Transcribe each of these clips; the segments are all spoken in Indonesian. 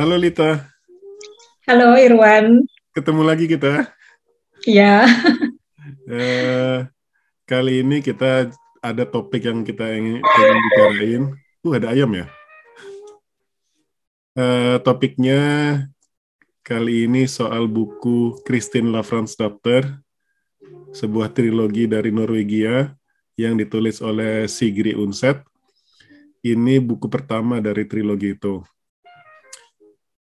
Halo Lita. Halo Irwan. Ketemu lagi kita. Iya. Eh, kali ini kita ada topik yang kita ingin, ingin bicarain. Uh, ada ayam ya? Eh, topiknya kali ini soal buku Christine Lavransdatter, sebuah trilogi dari Norwegia yang ditulis oleh Sigrid Undset. Ini buku pertama dari trilogi itu.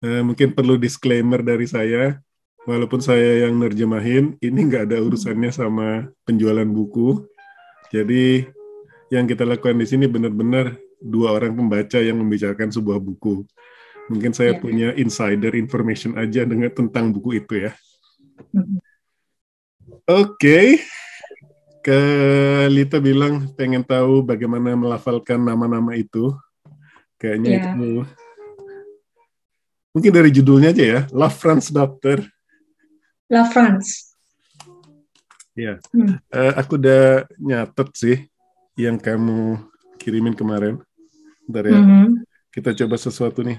Eh, mungkin perlu disclaimer dari saya, walaupun saya yang nerjemahin, ini nggak ada urusannya sama penjualan buku. Jadi yang kita lakukan di sini benar-benar dua orang pembaca yang membicarakan sebuah buku. Mungkin saya Ya. punya insider information aja dengan tentang buku itu ya. Mhm. Oke, ke Lita bilang pengen tahu bagaimana melafalkan nama-nama itu. Kayaknya Ya. itu mungkin dari judulnya aja ya, Love France Doctor. La France. Ya, Hmm. Eh, aku udah nyatet sih yang kamu kirimin kemarin. Bentar ya, Mhm. kita coba sesuatu nih.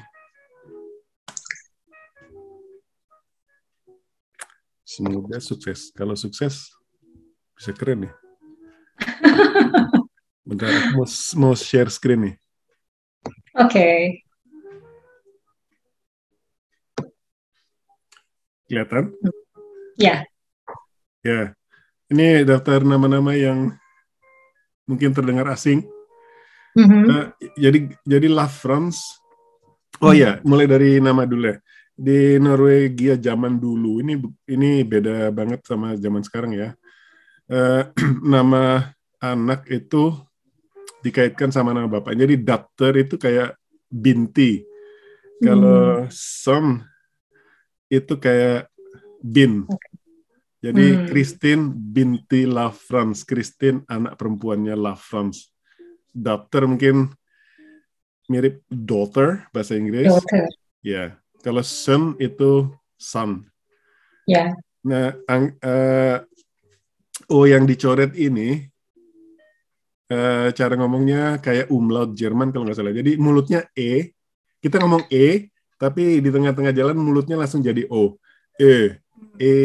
Semoga sukses. Kalau sukses, bisa keren nih. Bentar, aku mau, mau share screen nih. Oke. Kelihatan? Ya. Ya. Ini daftar nama-nama yang mungkin terdengar asing. Mhm. Eh, jadi jadi La France. Oh ya, mulai dari nama dulu ya. Di Norwegia zaman dulu ini ini beda banget sama zaman sekarang ya. Eh, nama anak itu dikaitkan sama nama bapak. Jadi Datter itu kayak binti. Kalau son itu kayak bin. Jadi Hmm. Christine binti La France. Christine anak perempuannya La France. Datter mungkin mirip daughter bahasa Inggris. Daughter. Ya. Kalau son itu son. Ya. Nah, ang, eh, O yang dicoret ini eh, cara ngomongnya kayak umlaut Jerman kalau nggak salah. Jadi mulutnya E, kita ngomong E, tapi di tengah-tengah jalan mulutnya langsung jadi O. E, E.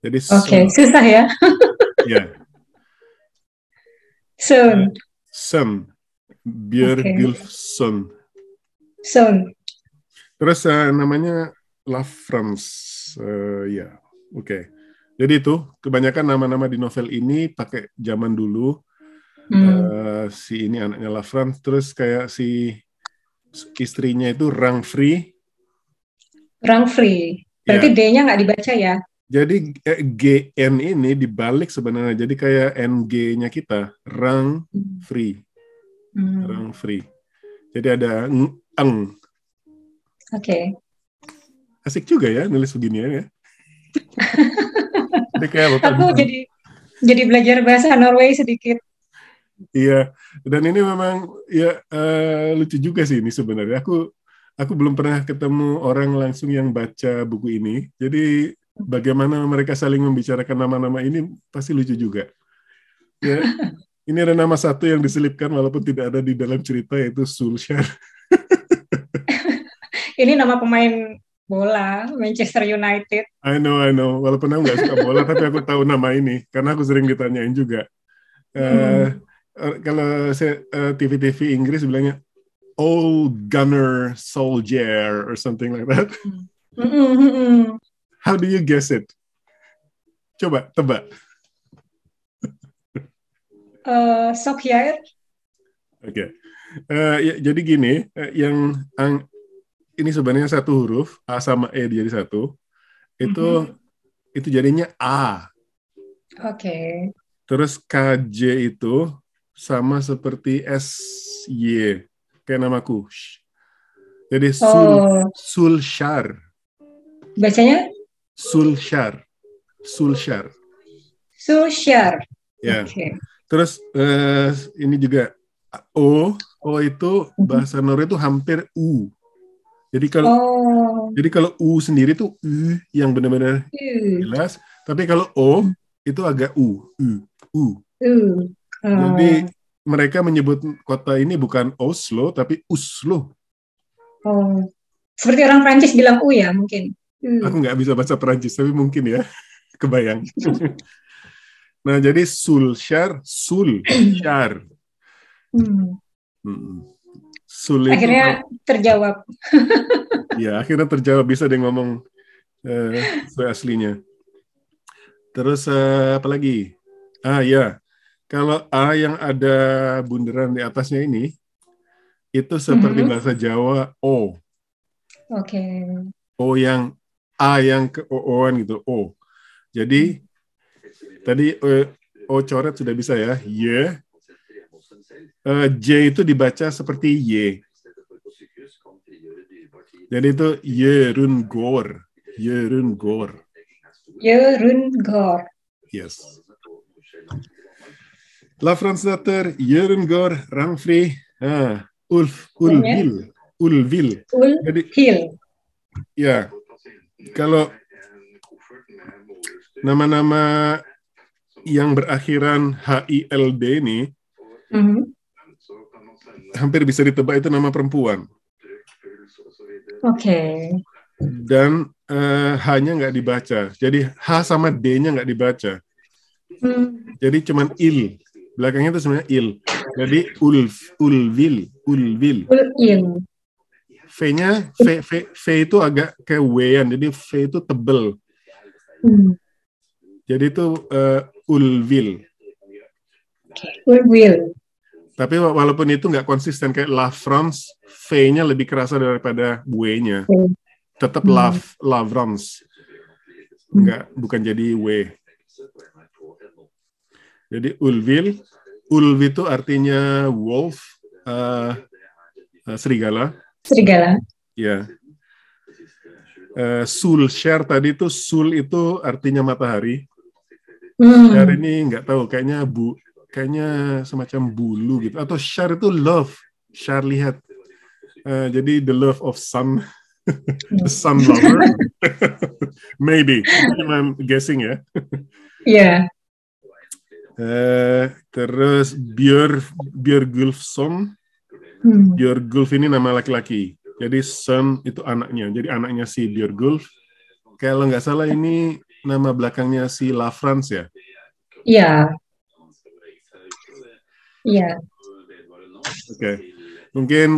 Jadi Oke, son, susah ya. ya, Soon. son, Björn Oke. Gulfson. Soon. Terus eh, namanya La France, Eh, ya, oke. Jadi itu kebanyakan nama-nama di novel ini pakai zaman dulu. Hmm. Eh, si ini anaknya La France, terus kayak si istrinya itu Rang Free. Rang free. Berarti Ya. D-nya nggak dibaca ya? Jadi eh, GN ini dibalik sebenarnya, jadi kayak NG-nya kita, Rang Free, Hmm. Rang Free. Jadi ada ng- eng. Oke. Asik juga ya nulis beginian ya. Jadi kayak Aku jadi jadi belajar bahasa Norway sedikit. Iya, dan ini memang ya eh, lucu juga sih ini sebenarnya. Aku aku belum pernah ketemu orang langsung yang baca buku ini. Jadi bagaimana mereka saling membicarakan nama-nama ini pasti lucu juga. Ya, ini ada nama satu yang diselipkan walaupun tidak ada di dalam cerita yaitu Sulshar. Ini nama pemain bola Manchester United. I know, I know. Walaupun aku nggak suka bola, tapi aku tahu nama ini karena aku sering ditanyain juga. Eh, eh, kalau saya eh, TV-TV Inggris bilangnya Old Gunner Soldier or something like that. Mm, mm, mm, mm. How do you guess it? Coba tebak. Eh, Solskjaer. Oke. Eh, ya, jadi gini, eh, yang ang- ini sebenarnya satu huruf A sama E jadi satu. Itu itu jadinya A. Oke. Terus KJ itu sama seperti SY kayak namaku. Jadi Sul Oh, Sulshar, bacanya Sulshar, Sulshar. Solskjaer. Ya. Oke. Terus eh, ini juga O, O itu bahasa Norwegia itu hampir U. Jadi kalau Oh. jadi kalau U sendiri tuh U yang benar-benar Uh. jelas, tapi kalau O itu agak U, U, U. Uh. Oh. Jadi mereka menyebut kota ini bukan Oslo tapi Uslo. Oh, seperti orang Prancis bilang U ya mungkin. Hmm. Aku nggak bisa baca Perancis, tapi mungkin ya, kebayang. nah, jadi sulshar, sulshar. Hmm. Hmm. Sul akhirnya itu, terjawab. ya, akhirnya terjawab bisa dia ngomong uh, aslinya. Terus uh, apa lagi? Ah ya, kalau A yang ada bundaran di atasnya ini, itu seperti mm -hmm. bahasa Jawa O. Oke. Okay. O yang A yang ke O an gitu O. Jadi tadi o, o coret sudah bisa ya. Y. Uh, J itu dibaca seperti Y. Jadi itu Yerun Gor. Yerun Gor. Yerun Gor. Yes. La Fransdatter, Jørungård, Rangfri, ah, Ulf, Ulvil, Ulvil. Ulvil. ya, kalau nama-nama yang berakhiran HILD ini, mm -hmm. hampir bisa ditebak itu nama perempuan. Oke. Okay. Dan uh, H-nya nggak dibaca. Jadi H sama D-nya nggak dibaca. Hmm. Jadi cuman il belakangnya itu sebenarnya il. Jadi ulf, ulvil, ulvil. Ulil. V-nya V, V, V itu agak kayak W-an, jadi V itu tebel. Hmm. Jadi itu uh, ulvil. Ulvil. Tapi walaupun itu nggak konsisten kayak La France, V-nya lebih kerasa daripada W-nya. Tetap hmm. La, La France. Enggak, bukan jadi W. Jadi ulvil, ulv itu artinya wolf, uh, uh, serigala. Serigala. Ya. Uh, sul share tadi itu sul itu artinya matahari. Hmm. Share ini nggak tahu, kayaknya bu, kayaknya semacam bulu gitu. Atau share itu love, share lihat. Uh, jadi the love of sun, the sun lover. Maybe, I'm guessing ya. Iya. yeah. Uh, terus Björn Björgulfsson. Hmm. Björgulf ini nama laki-laki. Jadi son itu anaknya. Jadi anaknya si Björgulf. Kalau nggak salah ini nama belakangnya si La France ya? Iya. Iya. Oke. Okay. Mungkin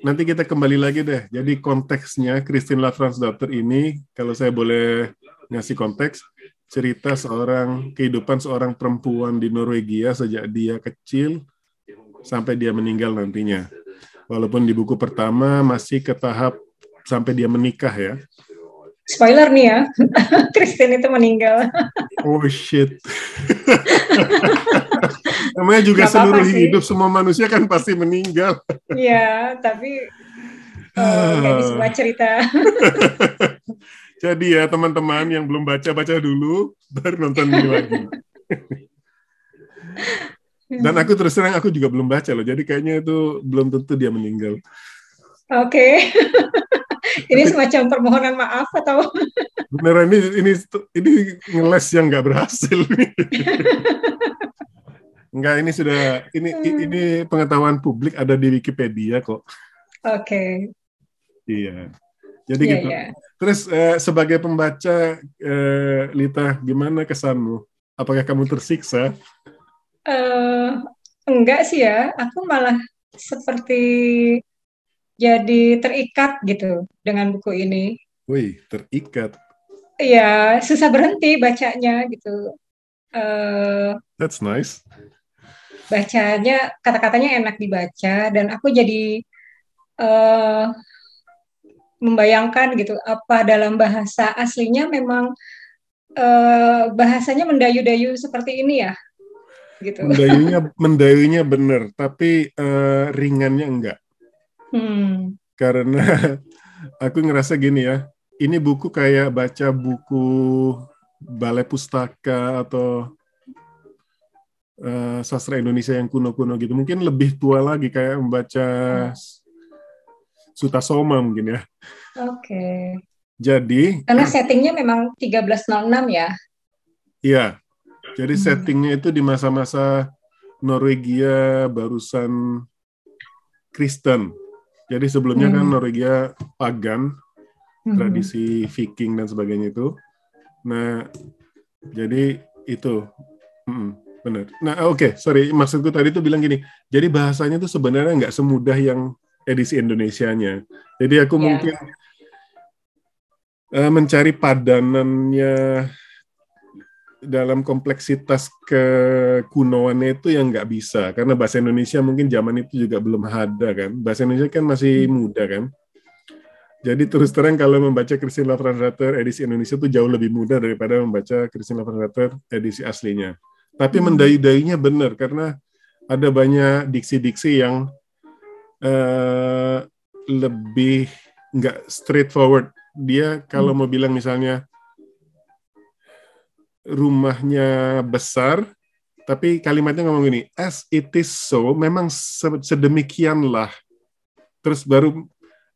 nanti kita kembali lagi deh. Jadi konteksnya Christine La France Daughter ini, kalau saya boleh ngasih konteks, cerita seorang kehidupan seorang perempuan di Norwegia sejak dia kecil sampai dia meninggal nantinya. Walaupun di buku pertama masih ke tahap sampai dia menikah ya. Spoiler nih ya, Kristen itu meninggal. Oh shit. Namanya juga Gak seluruh apa -apa hidup semua manusia kan pasti meninggal. Iya, tapi oh, kayak di sebuah cerita. Jadi ya teman-teman yang belum baca baca dulu baru nonton ini lagi. Dan aku terus terang aku juga belum baca loh. Jadi kayaknya itu belum tentu dia meninggal. Oke. Okay. ini semacam permohonan maaf atau beneran ini ini ini ngeles yang nggak berhasil Enggak, ini sudah ini hmm. ini pengetahuan publik ada di Wikipedia kok. Oke. Okay. Iya. Jadi yeah, gitu. Yeah. Terus eh, sebagai pembaca, eh, Lita, gimana kesanmu? Apakah kamu tersiksa? Uh, enggak sih ya, aku malah seperti jadi terikat gitu dengan buku ini. Wih, terikat. Iya, susah berhenti bacanya gitu. Uh, That's nice. Bacanya, kata-katanya enak dibaca dan aku jadi uh, membayangkan gitu apa dalam bahasa aslinya memang uh, bahasanya mendayu-dayu seperti ini ya? Gitu. Mendayunya mendayunya benar tapi uh, ringannya enggak. Hmm. karena aku ngerasa gini ya ini buku kayak baca buku balai pustaka atau uh, sastra Indonesia yang kuno-kuno gitu. Mungkin lebih tua lagi kayak membaca hmm Sutasoma mungkin ya. Oke. Okay. Jadi karena settingnya memang 1306 ya. Iya. Jadi hmm. settingnya itu di masa-masa Norwegia barusan Kristen. Jadi sebelumnya kan Hmm. Norwegia pagan, Mhm. tradisi Viking dan sebagainya itu. Nah, jadi itu, Mm-mm, benar. Nah, oke, sorry, maksudku tadi tuh bilang gini. Jadi bahasanya tuh sebenarnya nggak semudah yang edisi Indonesianya. Jadi aku Ya. mungkin eh, mencari padanannya dalam kompleksitas kekunoannya itu yang nggak bisa karena bahasa Indonesia mungkin zaman itu juga belum ada kan bahasa Indonesia kan masih muda kan jadi terus terang kalau membaca Christine Lavransdatter edisi Indonesia itu jauh lebih mudah daripada membaca Christine Lavransdatter edisi aslinya tapi Hmm. mendayu-dayunya benar karena ada banyak diksi-diksi yang eh, lebih nggak straightforward dia kalau mau bilang misalnya rumahnya besar, tapi kalimatnya ngomong gini, as it is so, memang se- sedemikianlah. Terus baru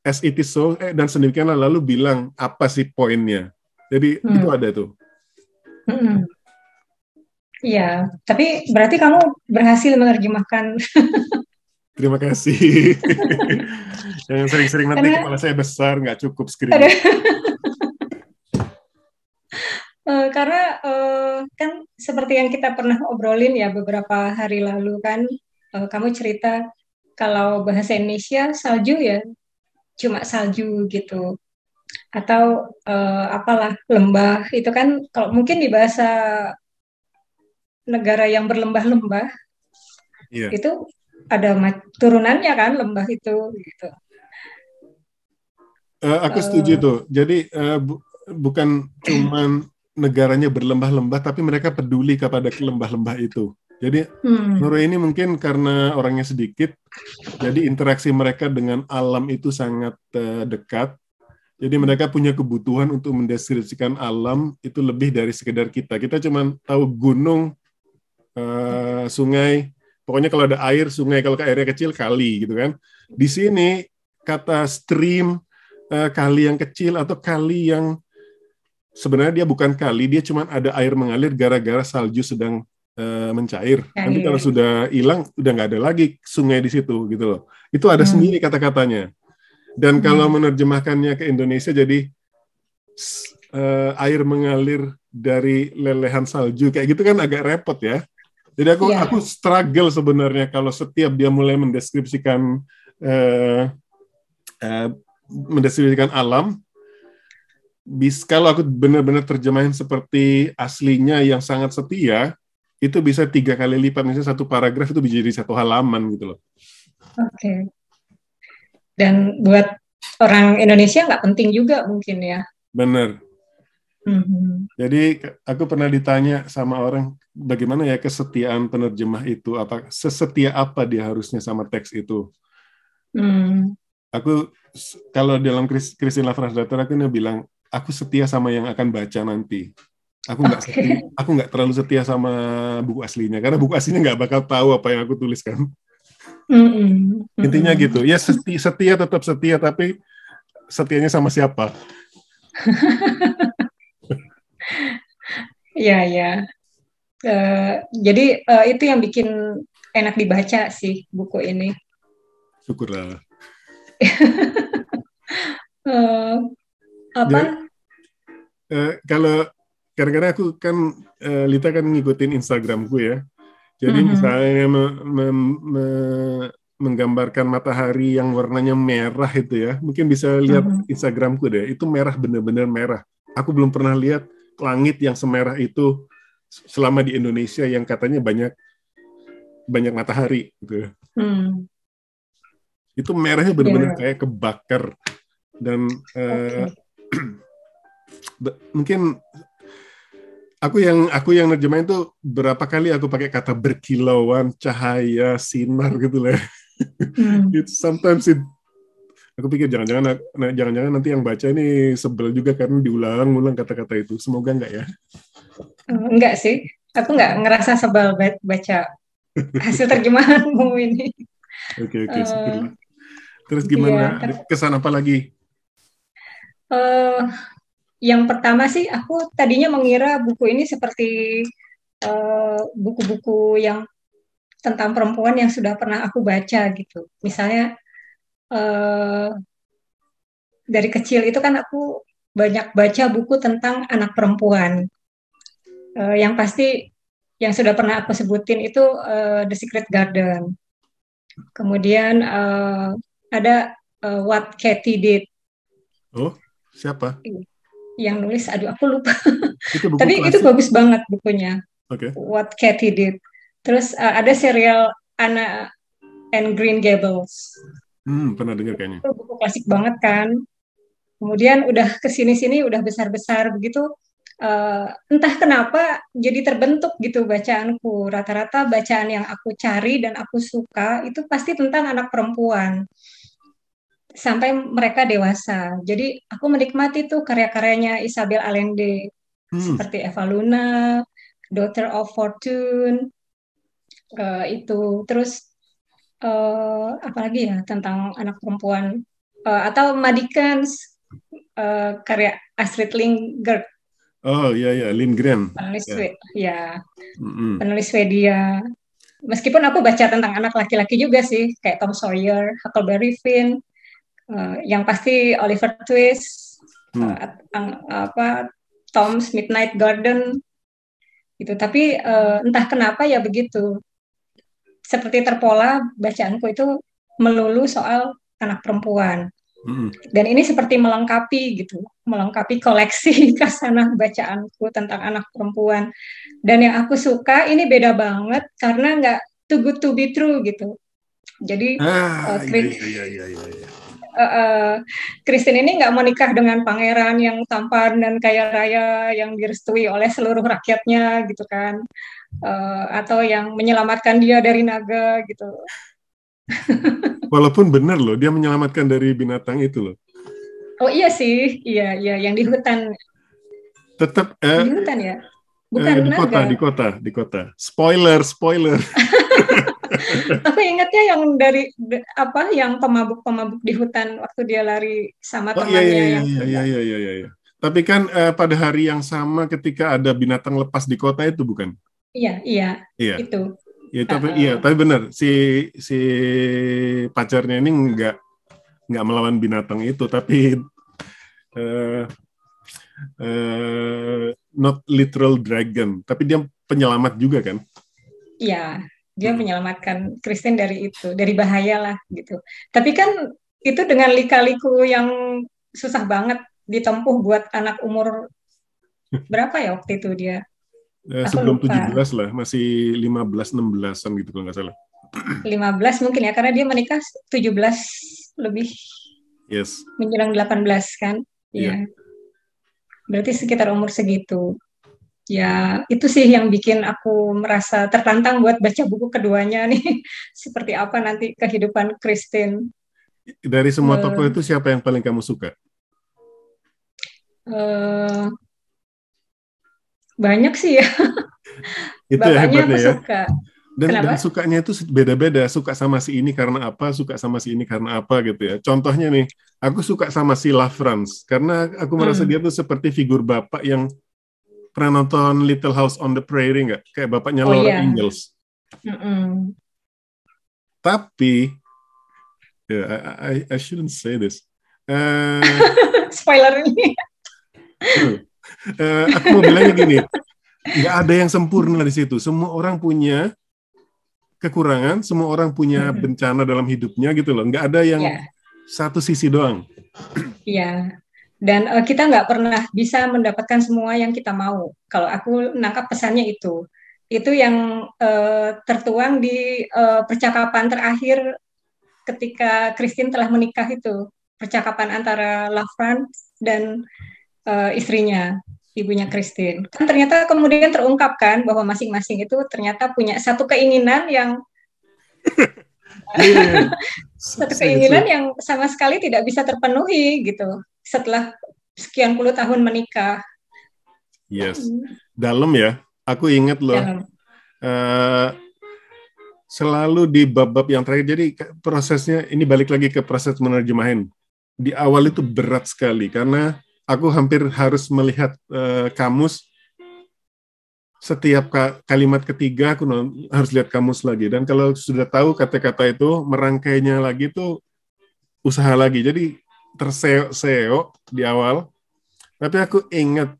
as it is so, eh, dan sedemikianlah, lalu bilang apa sih poinnya. Jadi Hmm. itu ada tuh. Mm-mm. Iya, tapi berarti kamu berhasil menerjemahkan. Terima kasih. Yang sering-sering nanti Karena- kepala saya besar, nggak cukup screen. Eh, karena eh, kan seperti yang kita pernah obrolin ya beberapa hari lalu kan, eh, kamu cerita kalau bahasa Indonesia salju ya cuma salju gitu, atau eh, apalah lembah itu kan kalau mungkin di bahasa negara yang berlembah-lembah Iya. itu ada turunannya kan lembah itu gitu. Eh, aku setuju tuh. Jadi eh, bu- bukan cuman negaranya berlembah-lembah, tapi mereka peduli kepada lembah-lembah itu. Jadi Hmm. Norway ini mungkin karena orangnya sedikit, jadi interaksi mereka dengan alam itu sangat eh, dekat. Jadi mereka punya kebutuhan untuk mendeskripsikan alam itu lebih dari sekedar kita. Kita cuma tahu gunung, eh, sungai, pokoknya kalau ada air, sungai, kalau ke airnya kecil, kali gitu kan. Di sini kata stream, eh, kali yang kecil atau kali yang sebenarnya dia bukan kali, dia cuma ada air mengalir gara-gara salju sedang eh, mencair. Nanti Cair. kalau sudah hilang, udah nggak ada lagi sungai di situ gitu loh. Itu ada Hmm. sendiri kata-katanya. Dan Hmm. kalau menerjemahkannya ke Indonesia jadi eh, air mengalir dari lelehan salju kayak gitu kan agak repot ya. Jadi aku Iya. aku struggle sebenarnya kalau setiap dia mulai mendeskripsikan eh, eh, mendeskripsikan alam bis kalau aku benar-benar terjemahin seperti aslinya yang sangat setia itu bisa tiga kali lipat misalnya satu paragraf itu bisa jadi satu halaman gitu loh Oke. Dan buat orang Indonesia nggak penting juga mungkin ya. bener Mhm. jadi aku pernah ditanya sama orang bagaimana ya kesetiaan penerjemah itu apa sesetia apa dia harusnya sama teks itu Hmm. aku kalau dalam Chris- Christine Lavransdatter aku dia bilang aku setia sama yang akan baca nanti aku nggak setia, aku nggak terlalu setia sama buku aslinya karena buku aslinya nggak bakal tahu apa yang aku tuliskan Mhm. intinya Mhm. gitu ya setia, setia tetap setia tapi setianya sama siapa Iya, iya. Eh, jadi eh, itu yang bikin enak dibaca sih buku ini. syukurlah Eh, apa? Jadi- Eh, kalau kadang-kadang aku kan eh, Lita kan ngikutin Instagramku ya jadi Mhm. misalnya me- me- me- menggambarkan matahari yang warnanya merah itu ya mungkin bisa lihat Mhm. Instagramku deh itu merah bener-bener merah aku belum pernah lihat langit yang semerah itu selama di Indonesia yang katanya banyak banyak matahari gitu Hmm. itu merahnya bener-bener Iya. kayak kebakar dan eh, Oke. Be- mungkin aku yang aku yang nerjemahin tuh berapa kali aku pakai kata berkilauan cahaya sinar gitu lah Hmm. it sometimes it aku pikir jangan-jangan nah, jangan-jangan nanti yang baca ini sebel juga karena diulang-ulang kata-kata itu. Semoga enggak ya. Eh, Enggak sih, aku nggak ngerasa sebel ba- baca hasil terjemahanmu ini. oke oke Eh, syukurlah. Terus gimana? iya, tapi- kesan apa lagi? Eh, yang pertama sih aku tadinya mengira buku ini seperti eh, buku-buku yang tentang perempuan yang sudah pernah aku baca gitu. Misalnya uh, dari kecil itu kan aku banyak baca buku tentang anak perempuan. Uh, yang pasti yang sudah pernah aku sebutin itu uh, The Secret Garden. Kemudian uh, ada uh, What Katie Did. Oh, siapa? Yang nulis, aduh aku lupa. Itu buku Tapi klasik. itu bagus banget bukunya. Okay. What Katie Did. Terus uh, ada serial Anna and Green Gables. Hmm, pernah dengar kayaknya. Itu buku klasik banget kan. Kemudian udah ke sini-sini udah besar-besar begitu. Uh, entah kenapa jadi terbentuk gitu bacaanku. Rata-rata bacaan yang aku cari dan aku suka itu pasti tentang anak perempuan sampai mereka dewasa. Jadi aku menikmati tuh karya-karyanya Isabel Allende hmm. seperti Eva Luna, Daughter of Fortune, uh, itu terus uh, apalagi ya tentang anak perempuan uh, atau Madikens uh, karya Astrid Lindgren. Oh iya iya Lindgren. Penulis yeah. ya mm-hmm. penulis Swedia. Meskipun aku baca tentang anak laki-laki juga sih kayak Tom Sawyer, Huckleberry Finn, uh, yang pasti Oliver Twist, hmm. uh, apa Tom's Midnight Garden itu. Tapi uh, entah kenapa ya begitu seperti terpola bacaanku itu melulu soal anak perempuan. Dan ini seperti melengkapi gitu, melengkapi koleksi kasana bacaanku tentang anak perempuan. Dan yang aku suka ini beda banget karena nggak too good to be true gitu. Jadi ah, uh, iya, iya, iya, iya. Uh, Christine ini nggak mau nikah dengan pangeran yang tampan dan kaya raya yang direstui oleh seluruh rakyatnya gitu kan uh, atau yang menyelamatkan dia dari naga gitu. Walaupun benar loh, dia menyelamatkan dari binatang itu loh. Oh iya sih, iya iya yang di hutan. Tetap eh, di hutan ya, bukan eh, di naga. kota, di kota, di kota. Spoiler, spoiler. Aku ingatnya yang dari apa, yang pemabuk-pemabuk di hutan waktu dia lari sama oh, temannya. Iya iya, yang... iya iya iya iya iya. Tapi kan eh, pada hari yang sama ketika ada binatang lepas di kota itu bukan? Iya, iya. Iya. Itu. Ya, tapi uh, iya, tapi benar si si pacarnya ini nggak nggak melawan binatang itu, tapi uh, uh, not literal dragon, tapi dia penyelamat juga kan? Iya, dia menyelamatkan Kristen dari itu, dari bahaya lah gitu. Tapi kan itu dengan lika-liku yang susah banget ditempuh buat anak umur berapa ya waktu itu dia? Eh, sebelum lupa. 17 lah, masih 15 16-an gitu kalau nggak salah. 15 mungkin ya karena dia menikah 17 lebih. Yes. Menjelang 18 kan? Iya. Yeah. Berarti sekitar umur segitu. Ya, itu sih yang bikin aku merasa tertantang buat baca buku keduanya nih. Seperti apa nanti kehidupan Christine. Dari semua uh, tokoh itu siapa yang paling kamu suka? Uh, banyak sih ya. itu Bapaknya hebatnya ya. Suka. Dan, dan sukanya itu beda-beda. Suka sama si ini karena apa, suka sama si ini karena apa gitu ya. Contohnya nih, aku suka sama si La France karena aku merasa hmm. dia tuh seperti figur bapak yang pernah nonton Little House on the Prairie nggak? Kayak bapaknya oh, Laura iya. Ingalls. Mm -mm. Tapi, yeah, I, I, I shouldn't say this. Uh, Spoiler ini. Uh, aku mau bilangnya gini, nggak ada yang sempurna di situ. Semua orang punya kekurangan, semua orang punya bencana dalam hidupnya gitu loh. Nggak ada yang yeah. satu sisi doang. Iya. Dan uh, kita nggak pernah bisa mendapatkan semua yang kita mau. Kalau aku nangkap pesannya itu, itu yang uh, tertuang di uh, percakapan terakhir ketika Christine telah menikah itu, percakapan antara Lafran dan uh, istrinya, ibunya Christine. Kan ternyata kemudian terungkapkan bahwa masing-masing itu ternyata punya satu keinginan yang iya. satu keinginan yang sama sekali tidak bisa terpenuhi gitu setelah sekian puluh tahun menikah. Yes, dalam ya. Aku ingat loh. Uh, selalu di bab-bab yang terakhir. Jadi prosesnya ini balik lagi ke proses menerjemahin. Di awal itu berat sekali karena aku hampir harus melihat uh, kamus setiap ka kalimat ketiga aku harus lihat kamus lagi dan kalau sudah tahu kata-kata itu merangkainya lagi itu usaha lagi. Jadi terseo di awal. Tapi aku ingat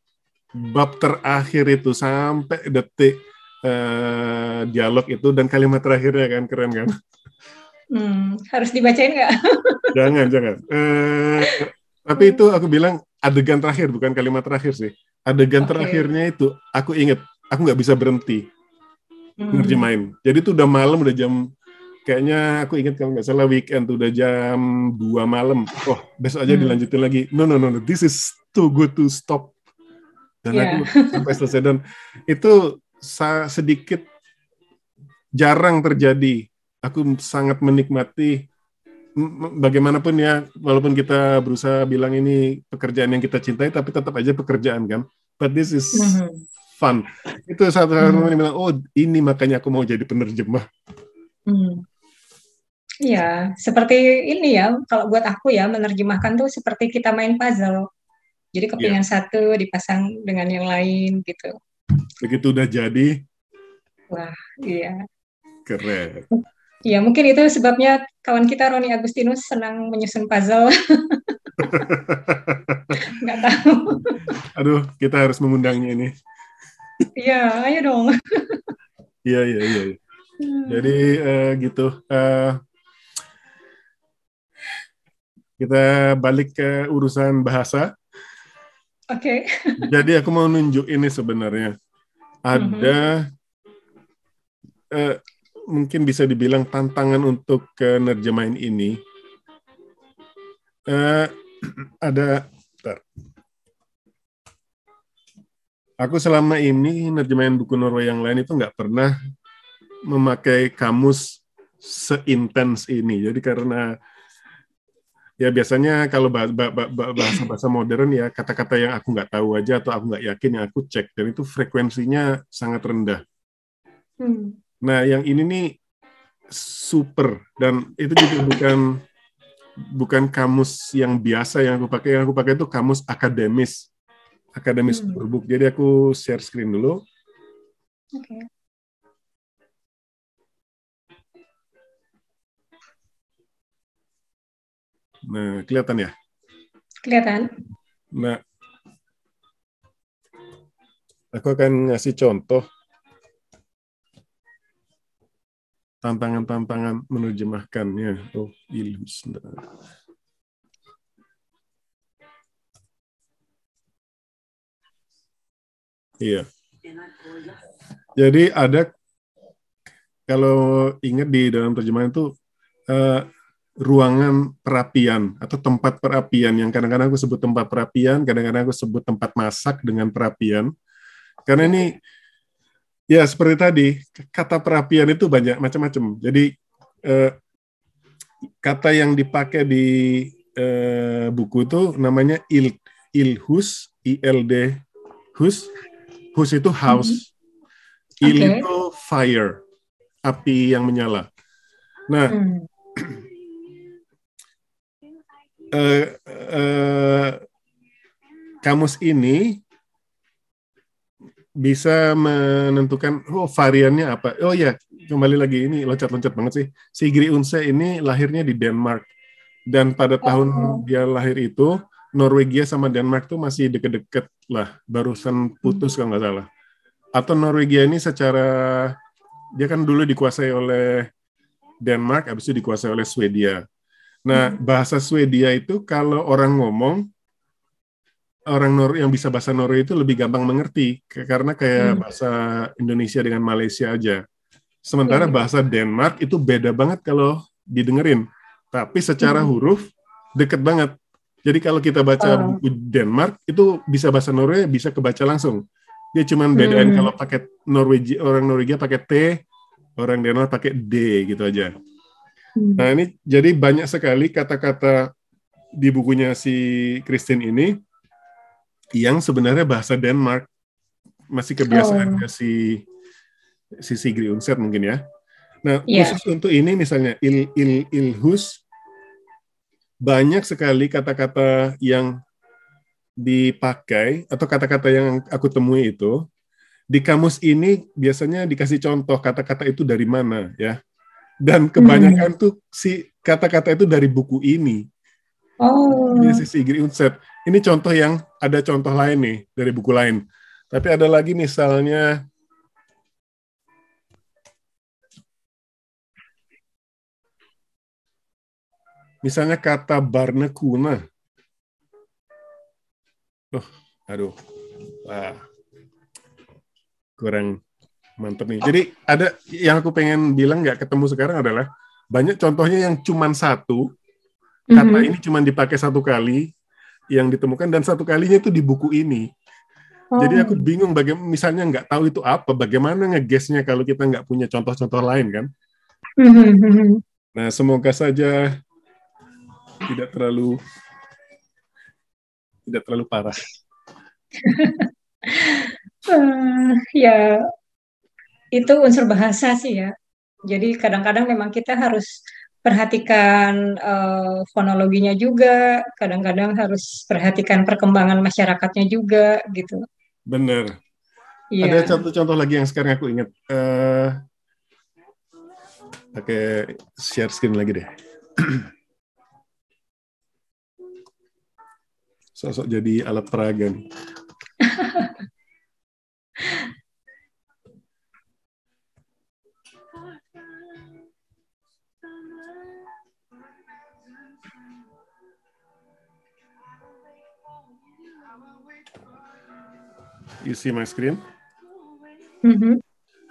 bab terakhir itu sampai detik uh, dialog itu dan kalimat terakhirnya kan keren kan? Hmm, harus dibacain nggak? jangan jangan. Uh, tapi itu aku bilang adegan terakhir bukan kalimat terakhir sih. Adegan okay. terakhirnya itu aku inget aku nggak bisa berhenti hmm. ngerjemain. Jadi itu udah malam udah jam kayaknya aku ingat kalau nggak salah weekend tuh udah jam 2 malam. Oh, besok aja hmm. dilanjutin lagi. No, no, no, no. This is too good to stop. Dan yeah. aku sampai selesai. Dan itu sedikit jarang terjadi. Aku sangat menikmati bagaimanapun ya, walaupun kita berusaha bilang ini pekerjaan yang kita cintai, tapi tetap aja pekerjaan kan. But this is mm -hmm. fun. Itu satu satu mm -hmm. bilang, oh ini makanya aku mau jadi penerjemah. Hmm. Iya, seperti ini ya. Kalau buat aku ya menerjemahkan tuh seperti kita main puzzle. Jadi iya. kepingan yeah. satu dipasang dengan yang lain gitu. Begitu udah jadi. Wah, iya. Keren. Iya, mungkin itu sebabnya kawan kita Roni Agustinus senang menyusun puzzle. Nggak tahu. Aduh, kita harus mengundangnya ini. Iya, ayo dong. Iya, iya, iya. Hmm. Jadi uh, gitu. Uh, kita balik ke urusan bahasa. Oke. Okay. Jadi aku mau nunjuk ini sebenarnya. Ada mm-hmm. uh, mungkin bisa dibilang tantangan untuk ke nerjemahin ini. Uh, ada bentar. Aku selama ini nerjemahin buku Norway yang lain itu nggak pernah memakai kamus seintens ini. Jadi karena ya biasanya kalau bahasa-bahasa modern ya kata-kata yang aku nggak tahu aja atau aku nggak yakin yang aku cek dan itu frekuensinya sangat rendah. Hmm. Nah yang ini nih super dan itu juga bukan bukan kamus yang biasa yang aku pakai yang aku pakai itu kamus akademis akademis hmm. book. Jadi aku share screen dulu. Okay. Nah, kelihatan ya? Kelihatan. Nah, aku akan ngasih contoh tantangan-tantangan menerjemahkannya. Oh, ilus. Iya. Jadi ada kalau ingat di dalam terjemahan itu uh, ruangan perapian atau tempat perapian yang kadang-kadang aku sebut tempat perapian, kadang-kadang aku sebut tempat masak dengan perapian. Karena ini ya seperti tadi kata perapian itu banyak macam-macam. Jadi eh, kata yang dipakai di eh, buku itu namanya il ilhus, ild hus. Hus itu house. Mm-hmm. Il okay. itu fire, api yang menyala. Nah, hmm uh, uh, kamus ini bisa menentukan oh variannya apa. Oh ya, kembali lagi ini loncat-loncat banget sih. Sigrid Unse ini lahirnya di Denmark dan pada tahun oh. dia lahir itu Norwegia sama Denmark tuh masih deket-deket lah, barusan putus hmm. kalau nggak salah. Atau Norwegia ini secara dia kan dulu dikuasai oleh Denmark, habis itu dikuasai oleh Swedia. Nah, hmm. bahasa Swedia itu kalau orang ngomong orang Nor yang bisa bahasa Norwegia itu lebih gampang mengerti karena kayak hmm. bahasa Indonesia dengan Malaysia aja. Sementara hmm. bahasa Denmark itu beda banget kalau didengerin. Tapi secara hmm. huruf deket banget. Jadi kalau kita baca oh. buku Denmark itu bisa bahasa Norwegia bisa kebaca langsung. Dia cuma bedain hmm. kalau pakai Norwegia orang Norwegia pakai T, orang Denmark pakai D gitu aja. Hmm. Nah ini jadi banyak sekali kata-kata di bukunya si Christine ini yang sebenarnya bahasa Denmark masih kebiasaannya oh. si si Sigrid Undset mungkin ya. Nah yeah. khusus untuk ini misalnya il il ilhus banyak sekali kata-kata yang dipakai atau kata-kata yang aku temui itu di kamus ini biasanya dikasih contoh kata-kata itu dari mana ya dan kebanyakan hmm. tuh si kata-kata itu dari buku ini. Oh. Ini si Sigrid Undset. Ini contoh yang ada contoh lain nih dari buku lain. Tapi ada lagi misalnya misalnya kata barnekuna. Oh, aduh. Wah. Kurang mantep nih. Jadi ada yang aku pengen bilang nggak ketemu sekarang adalah banyak contohnya yang cuma satu kata mm -hmm. ini cuma dipakai satu kali yang ditemukan dan satu kalinya itu di buku ini. Oh. Jadi aku bingung bagaimana misalnya nggak tahu itu apa, bagaimana ngegesnya kalau kita nggak punya contoh-contoh lain kan? Mm-hmm. Nah semoga saja tidak terlalu tidak terlalu parah. uh, ya itu unsur bahasa sih ya. Jadi kadang-kadang memang kita harus perhatikan uh, fonologinya juga, kadang-kadang harus perhatikan perkembangan masyarakatnya juga gitu. Bener. Yeah. Ada contoh-contoh lagi yang sekarang aku ingat. Uh, pakai share screen lagi deh. Sosok jadi alat peraga nih. You see my screen? Mm-hmm.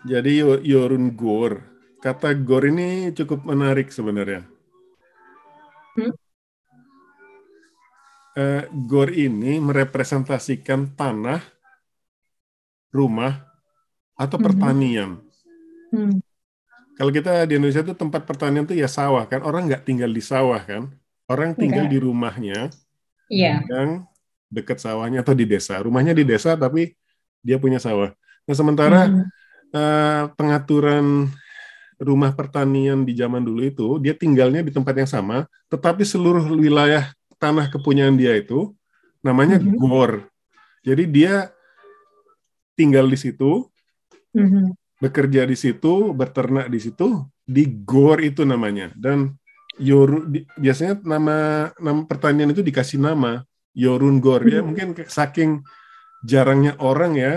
Jadi Yorun Gor. Kata Gor ini cukup menarik sebenarnya. Hmm? Uh, gor ini merepresentasikan tanah, rumah, atau mm-hmm. pertanian. Hmm. Kalau kita di Indonesia itu tempat pertanian itu ya sawah kan, orang nggak tinggal di sawah kan, orang tinggal Enggak. di rumahnya yeah. yang dekat sawahnya atau di desa. Rumahnya di desa tapi dia punya sawah. Nah sementara hmm. uh, pengaturan rumah pertanian di zaman dulu itu dia tinggalnya di tempat yang sama, tetapi seluruh wilayah tanah kepunyaan dia itu namanya hmm. gor. Jadi dia tinggal di situ, hmm. bekerja di situ, berternak di situ, di gor itu namanya. Dan Yoru biasanya nama nama pertanian itu dikasih nama Yorun Gor ya hmm. mungkin saking jarangnya orang ya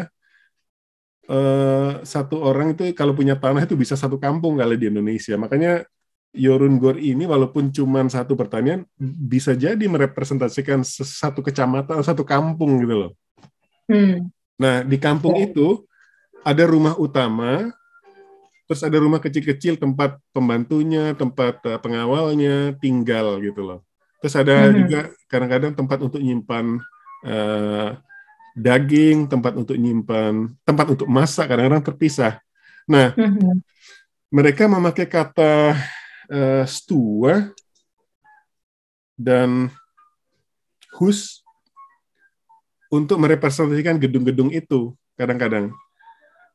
uh, satu orang itu kalau punya tanah itu bisa satu kampung kali di Indonesia makanya Yorun Gor ini walaupun cuma satu pertanian bisa jadi merepresentasikan satu kecamatan satu kampung gitu loh. Hmm. Nah di kampung oh. itu ada rumah utama, terus ada rumah kecil-kecil tempat pembantunya, tempat uh, pengawalnya tinggal gitu loh. Terus ada hmm. juga kadang-kadang tempat untuk nyimpan uh, daging, tempat untuk nyimpan, tempat untuk masak kadang-kadang terpisah. Nah, mm-hmm. mereka memakai kata uh, stua dan hus untuk merepresentasikan gedung-gedung itu kadang-kadang.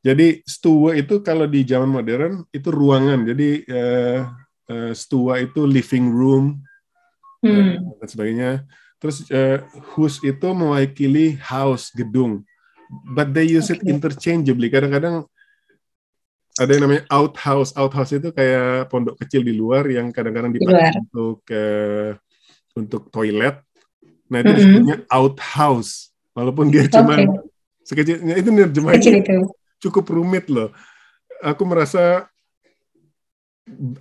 Jadi stua itu kalau di zaman modern itu ruangan. Jadi uh, uh, stua itu living room hmm. dan sebagainya. Terus uh, itu mewakili house, gedung. But they use okay. it interchangeably. Kadang-kadang ada yang namanya outhouse. Outhouse itu kayak pondok kecil di luar yang kadang-kadang dipakai untuk uh, untuk toilet. Nah itu mm -hmm. disebutnya outhouse. Walaupun dia cuma okay. sekecilnya itu nerjemahnya cukup rumit loh. Aku merasa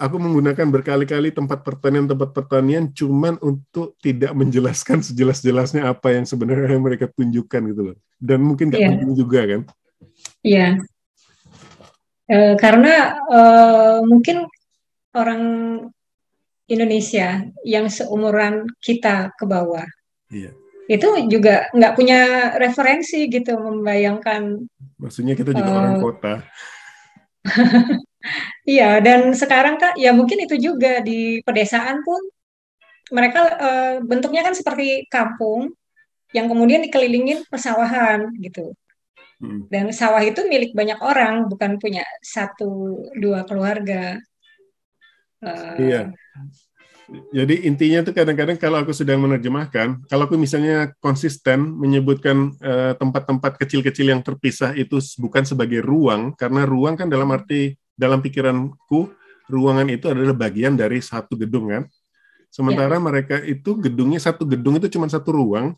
aku menggunakan berkali-kali tempat pertanian tempat pertanian cuman untuk tidak menjelaskan sejelas-jelasnya apa yang sebenarnya mereka tunjukkan gitu loh dan mungkin nggak yeah. penting juga kan iya yeah. e, karena e, mungkin orang Indonesia yang seumuran kita ke bawah yeah. itu juga nggak punya referensi gitu membayangkan maksudnya kita juga uh, orang kota Iya, dan sekarang kak, ya mungkin itu juga di pedesaan pun mereka uh, bentuknya kan seperti kampung yang kemudian dikelilingin persawahan gitu. Hmm. Dan sawah itu milik banyak orang, bukan punya satu dua keluarga. Uh, iya. Jadi intinya tuh kadang-kadang kalau aku sedang menerjemahkan, kalau aku misalnya konsisten menyebutkan eh, tempat-tempat uh, kecil-kecil yang terpisah itu bukan sebagai ruang, karena ruang kan dalam arti dalam pikiranku ruangan itu adalah bagian dari satu gedung kan. Sementara mereka itu gedungnya satu gedung itu cuma satu ruang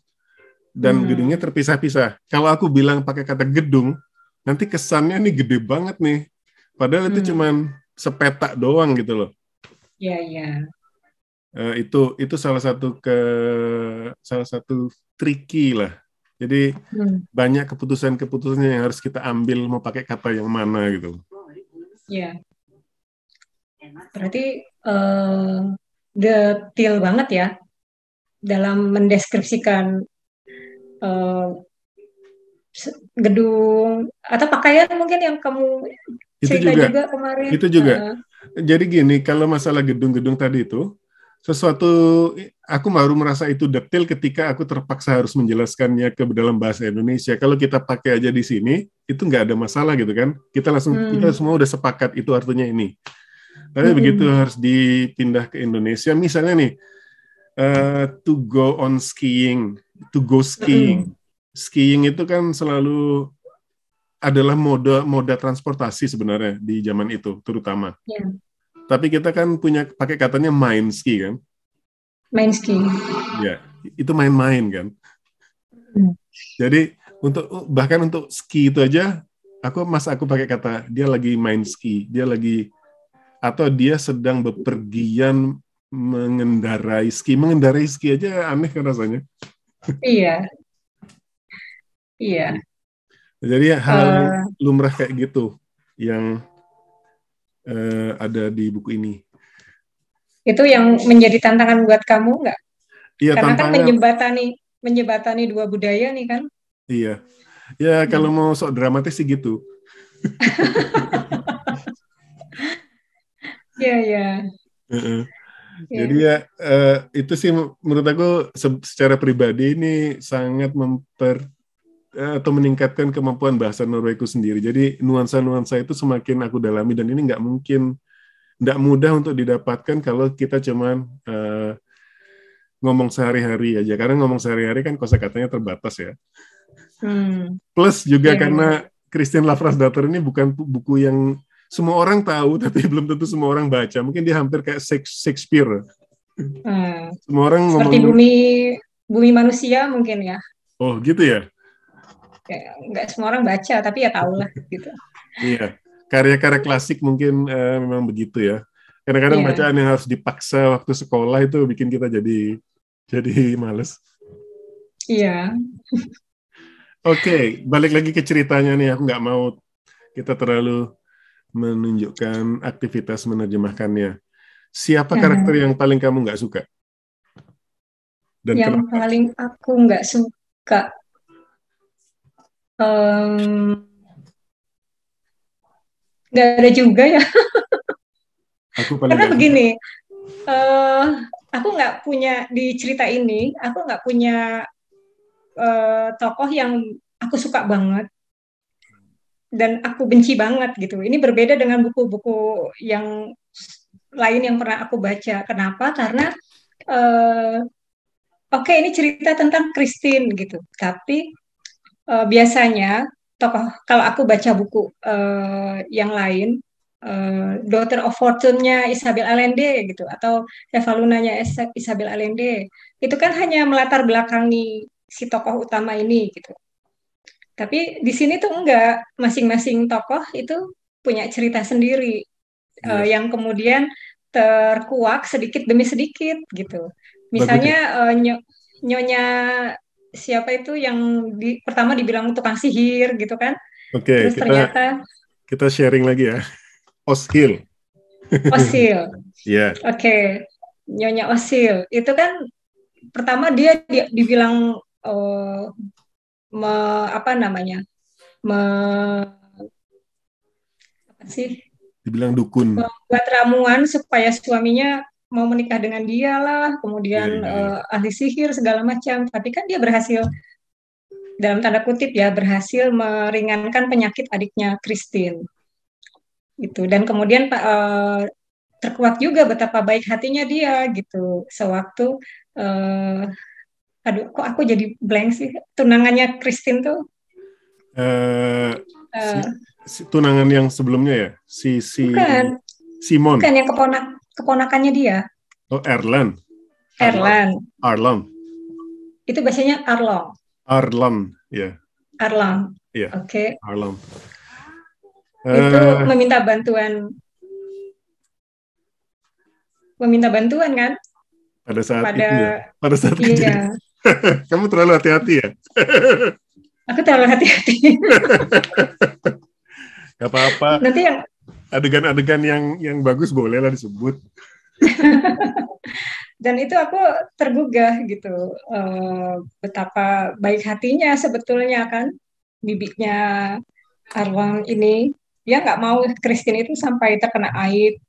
dan Hmm. gedungnya terpisah-pisah. Kalau aku bilang pakai kata gedung, nanti kesannya nih gede banget nih. Padahal itu Hmm. cuman sepetak doang gitu loh. Iya, iya. Eh, itu itu salah satu ke salah satu tricky lah. Jadi Hmm. banyak keputusan-keputusan yang harus kita ambil mau pakai kata yang mana gitu. Iya. Berarti eh, detail banget ya dalam mendeskripsikan se- gedung atau pakaian mungkin yang kamu Itu cerita juga. juga, kemarin. Itu juga. Eh, Jadi gini, kalau masalah gedung-gedung tadi itu, sesuatu aku baru merasa itu detail ketika aku terpaksa harus menjelaskannya ke dalam bahasa Indonesia. Kalau kita pakai aja di sini, itu nggak ada masalah gitu kan. Kita langsung Hmm. kita semua udah sepakat itu artinya ini. Tapi Hmm. begitu harus dipindah ke Indonesia, misalnya nih, eh, to go on skiing, to go skiing. Skiing itu kan selalu adalah moda moda transportasi sebenarnya di zaman itu terutama. Ya. Tapi kita kan punya pakai katanya main ski kan? main ski. Ya, itu main-main kan. Hmm. Jadi untuk bahkan untuk ski itu aja aku mas aku pakai kata dia lagi main ski, dia lagi atau dia sedang bepergian mengendarai ski. Mengendarai ski aja aneh kan rasanya. Iya. Iya. Jadi hal Eh. lumrah kayak gitu yang eh, ada di buku ini. Itu yang menjadi tantangan buat kamu nggak? Iya Karena kan tantangan. menjembatani menjembatani dua budaya nih kan. Iya. Ya kalau mau sok dramatis sih gitu. Iya, iya. Iya. Jadi ya eh, itu sih menurut aku se- secara pribadi ini sangat memper eh, atau meningkatkan kemampuan bahasa Norwegiku sendiri. Jadi nuansa-nuansa itu semakin aku dalami dan ini nggak mungkin nggak mudah untuk didapatkan kalau kita cuman eh, ngomong sehari-hari aja. Karena ngomong sehari-hari kan kosakatanya terbatas ya. Hmm. Plus juga Iya, karena Christian Lafrasdatter ini bukan bu- buku yang semua orang tahu tapi belum tentu semua orang baca. Mungkin dia hampir kayak Shakes- Shakespeare. Hmm. Semua orang Seperti ngomong bumi bumi manusia mungkin ya. Oh gitu ya? Kayak nggak semua orang baca tapi ya tahu lah gitu. Iya. Karya-karya klasik mungkin eh, memang begitu ya. Kadang-kadang Iya. bacaan yang harus dipaksa waktu sekolah itu bikin kita jadi jadi males. Iya. Oke, balik lagi ke ceritanya nih. Aku nggak mau kita terlalu menunjukkan aktivitas menerjemahkannya. Siapa Mhm. karakter yang paling kamu nggak suka? Dan Yang kenapa? paling aku nggak suka nggak ada juga ya. Aku paling Karena suka. begini, eh aku nggak punya di cerita ini, aku nggak punya eh, tokoh yang aku suka banget dan aku benci banget gitu. Ini berbeda dengan buku-buku yang lain yang pernah aku baca. Kenapa? Karena eh, oke ini cerita tentang Christine gitu, tapi eh, biasanya tokoh kalau aku baca buku eh, yang lain eh, Daughter of Fortune-nya Isabel Allende gitu atau Eva Luna-nya Isa- Isabel Allende itu kan hanya melatar belakangi si tokoh utama ini gitu. Tapi di sini tuh enggak, masing-masing tokoh itu punya cerita sendiri eh, Iya. yang kemudian terkuak sedikit demi sedikit gitu. Misalnya eh, Nyo- nyonya siapa itu yang di, pertama dibilang tukang sihir gitu kan, Oke, terus kita ternyata kita sharing lagi ya. Oshil. Osil. Iya. Oke, Nyonya Osil itu kan pertama dia, dia dibilang eh, me- apa namanya, me- apa sih, Dibilang dukun. buat ramuan supaya suaminya mau menikah dengan dia lah, kemudian Iya, iya, eh, ahli sihir segala macam. Tapi kan dia berhasil dalam tanda kutip ya berhasil meringankan penyakit adiknya Christine. Gitu. Dan kemudian Pak eh, terkuak juga betapa baik hatinya dia gitu. Sewaktu eh, aduh kok aku jadi blank sih tunangannya Christine tuh Eh, eh, si tunangan yang sebelumnya ya? Si si bukan Simon. Bukan yang keponak keponakannya dia. Oh, Erlan. Erlan. Arlan. Itu biasanya Arlong. Arlan, ya. Arlang. Iya. Oke. Arlan. Itu Eh, meminta bantuan. Meminta bantuan kan? pada saat pada- itu ya. Pada saat Iya. kejadian. Kamu terlalu hati-hati ya. Aku terlalu hati-hati. Gak apa-apa. Nanti yang Adegan-adegan yang yang bagus boleh lah disebut. dan itu aku tergugah gitu eh, betapa baik hatinya sebetulnya kan bibiknya Arwan ini dia nggak mau Christine itu sampai terkena aib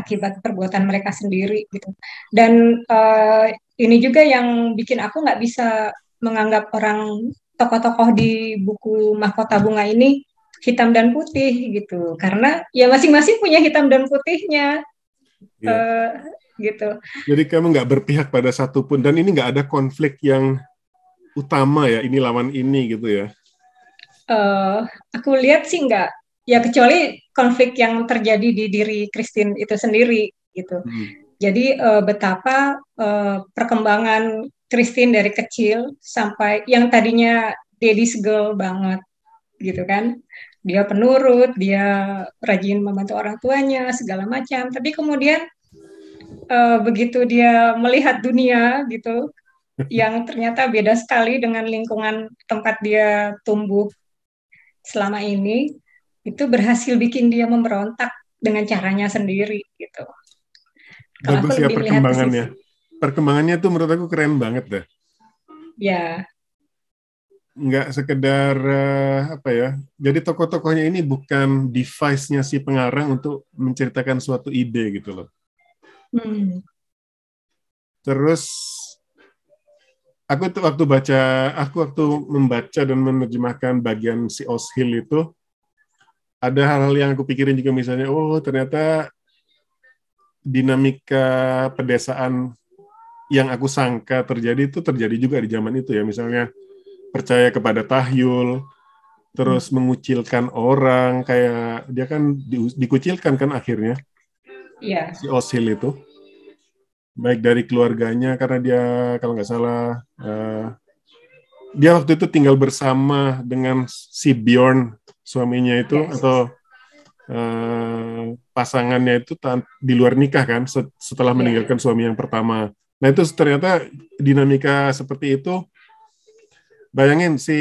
akibat perbuatan mereka sendiri gitu dan eh, ini juga yang bikin aku nggak bisa menganggap orang tokoh-tokoh di buku Mahkota Bunga ini hitam dan putih gitu karena ya masing-masing punya hitam dan putihnya Iya. Eh, gitu Jadi kamu nggak berpihak pada satu pun dan ini nggak ada konflik yang utama ya ini lawan ini gitu ya. eh aku lihat sih enggak ya kecuali konflik yang terjadi di diri Christine itu sendiri gitu. Hmm. Jadi eh, betapa eh, perkembangan Christine dari kecil sampai yang tadinya daddy's girl banget gitu kan. Dia penurut, dia rajin membantu orang tuanya segala macam. Tapi kemudian eh, begitu dia melihat dunia gitu yang ternyata beda sekali dengan lingkungan tempat dia tumbuh selama ini itu berhasil bikin dia memberontak dengan caranya sendiri gitu. Kalau Bagus aku ya perkembangannya. Perkembangannya tuh menurut aku keren banget deh. Ya, Nggak sekedar eh, apa ya. Jadi tokoh-tokohnya ini bukan device-nya si pengarang untuk menceritakan suatu ide gitu loh. hmm, Terus aku tuh waktu baca, aku waktu membaca dan menerjemahkan bagian si Oshil itu ada hal-hal yang aku pikirin juga misalnya, oh ternyata dinamika pedesaan yang aku sangka terjadi itu terjadi juga di zaman itu ya, misalnya percaya kepada tahyul, terus mengucilkan orang, kayak dia kan di- dikucilkan kan akhirnya ya, si Oshil itu. Baik dari keluarganya karena dia kalau nggak salah eh, dia waktu itu tinggal bersama dengan si Bjorn suaminya itu Yes. atau eh, pasangannya itu di luar nikah kan se- setelah Iya. meninggalkan suami yang pertama. Nah itu ternyata dinamika seperti itu. Bayangin si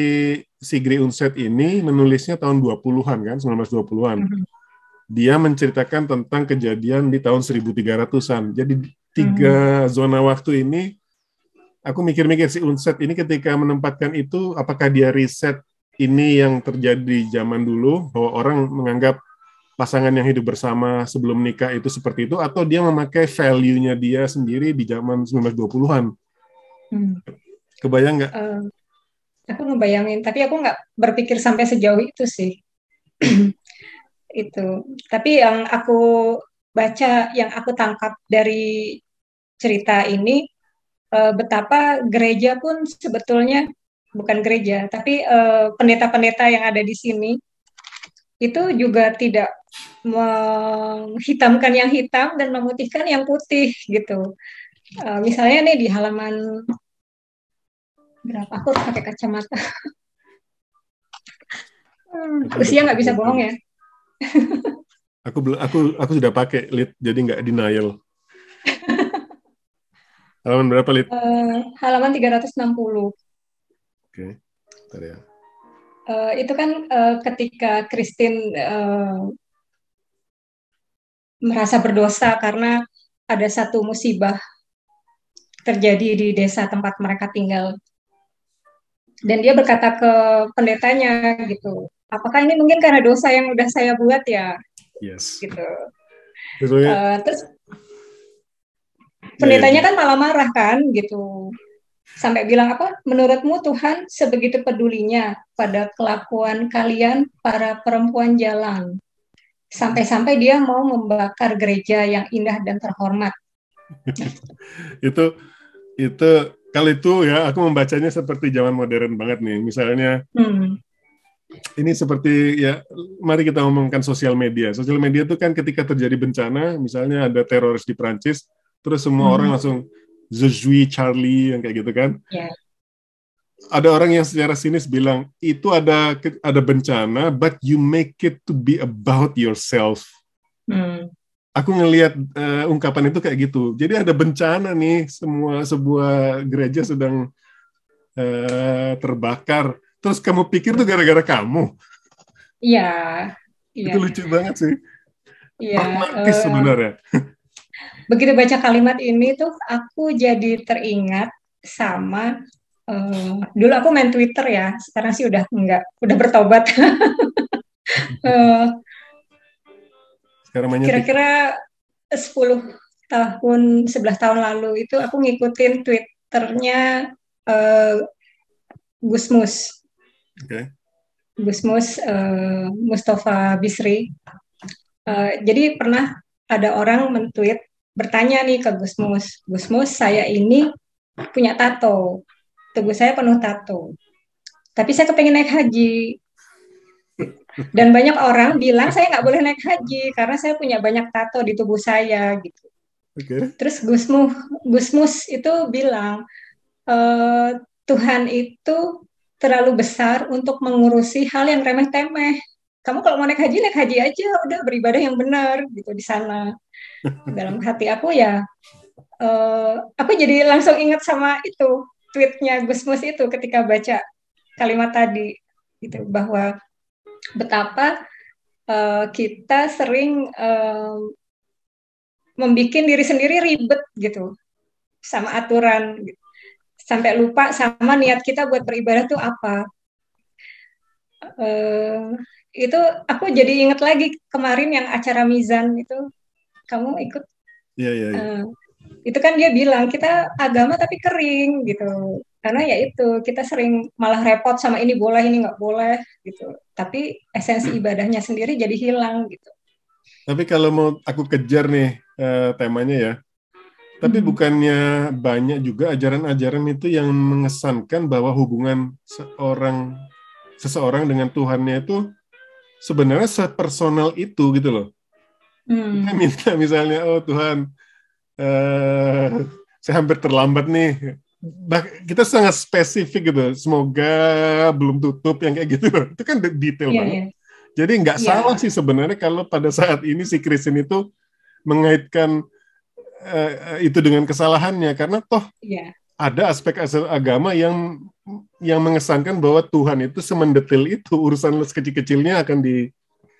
Sigrid Undset ini menulisnya tahun 20-an kan, 1920-an Mhm. dia menceritakan tentang kejadian di tahun 1300-an. Jadi tiga zona waktu ini, aku mikir-mikir si Unset ini ketika menempatkan itu, apakah dia riset ini yang terjadi di zaman dulu, bahwa orang menganggap pasangan yang hidup bersama sebelum nikah itu seperti itu, atau dia memakai value-nya dia sendiri di zaman 1920-an. hmm. Kebayang nggak? Eh, aku ngebayangin, tapi aku nggak berpikir sampai sejauh itu sih. itu. Tapi yang aku baca, yang aku tangkap dari cerita ini, eh, betapa gereja pun sebetulnya bukan gereja, tapi eh, pendeta-pendeta yang ada di sini itu juga tidak menghitamkan yang hitam dan memutihkan yang putih gitu. Eh, misalnya nih di halaman berapa? Aku harus pakai kacamata. Hmm, usia nggak bisa bohong ya. Aku belum, aku aku sudah pakai lid, jadi nggak denial. Halaman berapa lid? Eh, halaman 360. Oke, Bentar ya. Eh, itu kan eh, ketika Christine eh, merasa berdosa karena ada satu musibah terjadi di desa tempat mereka tinggal. Dan dia berkata ke pendetanya gitu, apakah ini mungkin karena dosa yang udah saya buat ya, Yes. gitu. Eh, terus pendetanya kan malah marah kan gitu sampai bilang apa menurutmu Tuhan sebegitu pedulinya pada kelakuan kalian para perempuan jalan sampai-sampai dia mau membakar gereja yang indah dan terhormat itu itu kalau itu ya aku membacanya seperti zaman modern banget nih. Misalnya hmm. ini seperti ya mari kita ngomongkan sosial media. Sosial media itu kan ketika terjadi bencana, misalnya ada teroris di Prancis, terus semua hmm. orang langsung Zezui Charlie yang kayak gitu kan. Yeah. Ada orang yang secara sinis bilang itu ada ada bencana, but you make it to be about yourself. Hmm. Aku ngelihat uh, ungkapan itu kayak gitu. Jadi ada bencana nih, semua sebuah gereja sedang uh, terbakar terus kamu pikir tuh gara-gara kamu. Iya. iya. Itu lucu banget sih. Iya. Pragmatis uh, sebenarnya. Begitu baca kalimat ini tuh aku jadi teringat sama uh, dulu aku main Twitter ya, sekarang sih udah enggak, udah bertobat. uh, sekarang kira-kira 10 tahun, 11 tahun lalu itu aku ngikutin Twitternya uh, Gusmus. Okay. Gusmus uh, Mustafa Bisri. Uh, jadi pernah ada orang mentweet bertanya nih ke Gusmus, Gusmus saya ini punya tato, tubuh saya penuh tato, tapi saya kepengen naik haji. Dan banyak orang bilang saya nggak boleh naik haji karena saya punya banyak tato di tubuh saya gitu. Okay. Terus Gusmus, Gusmus itu bilang e, Tuhan itu terlalu besar untuk mengurusi hal yang remeh-temeh. Kamu kalau mau naik haji, naik haji aja, udah beribadah yang benar gitu di sana. Dalam hati aku ya, uh, aku jadi langsung ingat sama itu tweetnya Gusmus itu ketika baca kalimat tadi, gitu bahwa betapa uh, kita sering uh, membuat diri sendiri ribet gitu sama aturan. Gitu sampai lupa sama niat kita buat beribadah tuh apa. Uh, itu aku jadi inget lagi kemarin yang acara Mizan itu kamu ikut. Iya iya. Ya. Uh, itu kan dia bilang kita agama tapi kering gitu karena ya itu kita sering malah repot sama ini boleh ini nggak boleh gitu tapi esensi ibadahnya sendiri jadi hilang gitu tapi kalau mau aku kejar nih uh, temanya ya tapi hmm. bukannya banyak juga ajaran-ajaran itu yang mengesankan bahwa hubungan seorang seseorang dengan Tuhannya itu sebenarnya sepersonal itu gitu loh. Hmm. Kita minta misalnya, oh Tuhan, uh, saya hampir terlambat nih. Bah, kita sangat spesifik gitu. Semoga belum tutup yang kayak gitu. Itu kan detail yeah, banget. Yeah. Jadi nggak yeah. salah sih sebenarnya kalau pada saat ini si Kristen itu mengaitkan uh, itu dengan kesalahannya karena toh yeah. ada aspek-aspek agama yang yang mengesankan bahwa Tuhan itu semendetil itu urusan sekecil-kecilnya akan di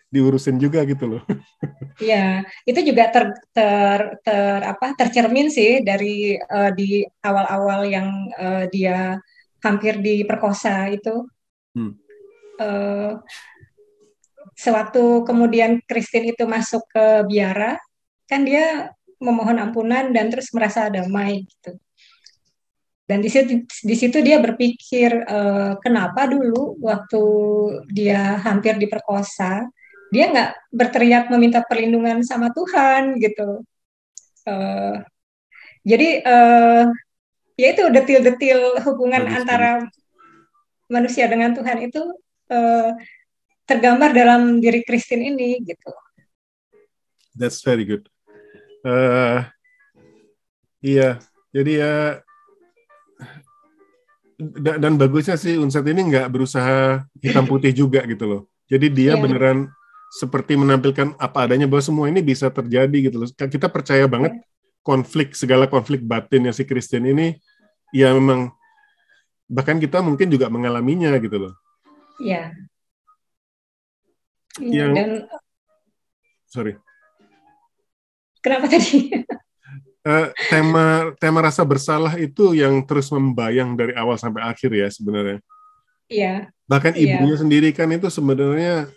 diurusin juga gitu loh. Iya, itu juga ter, ter, ter apa tercermin sih dari uh, di awal-awal yang uh, dia hampir diperkosa itu. Hmm. Uh, sewaktu kemudian Christine itu masuk ke biara, kan dia memohon ampunan dan terus merasa damai gitu. Dan di situ di situ dia berpikir uh, kenapa dulu waktu dia hampir diperkosa dia nggak berteriak meminta perlindungan sama Tuhan gitu. Uh, jadi uh, ya itu detil-detil hubungan Bagus, antara manusia dengan Tuhan itu uh, tergambar dalam diri Kristen ini gitu. That's very good. Uh, iya, jadi ya dan bagusnya sih Unsat ini nggak berusaha hitam putih juga gitu loh. Jadi dia yeah. beneran seperti menampilkan apa adanya bahwa semua ini bisa terjadi gitu loh. Kita percaya banget konflik segala konflik batin yang si Kristen ini ya memang bahkan kita mungkin juga mengalaminya gitu loh. Iya. Yeah. Yang, dan sorry. Kenapa tadi? uh, tema tema rasa bersalah itu yang terus membayang dari awal sampai akhir ya sebenarnya. Iya. Bahkan iya. ibunya sendiri kan itu sebenarnya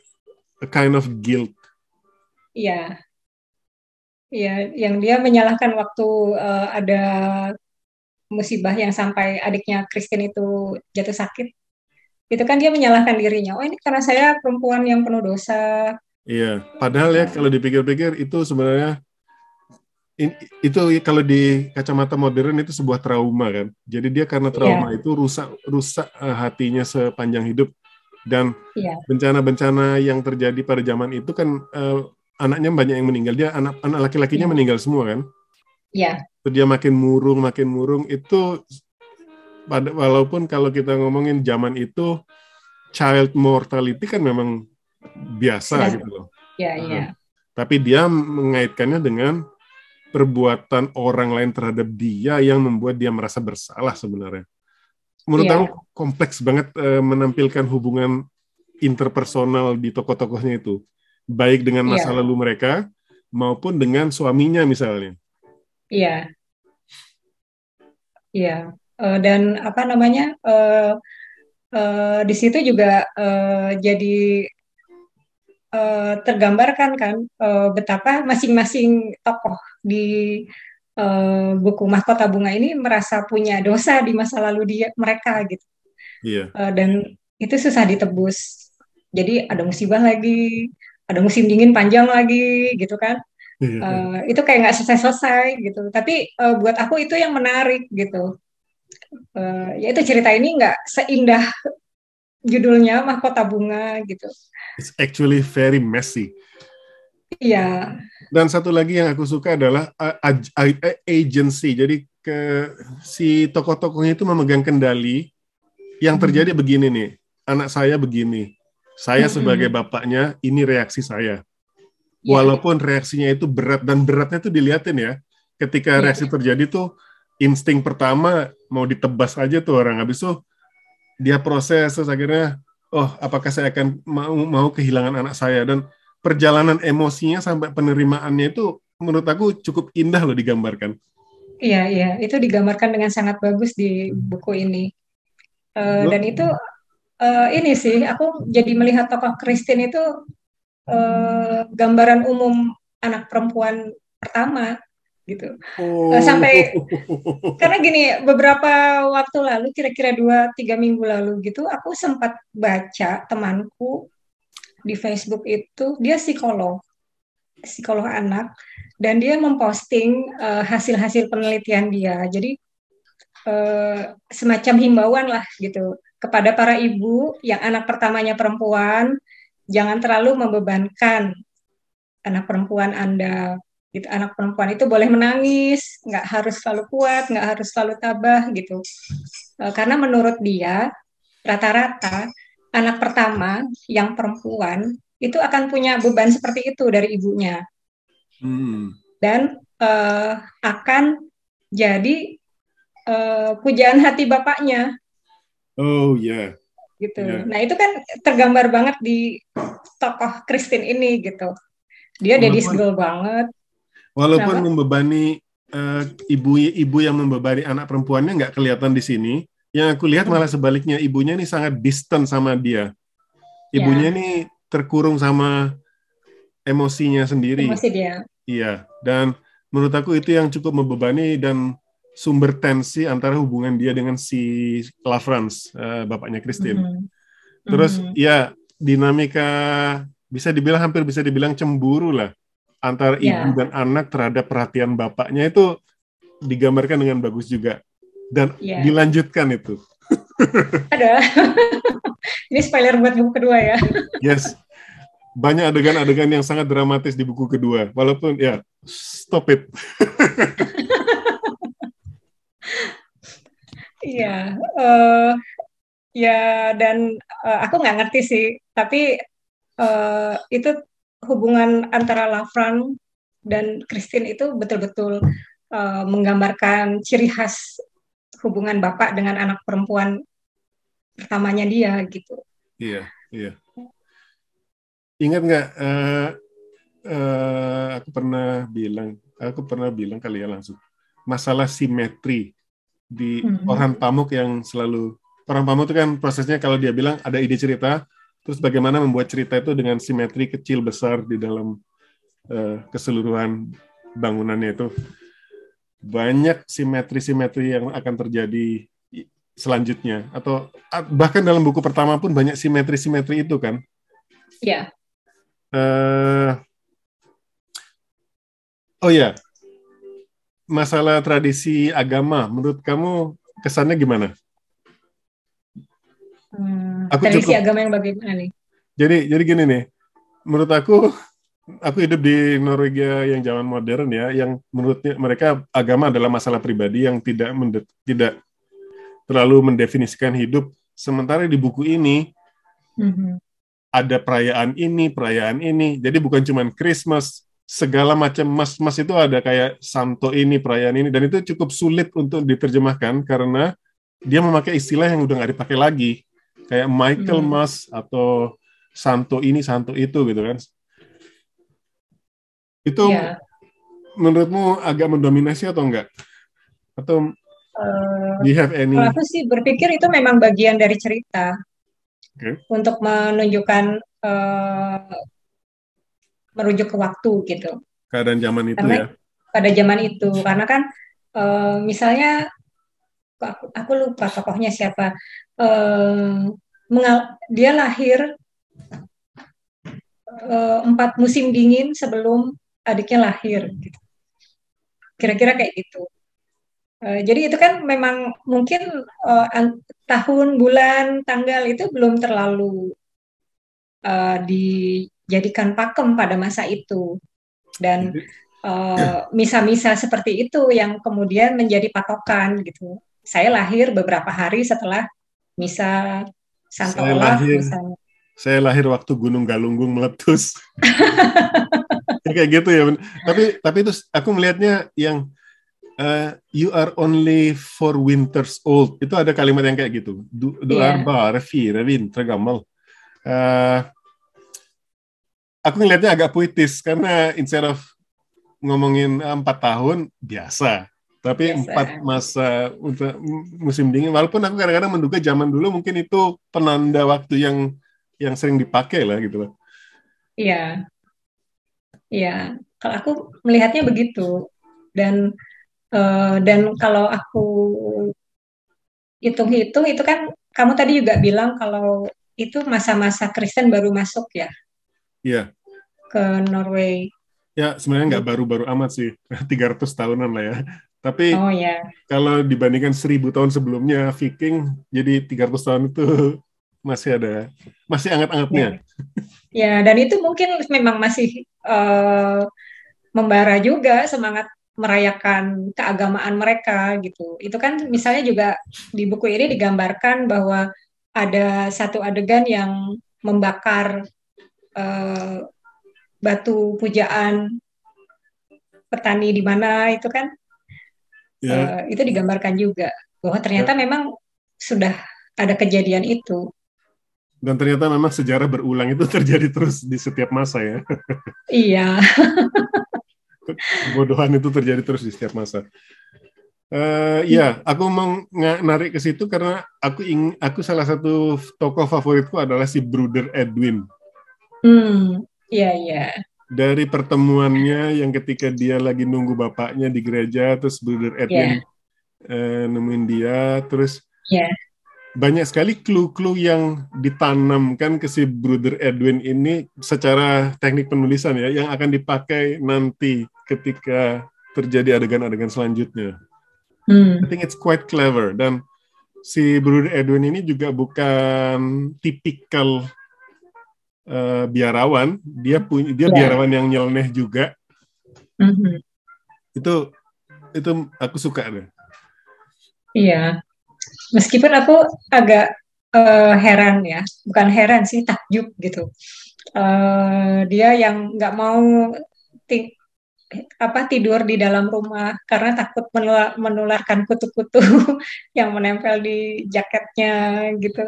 a kind of guilt. Iya. Iya, yang dia menyalahkan waktu uh, ada musibah yang sampai adiknya Kristen itu jatuh sakit. Itu kan dia menyalahkan dirinya. Oh, ini karena saya perempuan yang penuh dosa. Iya, padahal ya kalau dipikir-pikir itu sebenarnya itu kalau di kacamata modern itu sebuah trauma kan. Jadi dia karena trauma yeah. itu rusak rusak uh, hatinya sepanjang hidup Dan Iya. bencana-bencana yang terjadi pada zaman itu kan eh, anaknya banyak yang meninggal. Dia anak anak laki-lakinya Iya. meninggal semua kan. Iya. Terus dia makin murung, makin murung itu pada walaupun kalau kita ngomongin zaman itu child mortality kan memang biasa Sudah. gitu loh. Iya, iya. Tapi dia mengaitkannya dengan perbuatan orang lain terhadap dia yang membuat dia merasa bersalah sebenarnya. Menurut Iya. aku kompleks banget eh, menampilkan hubungan interpersonal di tokoh-tokohnya itu, baik dengan masa Iya. lalu mereka maupun dengan suaminya misalnya. Iya. Iya. Eh, dan apa namanya? eh eh, di situ juga eh, jadi eh, tergambarkan kan eh, betapa masing-masing tokoh di eh, buku Mahkota Bunga ini merasa punya dosa di masa lalu dia mereka gitu. Iya. Eh, dan itu susah ditebus. Jadi ada musibah lagi, ada musim dingin panjang lagi gitu kan. Iya. Eh, itu kayak nggak selesai-selesai gitu. Tapi eh, buat aku itu yang menarik gitu. Eh, ya itu cerita ini nggak seindah judulnya Mahkota Bunga gitu. It's actually very messy. Iya, Dan satu lagi yang aku suka adalah aj- a- agency. Jadi ke si tokoh-tokohnya itu memegang kendali. Yang Hmm. terjadi begini nih, anak saya begini. Saya Hmm. sebagai bapaknya, ini reaksi saya. Iya. Walaupun reaksinya itu berat dan beratnya tuh diliatin ya. Ketika Iya. reaksi terjadi tuh insting pertama mau ditebas aja tuh orang. Habis itu dia proses terus akhirnya oh apakah saya akan mau mau kehilangan anak saya dan perjalanan emosinya sampai penerimaannya itu menurut aku cukup indah loh digambarkan. Iya, iya, itu digambarkan dengan sangat bagus di buku ini. Lo- dan itu eh, ini sih, aku jadi melihat tokoh Christine itu eh, gambaran umum anak perempuan pertama gitu. Oh. Sampai- Karena gini, beberapa waktu lalu, kira-kira dua tiga minggu lalu gitu, aku sempat baca temanku di Facebook itu dia psikolog, psikolog anak, dan dia memposting eh, hasil-hasil penelitian dia. Jadi eh, semacam himbauan lah gitu kepada para ibu yang anak pertamanya perempuan, jangan terlalu membebankan anak perempuan Anda. Gitu, anak perempuan itu boleh menangis, nggak harus selalu kuat, nggak harus selalu tabah gitu. Eh, karena menurut dia rata-rata anak pertama yang perempuan itu akan punya beban seperti itu dari ibunya Hmm. dan eh, akan jadi eh, pujaan hati bapaknya Oh ya. gitu. Iya. Nah itu kan tergambar banget di tokoh Christine ini gitu. Dia Walaupun- girl banget. Walaupun Kenapa? membebani eh, ibu ibu yang membebani anak perempuannya nggak kelihatan di sini, yang aku lihat Hmm. malah sebaliknya ibunya ini sangat distant sama dia. Ibunya Ya. ini terkurung sama emosinya sendiri. Emosi dia. Iya, dan menurut aku itu yang cukup membebani dan sumber tensi antara hubungan dia dengan si La France, eh, bapaknya Christine. Mhm. Terus Mhm. ya dinamika bisa dibilang hampir bisa dibilang cemburu lah antara Ya. ibu dan anak terhadap perhatian bapaknya itu digambarkan dengan bagus juga dan Ya. dilanjutkan itu. ada. Ini spoiler buat buku kedua ya. Yes. Banyak adegan-adegan yang sangat dramatis di buku kedua. Walaupun ya stop it. Iya, eh, ya dan eh, aku nggak ngerti sih, tapi eh, itu hubungan antara Lafran dan Christine itu betul-betul eh, menggambarkan ciri khas hubungan bapak dengan anak perempuan pertamanya dia gitu. Iya, iya. Ingat nggak? eh, eh, aku pernah bilang, aku pernah bilang kali ya langsung masalah simetri di Mhm. orang pamuk yang selalu orang pamuk itu kan prosesnya kalau dia bilang ada ide cerita, terus bagaimana membuat cerita itu dengan simetri kecil besar di dalam eh, keseluruhan bangunannya itu banyak simetri-simetri yang akan terjadi selanjutnya. Atau a- bahkan dalam buku pertama pun banyak simetri-simetri itu kan? Ya, eh oh ya masalah tradisi agama menurut kamu kesannya gimana? Hmm, Aku tradisi cukup- agama yang bagaimana nih? Jadi jadi gini nih, menurut aku aku hidup di Norwegia yang zaman modern ya, yang menurutnya mereka agama adalah masalah pribadi yang tidak tidak terlalu mendefinisikan hidup. Sementara di buku ini Mhm. ada perayaan ini, perayaan ini. Jadi bukan cuma Christmas, segala macam mas-mas itu ada kayak Santo ini, perayaan ini, dan itu cukup sulit untuk diterjemahkan karena dia memakai istilah yang udah nggak dipakai lagi, kayak Michael Hmm. Mas atau Santo ini, Santo itu gitu kan. Itu Iya. menurutmu agak mendominasi atau enggak? Atau do you have any? Kalau aku sih berpikir itu memang bagian dari cerita Oke. untuk menunjukkan eh, merujuk ke waktu gitu keadaan zaman itu Karena- ya? pada zaman itu karena kan eh, misalnya aku, aku lupa tokohnya siapa mengal- dia lahir empat musim dingin sebelum adiknya lahir gitu. kira-kira kayak gitu Eh, jadi itu kan memang mungkin an- tahun, bulan, tanggal itu belum terlalu eh, dijadikan pakem pada masa itu. Dan Jadi- eh, misa-misa seperti itu yang kemudian menjadi patokan gitu. Saya lahir beberapa hari setelah misa Santo Saya Olaf lahir- misalnya. saya lahir waktu Gunung Galunggung meletus. Ya, kayak gitu ya. Tapi tapi itu aku melihatnya yang eh, you are only four winters old. Itu ada kalimat yang kayak gitu. Du, du er bare fire vintre gammel. Eh, aku ngelihatnya agak puitis karena instead of ngomongin eh, empat tahun biasa. Tapi empat masa untuk musim dingin. Walaupun aku kadang-kadang menduga zaman dulu mungkin itu penanda waktu yang yang sering dipakai lah gitu loh. Iya. Iya, kalau aku melihatnya begitu. Dan eh, dan kalau aku hitung-hitung itu kan kamu tadi juga bilang kalau itu masa-masa Kristen baru masuk ya Iya. ke Norway. Ya, sebenarnya nggak baru-baru amat sih, 300 tahunan lah ya. Tapi Oh ya, kalau dibandingkan 1000 tahun sebelumnya Viking, jadi 300 tahun itu masih ada, masih anget-angetnya. ya dan itu mungkin memang masih eh, membara juga semangat merayakan keagamaan mereka gitu. Itu kan misalnya juga di buku ini digambarkan bahwa ada satu adegan yang membakar eh, batu pujaan petani di mana itu kan Ya, eh, itu digambarkan juga bahwa ternyata memang sudah ada kejadian itu. Dan ternyata memang sejarah berulang itu terjadi terus di setiap masa ya. Iya, Kebodohan itu terjadi terus di setiap masa. Eh ya, aku mau narik ke situ karena aku ing, aku salah satu tokoh favoritku adalah si Bruder Edwin. hmm, iya iya, dari pertemuannya yang ketika dia lagi nunggu bapaknya di gereja terus Brother Edwin eh, nemuin dia terus Iya. Banyak sekali clue-clue yang ditanamkan ke si Brother Edwin ini secara teknik penulisan ya yang akan dipakai nanti ketika terjadi adegan-adegan selanjutnya. hmm, I think it's quite clever dan si Brother Edwin ini juga bukan tipikal eh, biarawan, dia punya dia Ya. biarawan yang nyeleneh juga. mhm. Itu itu aku suka deh. Iya. Meskipun aku agak eh, heran ya, bukan heran sih, takjub gitu. Eh, dia yang nggak mau ti- apa tidur di dalam rumah karena takut menula- menularkan kutu-kutu yang menempel di jaketnya gitu.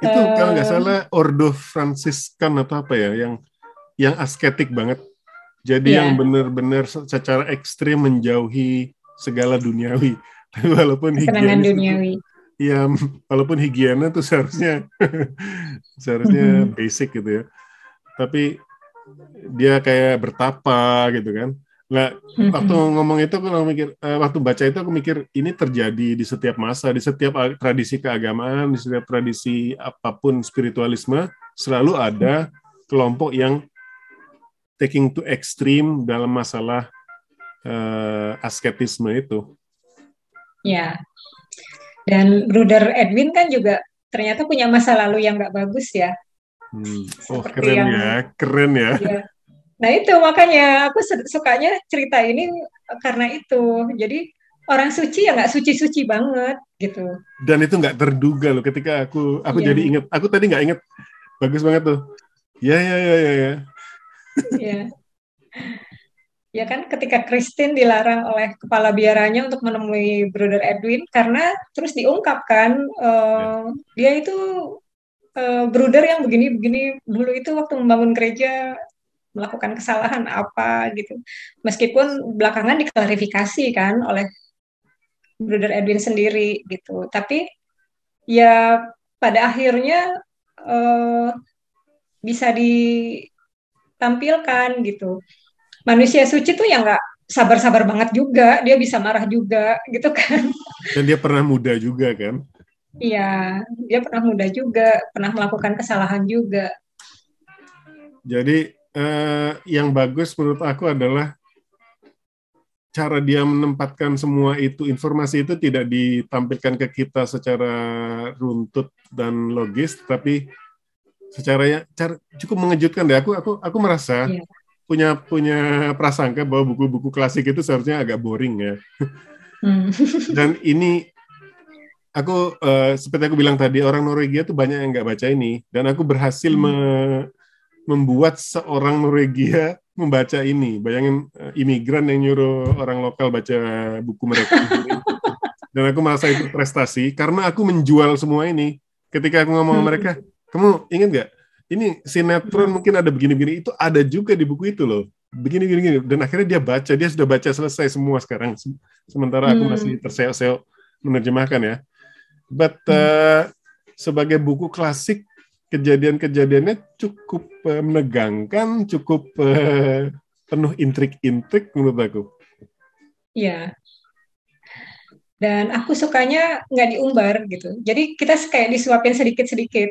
Itu Eh. kalau nggak salah Ordo Fransiskan atau apa ya yang yang asketik banget. Jadi Iya. yang benar-benar secara ekstrim menjauhi segala duniawi. Walaupun Kesenangan higienis itu- duniawi. Iya, walaupun higiena tuh seharusnya seharusnya Mhm. basic gitu ya. Tapi dia kayak bertapa gitu kan. Nah, waktu ngomong itu aku mikir eh, waktu baca itu aku mikir ini terjadi di setiap masa, di setiap tradisi keagamaan, di setiap tradisi apa pun spiritualisme selalu ada kelompok yang taking to extreme dalam masalah eh, asketisme itu. Ya. Dan Bruder Edwin kan juga ternyata punya masa lalu yang nggak bagus ya. Hmm. Oh keren yang, ya, keren ya. ya. Nah itu makanya aku sukanya cerita ini karena itu. Jadi orang suci ya nggak suci-suci banget gitu. Dan itu nggak terduga loh ketika aku aku ya. jadi inget. Aku tadi nggak inget. Bagus banget tuh. Ya ya ya ya ya. Ya. Ya kan ketika Christine dilarang oleh kepala biaranya untuk menemui Brother Edwin karena terus diungkapkan uh, ya. dia itu uh, Brother yang begini-begini dulu itu waktu membangun gereja melakukan kesalahan apa gitu. Meskipun belakangan diklarifikasi kan oleh Brother Edwin sendiri gitu. Tapi ya pada akhirnya uh, bisa ditampilkan gitu manusia suci tuh yang nggak sabar-sabar banget juga, dia bisa marah juga gitu kan. Dan dia pernah muda juga kan? Iya, dia pernah muda juga, pernah melakukan kesalahan juga. Jadi eh, yang bagus menurut aku adalah cara dia menempatkan semua itu informasi itu tidak ditampilkan ke kita secara runtut dan logis, tapi secara ya cara, cukup mengejutkan deh. Aku aku aku merasa iya punya punya prasangka bahwa buku-buku klasik itu seharusnya agak boring ya. Hmm. Dan ini aku uh, seperti aku bilang tadi orang Norwegia tuh banyak yang nggak baca ini dan aku berhasil hmm. me membuat seorang Norwegia membaca ini. Bayangin uh, imigran yang nyuruh orang lokal baca buku mereka. dan aku merasa itu prestasi karena aku menjual semua ini. Ketika aku ngomong hmm. mereka, kamu ingat nggak ini sinetron hmm. mungkin ada begini-begini itu ada juga di buku itu loh begini gini dan akhirnya dia baca dia sudah baca selesai semua sekarang sementara aku masih hmm. terseok-seok menerjemahkan ya but uh, sebagai buku klasik kejadian-kejadiannya cukup uh, menegangkan cukup uh, penuh intrik-intrik menurut aku Iya. Dan aku sukanya nggak diumbar gitu. Jadi kita kayak disuapin sedikit-sedikit.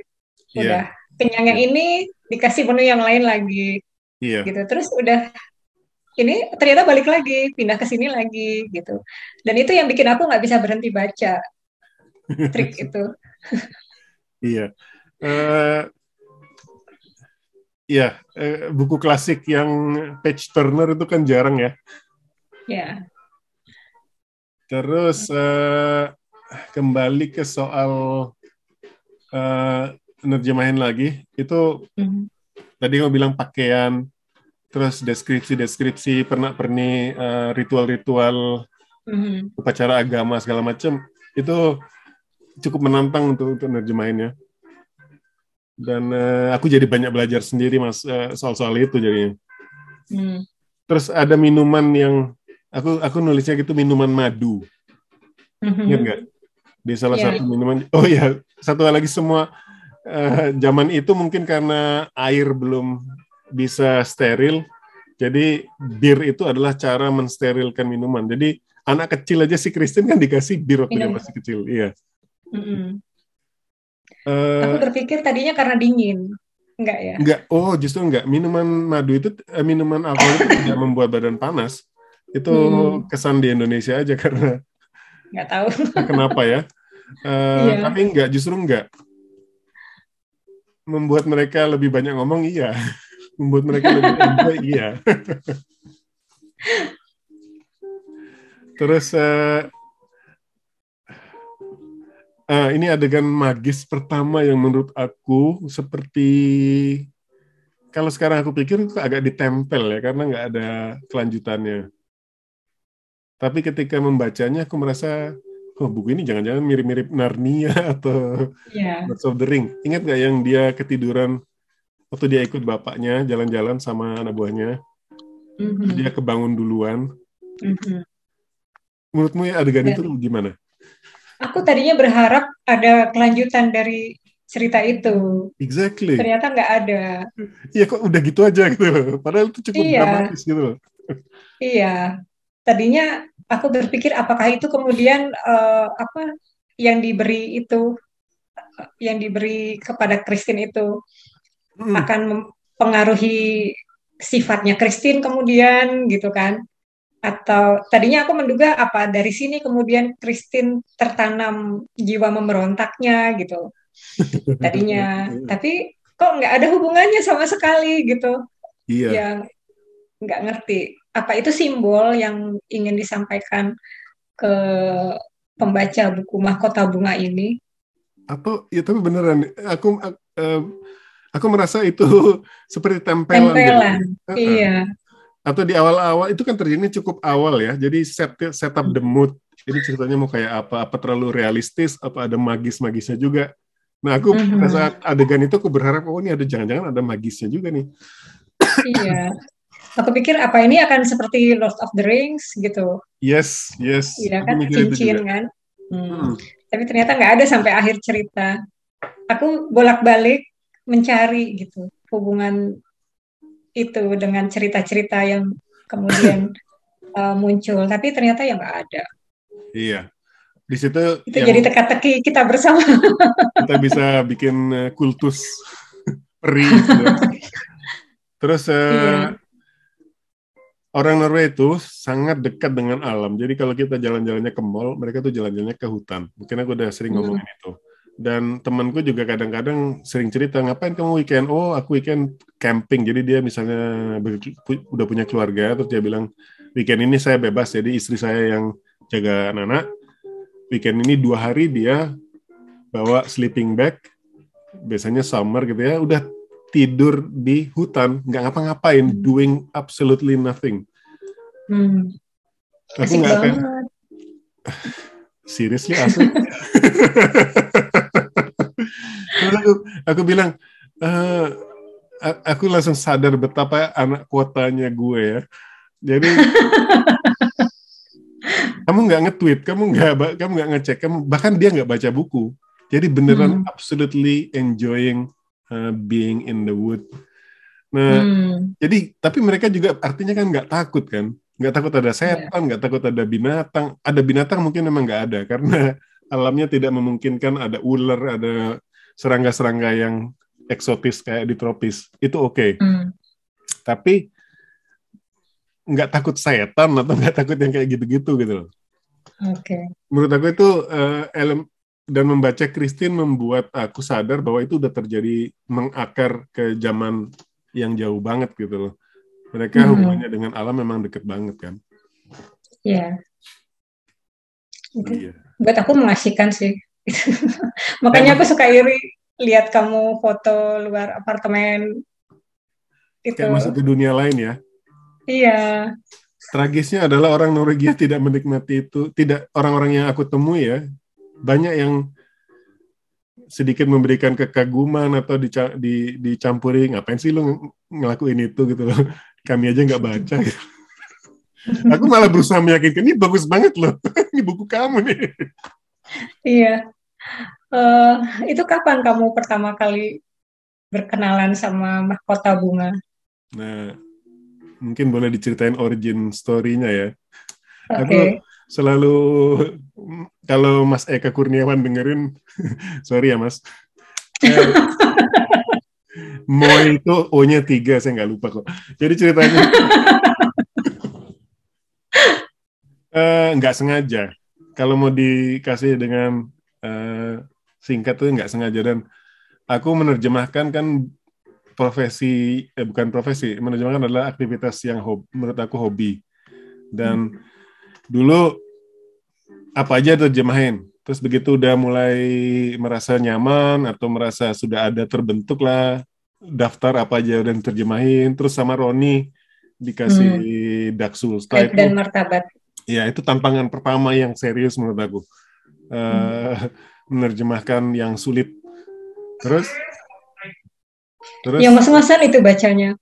Iya. Udah. Yeah kenyang yang ini dikasih menu yang lain lagi. Iya. gitu. Terus udah ini ternyata balik lagi pindah ke sini lagi gitu. Dan itu yang bikin aku nggak bisa berhenti baca trik itu. Iya. Uh, iya uh, buku klasik yang page turner itu kan jarang ya. Ya terus uh, kembali ke soal uh, nerjemahin lagi itu mm-hmm. tadi kamu bilang pakaian terus deskripsi-deskripsi pernah perni uh, ritual-ritual mm-hmm. upacara agama segala macam itu cukup menantang untuk untuk nerjemahinnya dan uh, aku jadi banyak belajar sendiri mas uh, soal-soal itu jadinya mm. terus ada minuman yang aku aku nulisnya gitu minuman madu mm-hmm. ingat nggak di salah yeah. satu minuman oh ya satu lagi semua uh, zaman itu mungkin karena air belum bisa steril, jadi bir itu adalah cara mensterilkan minuman. Jadi anak kecil aja si Kristen kan dikasih bir waktu dia masih kecil, iya. Mm -hmm. uh, Aku berpikir tadinya karena dingin, enggak ya? Enggak, oh justru enggak. Minuman madu itu, eh, minuman alkohol itu tidak membuat badan panas. Itu hmm. kesan di Indonesia aja karena nggak tahu kenapa ya. Uh, iya. Tapi enggak, justru enggak membuat mereka lebih banyak ngomong iya. Membuat mereka lebih enjoy iya. Terus uh, uh, ini adegan magis pertama yang menurut aku seperti kalau sekarang aku pikir itu agak ditempel ya karena nggak ada kelanjutannya. Tapi ketika membacanya aku merasa oh buku ini jangan-jangan mirip-mirip Narnia atau yeah. Lord of the Ring. Ingat gak yang dia ketiduran waktu dia ikut bapaknya jalan-jalan sama anak buahnya? Mm-hmm. Dia kebangun duluan. Mm-hmm. Menurutmu ya adegan yeah. itu gimana? Aku tadinya berharap ada kelanjutan dari cerita itu. Exactly. Ternyata nggak ada. Iya kok udah gitu aja gitu. Padahal itu cukup iya. dramatis gitu. Iya. Tadinya aku berpikir apakah itu kemudian uh, apa yang diberi itu yang diberi kepada Kristin itu hmm. akan mempengaruhi sifatnya Kristin kemudian gitu kan atau tadinya aku menduga apa dari sini kemudian Kristin tertanam jiwa memberontaknya gitu tadinya. Tapi kok nggak ada hubungannya sama sekali gitu. Iya. Ya nggak ngerti apa itu simbol yang ingin disampaikan ke pembaca buku Mahkota Bunga ini. Atau ya tapi beneran aku uh, aku merasa itu seperti tempelan. Tempelan, gitu. iya. Atau di awal-awal itu kan terjadinya cukup awal ya. Jadi set set up the mood. Jadi ceritanya mau kayak apa? Apa terlalu realistis? Apa ada magis-magisnya juga? Nah, aku mm -hmm. saat adegan itu aku berharap oh ini ada jangan-jangan ada magisnya juga nih. Iya. Aku pikir apa ini akan seperti Lord of the Rings gitu. Yes, yes. Iya kan cincin kan. Hmm. Hmm. Tapi ternyata nggak ada sampai akhir cerita. Aku bolak-balik mencari gitu hubungan itu dengan cerita-cerita yang kemudian uh, muncul. Tapi ternyata ya nggak ada. Iya. Di situ itu yang jadi teka-teki kita bersama. kita bisa bikin uh, kultus peri. Gitu. Terus uh, iya. Orang Norway itu sangat dekat dengan alam. Jadi kalau kita jalan-jalannya ke mall, mereka tuh jalan-jalannya ke hutan. Mungkin aku udah sering hmm. ngomongin itu. Dan temanku juga kadang-kadang sering cerita, ngapain kamu weekend? Oh, aku weekend camping. Jadi dia misalnya udah punya keluarga, terus dia bilang, weekend ini saya bebas, jadi istri saya yang jaga anak-anak. Weekend ini dua hari dia bawa sleeping bag, biasanya summer gitu ya, udah tidur di hutan, nggak ngapa-ngapain, hmm. doing absolutely nothing. Hmm. Aku nggak akan. Seriously asik. aku, aku bilang, uh, aku langsung sadar betapa anak kuotanya gue ya. Jadi kamu nggak nge-tweet, kamu nggak kamu nggak ngecek, kamu bahkan dia nggak baca buku. Jadi beneran hmm. absolutely enjoying uh, being in the wood. Nah, hmm. jadi tapi mereka juga artinya kan nggak takut kan, nggak takut ada setan, nggak yeah. takut ada binatang. Ada binatang mungkin memang nggak ada karena alamnya tidak memungkinkan ada ular, ada serangga-serangga yang eksotis kayak di tropis. Itu oke. Okay. Hmm. Tapi nggak takut setan atau nggak takut yang kayak gitu-gitu gitu loh. Oke. Okay. Menurut aku itu uh, dan membaca Christine membuat aku sadar bahwa itu udah terjadi mengakar ke zaman yang jauh banget gitu loh. Mereka hmm. hubungannya dengan alam memang deket banget kan. Iya. Yeah. Iya. Buat aku mengasihkan sih. Makanya aku suka iri lihat kamu foto luar apartemen itu. Kayak masuk ke dunia lain ya. Iya. Tragisnya adalah orang Norwegia tidak menikmati itu. Tidak orang-orang yang aku temui ya, banyak yang sedikit memberikan kekaguman atau dica di, dicampuri ngapain sih lu ngelakuin itu gitu loh. Kami aja nggak baca. Gitu. Aku malah berusaha meyakinkan ini bagus banget loh. ini buku kamu nih. Iya. Uh, itu kapan kamu pertama kali berkenalan sama mahkota bunga? Nah, mungkin boleh diceritain origin story-nya ya. Okay. Aku selalu kalau Mas Eka Kurniawan dengerin, sorry ya Mas. Moy itu O-nya tiga, saya nggak lupa kok. Jadi ceritanya uh, nggak sengaja. Kalau mau dikasih dengan uh, singkat tuh nggak sengaja dan aku menerjemahkan kan profesi eh bukan profesi menerjemahkan adalah aktivitas yang hobi, menurut aku hobi dan hmm. Dulu apa aja terjemahin terus begitu udah mulai merasa nyaman atau merasa sudah ada terbentuk lah daftar apa aja dan terjemahin. Terus sama Roni dikasih hmm. Daksul. Setelah itu dan martabat. Ya itu tantangan pertama yang serius menurut aku. Uh, hmm. menerjemahkan yang sulit. Terus? Terus, yang mas-masan itu bacanya.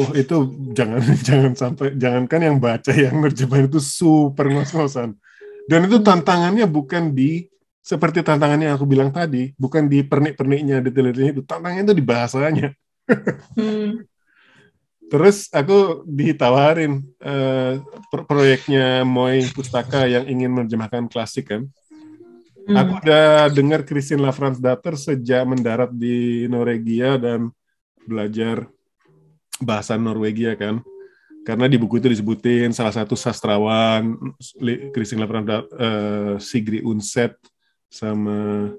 Oh itu jangan jangan sampai jangankan yang baca yang nerjemahin itu super ngos-ngosan. Dan itu tantangannya bukan di seperti tantangannya yang aku bilang tadi, bukan di pernik-perniknya, detail-detailnya itu, tantangannya itu di bahasanya. hmm. Terus aku ditawarin uh, proyeknya Moy Pustaka yang ingin menerjemahkan klasik kan. Hmm. Aku udah dengar Christine Datter sejak mendarat di Norwegia dan belajar bahasa Norwegia kan. Karena di buku itu disebutin salah satu sastrawan Christine Lafrandatter uh, Sigrid Undset sama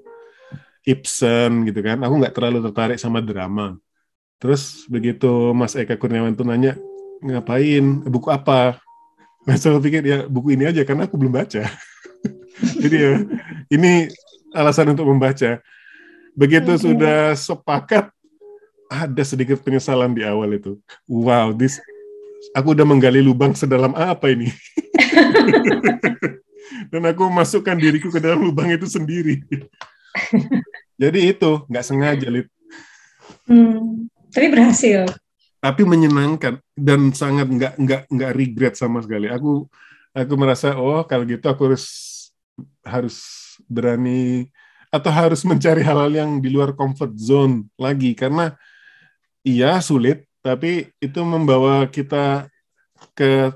Ibsen gitu kan. Aku nggak terlalu tertarik sama drama. Terus begitu Mas Eka Kurniawan tuh nanya ngapain, buku apa? Nah, saya pikir ya buku ini aja karena aku belum baca. Jadi ya ini alasan untuk membaca. Begitu okay. sudah sepakat, ada sedikit penyesalan di awal itu. Wow, this aku udah menggali lubang sedalam apa ini? Dan aku masukkan diriku ke dalam lubang itu sendiri. Jadi itu nggak sengaja, Lid. Hmm, tapi berhasil. Tapi menyenangkan dan sangat nggak nggak nggak regret sama sekali. Aku aku merasa oh kalau gitu aku harus harus berani atau harus mencari hal-hal yang di luar comfort zone lagi karena iya sulit tapi itu membawa kita ke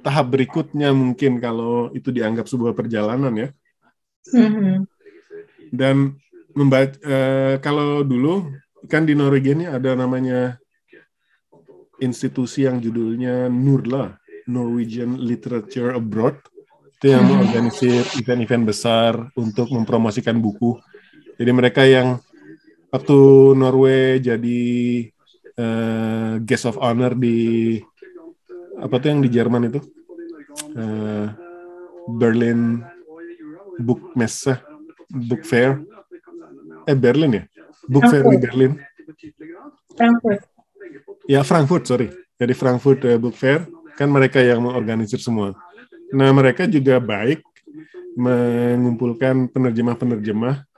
tahap berikutnya mungkin kalau itu dianggap sebuah perjalanan ya. Mm-hmm. Dan membaca uh, kalau dulu kan di Norwegia ini ada namanya institusi yang judulnya NURLA, Norwegian Literature Abroad. Itu yang mm-hmm. mengorganisir event-event besar untuk mempromosikan buku. Jadi mereka yang waktu Norway jadi uh, guest of honor di apa tuh yang di Jerman itu? Uh, Berlin Book Messe Book Fair. Eh Berlin ya? Book Fair di Berlin. Frankfurt. Ya Frankfurt sorry. Jadi Frankfurt uh, Book Fair. Kan mereka yang mengorganisir semua. Nah mereka juga baik mengumpulkan penerjemah-penerjemah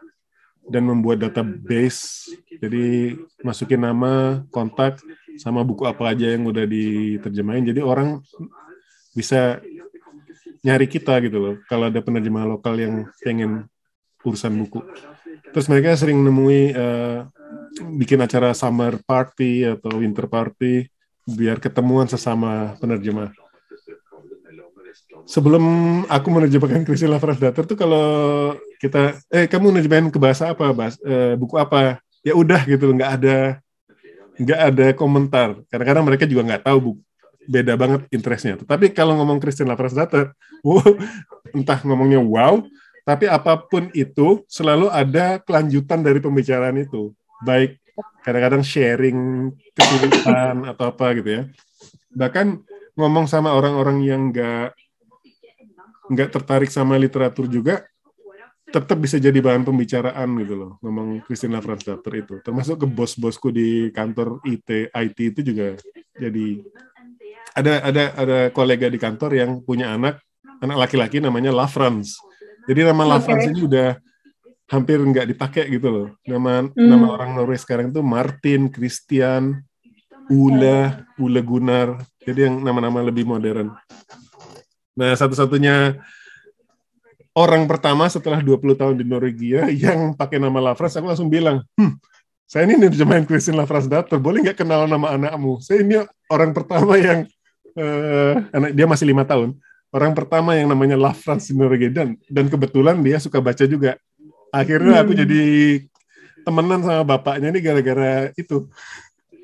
dan membuat database jadi masukin nama kontak sama buku apa aja yang udah diterjemahin. Jadi orang bisa nyari kita gitu loh. Kalau ada penerjemah lokal yang pengen urusan buku. Terus mereka sering nemui uh, bikin acara summer party atau winter party biar ketemuan sesama penerjemah. Sebelum aku menerjemahkan Christine Dater tuh kalau kita eh kamu menerjemahkan ke bahasa apa, bahas, uh, buku apa? Ya udah gitu, nggak ada nggak ada komentar. Kadang-kadang mereka juga nggak tahu bu, beda banget interestnya. Tetapi kalau ngomong Christian Laprasdater, wow, entah ngomongnya wow, tapi apa pun itu selalu ada kelanjutan dari pembicaraan itu. Baik kadang-kadang sharing kesulitan atau apa gitu ya. Bahkan ngomong sama orang-orang yang nggak nggak tertarik sama literatur juga, tetap bisa jadi bahan pembicaraan gitu loh ngomong Christina Fransdater itu. Termasuk ke bos-bosku di kantor IT IT itu juga jadi ada ada ada kolega di kantor yang punya anak anak laki-laki namanya Lafrans jadi nama Lafrans ini udah hampir nggak dipakai gitu loh. Nama hmm. nama orang Norway sekarang itu Martin Christian Ula Ula Gunnar. Jadi yang nama-nama lebih modern. Nah satu-satunya orang pertama setelah 20 tahun di Norwegia yang pakai nama Lafras, aku langsung bilang, hmm, saya ini nerjemahin Christine Lafras Dator, boleh nggak kenal nama anakmu? Saya ini orang pertama yang, uh, anak dia masih lima tahun, orang pertama yang namanya Lafras di Norwegia, dan, dan kebetulan dia suka baca juga. Akhirnya aku hmm. jadi temenan sama bapaknya ini gara-gara itu.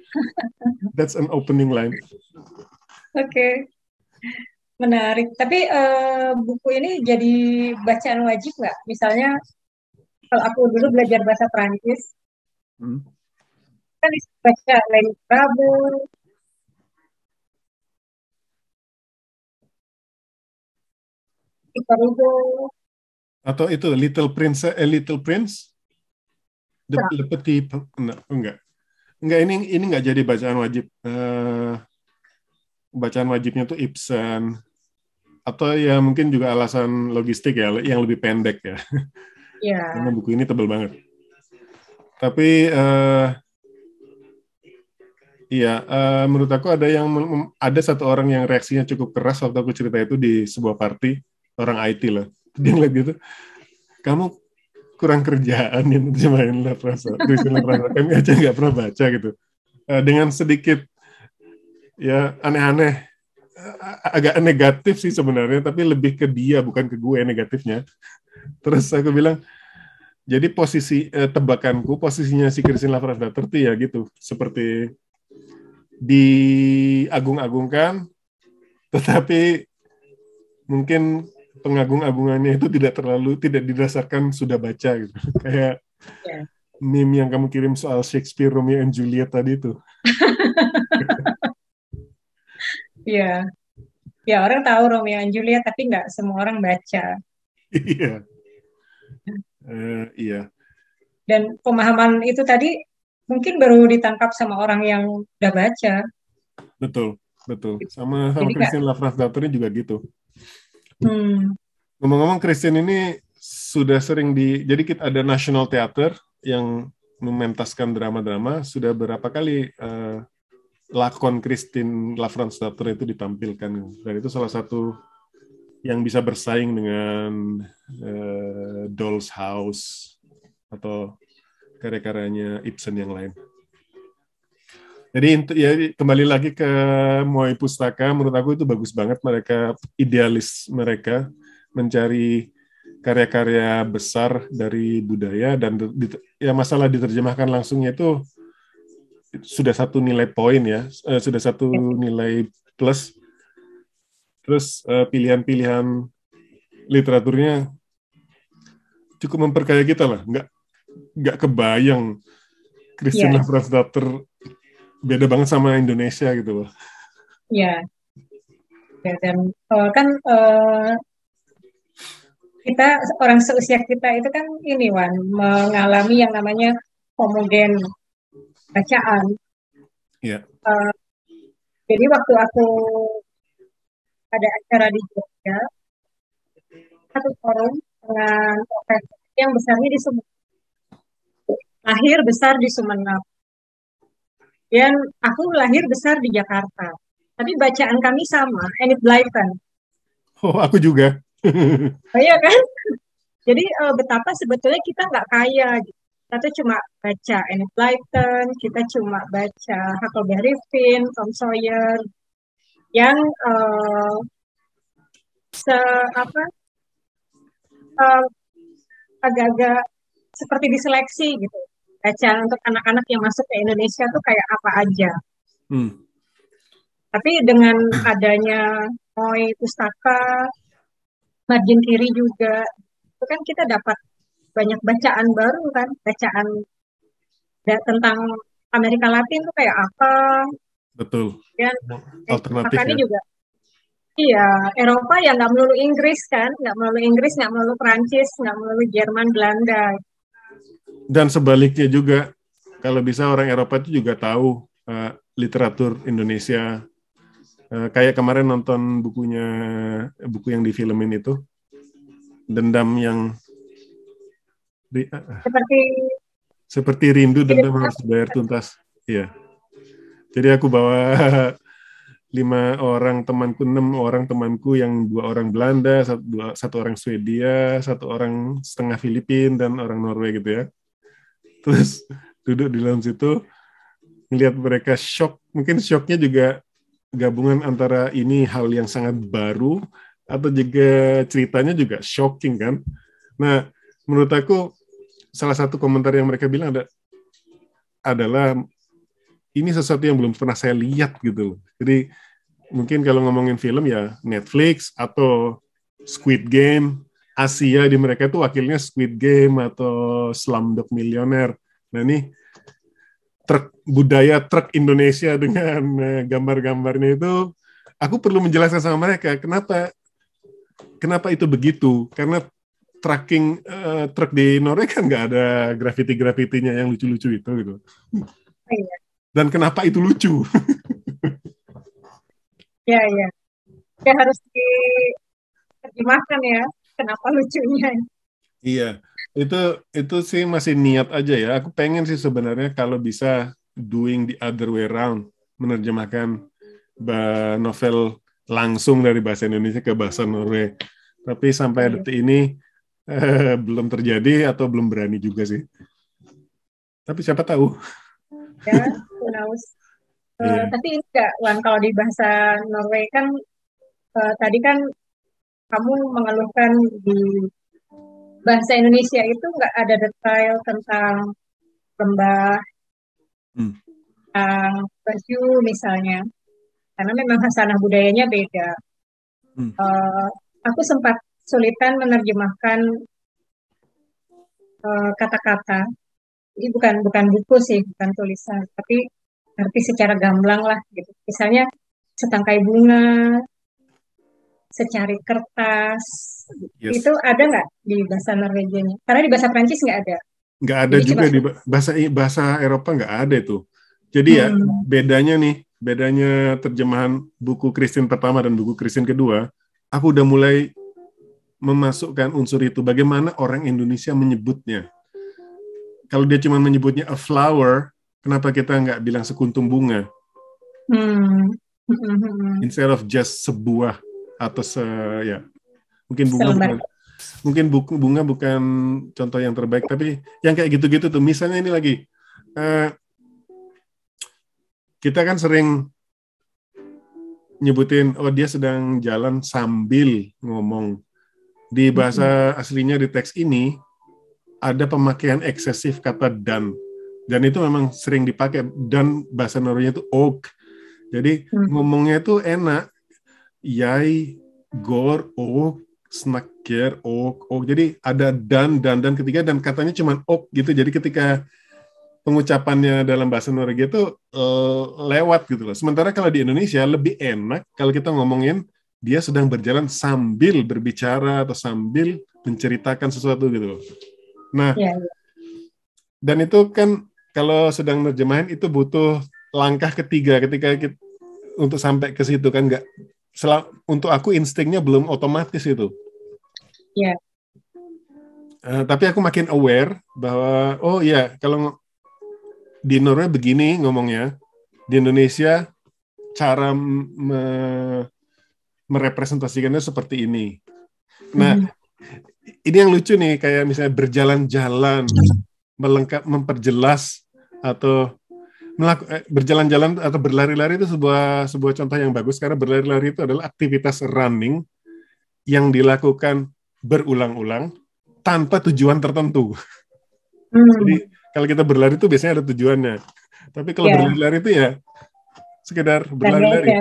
That's an opening line. Oke. Okay. Menarik. Tapi uh, buku ini jadi bacaan wajib nggak? Misalnya kalau aku dulu belajar bahasa Prancis, hmm. kan baca Lenny Prabu, Victor Hugo. Atau itu Little Prince, eh, Little Prince, The, The Petit, enggak, enggak, enggak ini ini enggak jadi bacaan wajib. Uh, bacaan wajibnya tuh Ibsen, atau ya mungkin juga alasan logistik ya yang lebih pendek ya. Iya. Karena buku ini tebal banget. Tapi uh, Iya, uh, menurut aku ada yang ada satu orang yang reaksinya cukup keras waktu aku cerita itu di sebuah party orang IT lah. Dia ngeliat gitu, kamu kurang kerjaan yang terjemahin lah kami aja nggak pernah baca gitu. Uh, dengan sedikit ya aneh-aneh agak negatif sih sebenarnya, tapi lebih ke dia bukan ke gue negatifnya. Terus aku bilang, jadi posisi eh, tebakanku, posisinya si Christine Lavransdatter tuh ya gitu, seperti diagung-agungkan, tetapi mungkin pengagung-agungannya itu tidak terlalu tidak didasarkan sudah baca gitu. Kayak Yeah. Meme yang kamu kirim soal Shakespeare Romeo and Juliet tadi itu. Iya. ya orang tahu Romeo and Juliet tapi nggak semua orang baca. Iya. uh, iya. Dan pemahaman itu tadi mungkin baru ditangkap sama orang yang udah baca. Betul, betul. Sama sama Christian Lavransdatter juga gitu. Hmm. Ngomong-ngomong Christian ini sudah sering di jadi kita ada National Theater yang mementaskan drama-drama sudah berapa kali uh, lakon Christine Lavransdatter itu ditampilkan dan itu salah satu yang bisa bersaing dengan uh, Doll's House atau karya-karyanya Ibsen yang lain. Jadi ya kembali lagi ke Moai Pustaka, menurut aku itu bagus banget mereka idealis mereka mencari karya-karya besar dari budaya dan ya masalah diterjemahkan langsungnya itu sudah satu nilai poin ya, uh, sudah satu nilai plus. Terus uh, pilihan-pilihan literaturnya cukup memperkaya kita lah, nggak nggak kebayang Christian yeah. Lavransdatter beda banget sama Indonesia gitu loh. Iya. Ya, dan uh, kan uh, kita orang seusia kita itu kan ini Wan mengalami yang namanya homogen bacaan. Iya. Uh, jadi waktu aku ada acara di Jogja, satu forum dengan profesor yang besarnya di Sumeneb. Lahir besar di Sumeneb dan aku lahir besar di Jakarta. Tapi bacaan kami sama, Enid Blyton. Oh, aku juga. oh, iya kan? Jadi uh, betapa sebetulnya kita nggak kaya. Gitu. Kita tuh cuma baca Enid Blyton, kita cuma baca Huckleberry Finn, Tom Sawyer, yang uh, se apa uh, agak-agak seperti diseleksi gitu baca untuk anak-anak yang masuk ke Indonesia tuh kayak apa aja. Hmm. Tapi dengan adanya Moi Pustaka, margin kiri juga, itu kan kita dapat banyak bacaan baru kan, bacaan tentang Amerika Latin tuh kayak apa. Betul. Dan alternatif makanya ya. juga Iya, Eropa ya nggak melulu Inggris kan, nggak melulu Inggris, nggak melulu Prancis, nggak melulu Jerman, Belanda dan sebaliknya juga kalau bisa orang Eropa itu juga tahu uh, literatur Indonesia uh, kayak kemarin nonton bukunya buku yang difilmin itu dendam yang di, uh, seperti seperti rindu dendam harus dibayar tuntas. Iya. Jadi aku bawa lima orang temanku enam orang temanku yang dua orang Belanda satu, dua, satu orang Swedia satu orang setengah Filipin dan orang Norway gitu ya. Terus duduk di dalam situ melihat mereka shock. Mungkin shocknya juga gabungan antara ini hal yang sangat baru atau juga ceritanya juga shocking kan. Nah menurut aku salah satu komentar yang mereka bilang ada adalah ini sesuatu yang belum pernah saya lihat gitu loh jadi mungkin kalau ngomongin film ya Netflix atau Squid Game Asia di mereka itu wakilnya Squid Game atau Slumdog Millionaire. Nah ini truk budaya truk Indonesia dengan uh, gambar-gambarnya itu aku perlu menjelaskan sama mereka kenapa kenapa itu begitu karena tracking uh, truk di Norway kan nggak ada graffiti-graffitinya yang lucu-lucu itu gitu. Iya. Dan kenapa itu lucu? ya ya. Ya harus diterjemahkan ya kenapa lucunya iya itu itu sih masih niat aja ya aku pengen sih sebenarnya kalau bisa doing the other way around menerjemahkan novel langsung dari bahasa Indonesia ke bahasa Norway tapi sampai iya. detik ini belum terjadi atau belum berani juga sih tapi siapa tahu ya who knows uh, yeah. tapi enggak Wan kalau di bahasa Norway kan uh, tadi kan kamu mengeluhkan di bahasa Indonesia itu nggak ada detail tentang lembah, hmm. tentang baju misalnya, karena memang hasanah budayanya beda. Hmm. Uh, aku sempat sulitan menerjemahkan uh, kata-kata. Jadi bukan bukan buku sih, bukan tulisan, tapi arti secara gamblang lah gitu. Misalnya setangkai bunga, secari kertas, yes. itu ada nggak di bahasa Norwegianya? Karena di bahasa Prancis nggak ada. Nggak ada Jadi juga di bahasa bahasa Eropa nggak ada itu. Jadi ya, hmm. ya bedanya nih, bedanya terjemahan buku Kristen pertama dan buku Kristen kedua, aku udah mulai memasukkan unsur itu. Bagaimana orang Indonesia menyebutnya? Kalau dia cuma menyebutnya a flower, kenapa kita nggak bilang sekuntum bunga? Hmm. Instead of just sebuah atau se ya mungkin bunga bukan mungkin buku bunga bukan contoh yang terbaik tapi yang kayak gitu-gitu tuh misalnya ini lagi uh, kita kan sering nyebutin oh dia sedang jalan sambil ngomong di bahasa aslinya di teks ini ada pemakaian eksesif kata dan. Dan itu memang sering dipakai. Dan bahasa Norwegia itu og. Jadi hmm. ngomongnya itu enak. Yai gor og snakker ok ok jadi ada dan dan dan ketiga. Dan katanya cuma ok gitu. Jadi ketika pengucapannya dalam bahasa Norwegia itu uh, lewat gitu loh. Sementara kalau di Indonesia lebih enak kalau kita ngomongin dia sedang berjalan sambil berbicara atau sambil menceritakan sesuatu gitu. Nah, ya, ya. dan itu kan kalau sedang nerjemahin itu butuh langkah ketiga ketika kita, untuk sampai ke situ kan nggak untuk aku instingnya belum otomatis itu. Ya. Uh, tapi aku makin aware bahwa oh ya kalau di Norway begini ngomongnya, di Indonesia cara me, merepresentasikannya seperti ini. Nah, hmm. ini yang lucu nih, kayak misalnya berjalan-jalan, melengkap, memperjelas atau melaku, eh, berjalan-jalan atau berlari-lari itu sebuah sebuah contoh yang bagus karena berlari-lari itu adalah aktivitas running yang dilakukan berulang-ulang tanpa tujuan tertentu. Hmm. Jadi kalau kita berlari itu biasanya ada tujuannya. Tapi kalau yeah. berlari-lari itu ya sekedar berlari-lari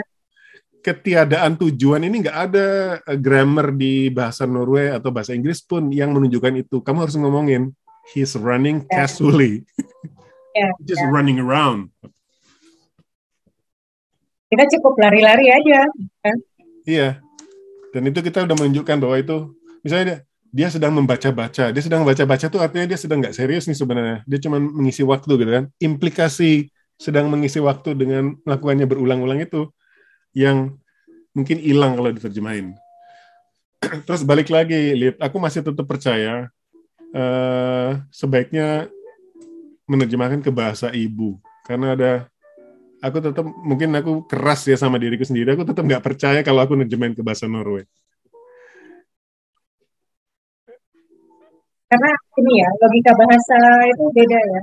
ketiadaan tujuan ini nggak ada eh, grammar di bahasa Norway atau bahasa Inggris pun yang menunjukkan itu. Kamu harus ngomongin he's running yeah. casually, yeah, just yeah. running around. Kita cukup lari-lari aja. Kan? Iya, dan itu kita udah menunjukkan bahwa itu misalnya dia, dia sedang membaca-baca, dia sedang baca-baca tuh artinya dia sedang nggak serius nih sebenarnya. Dia cuma mengisi waktu gitu kan. Implikasi sedang mengisi waktu dengan melakukannya berulang-ulang itu yang mungkin hilang kalau diterjemahin. Terus balik lagi, Lip, aku masih tetap percaya uh, sebaiknya menerjemahkan ke bahasa ibu. Karena ada aku tetap mungkin aku keras ya sama diriku sendiri. Aku tetap nggak percaya kalau aku nerjemahin ke bahasa Norway. Karena ini ya logika bahasa itu beda ya.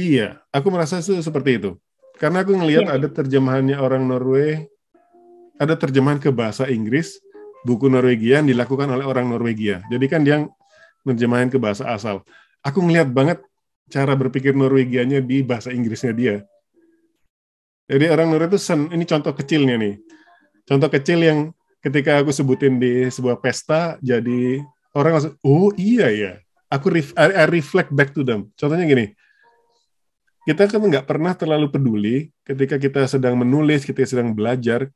Iya aku merasa seperti itu. Karena aku ngelihat ya. ada terjemahannya orang Norway ada terjemahan ke bahasa Inggris buku Norwegia yang dilakukan oleh orang Norwegia. Jadi kan dia menerjemahin ke bahasa asal. Aku ngelihat banget cara berpikir Norwegianya di bahasa Inggrisnya dia. Jadi orang Norwegia itu sen, ini contoh kecilnya nih. Contoh kecil yang ketika aku sebutin di sebuah pesta, jadi orang langsung, oh iya ya. Aku ref, I, I reflect back to them. Contohnya gini, kita kan nggak pernah terlalu peduli ketika kita sedang menulis, kita sedang belajar,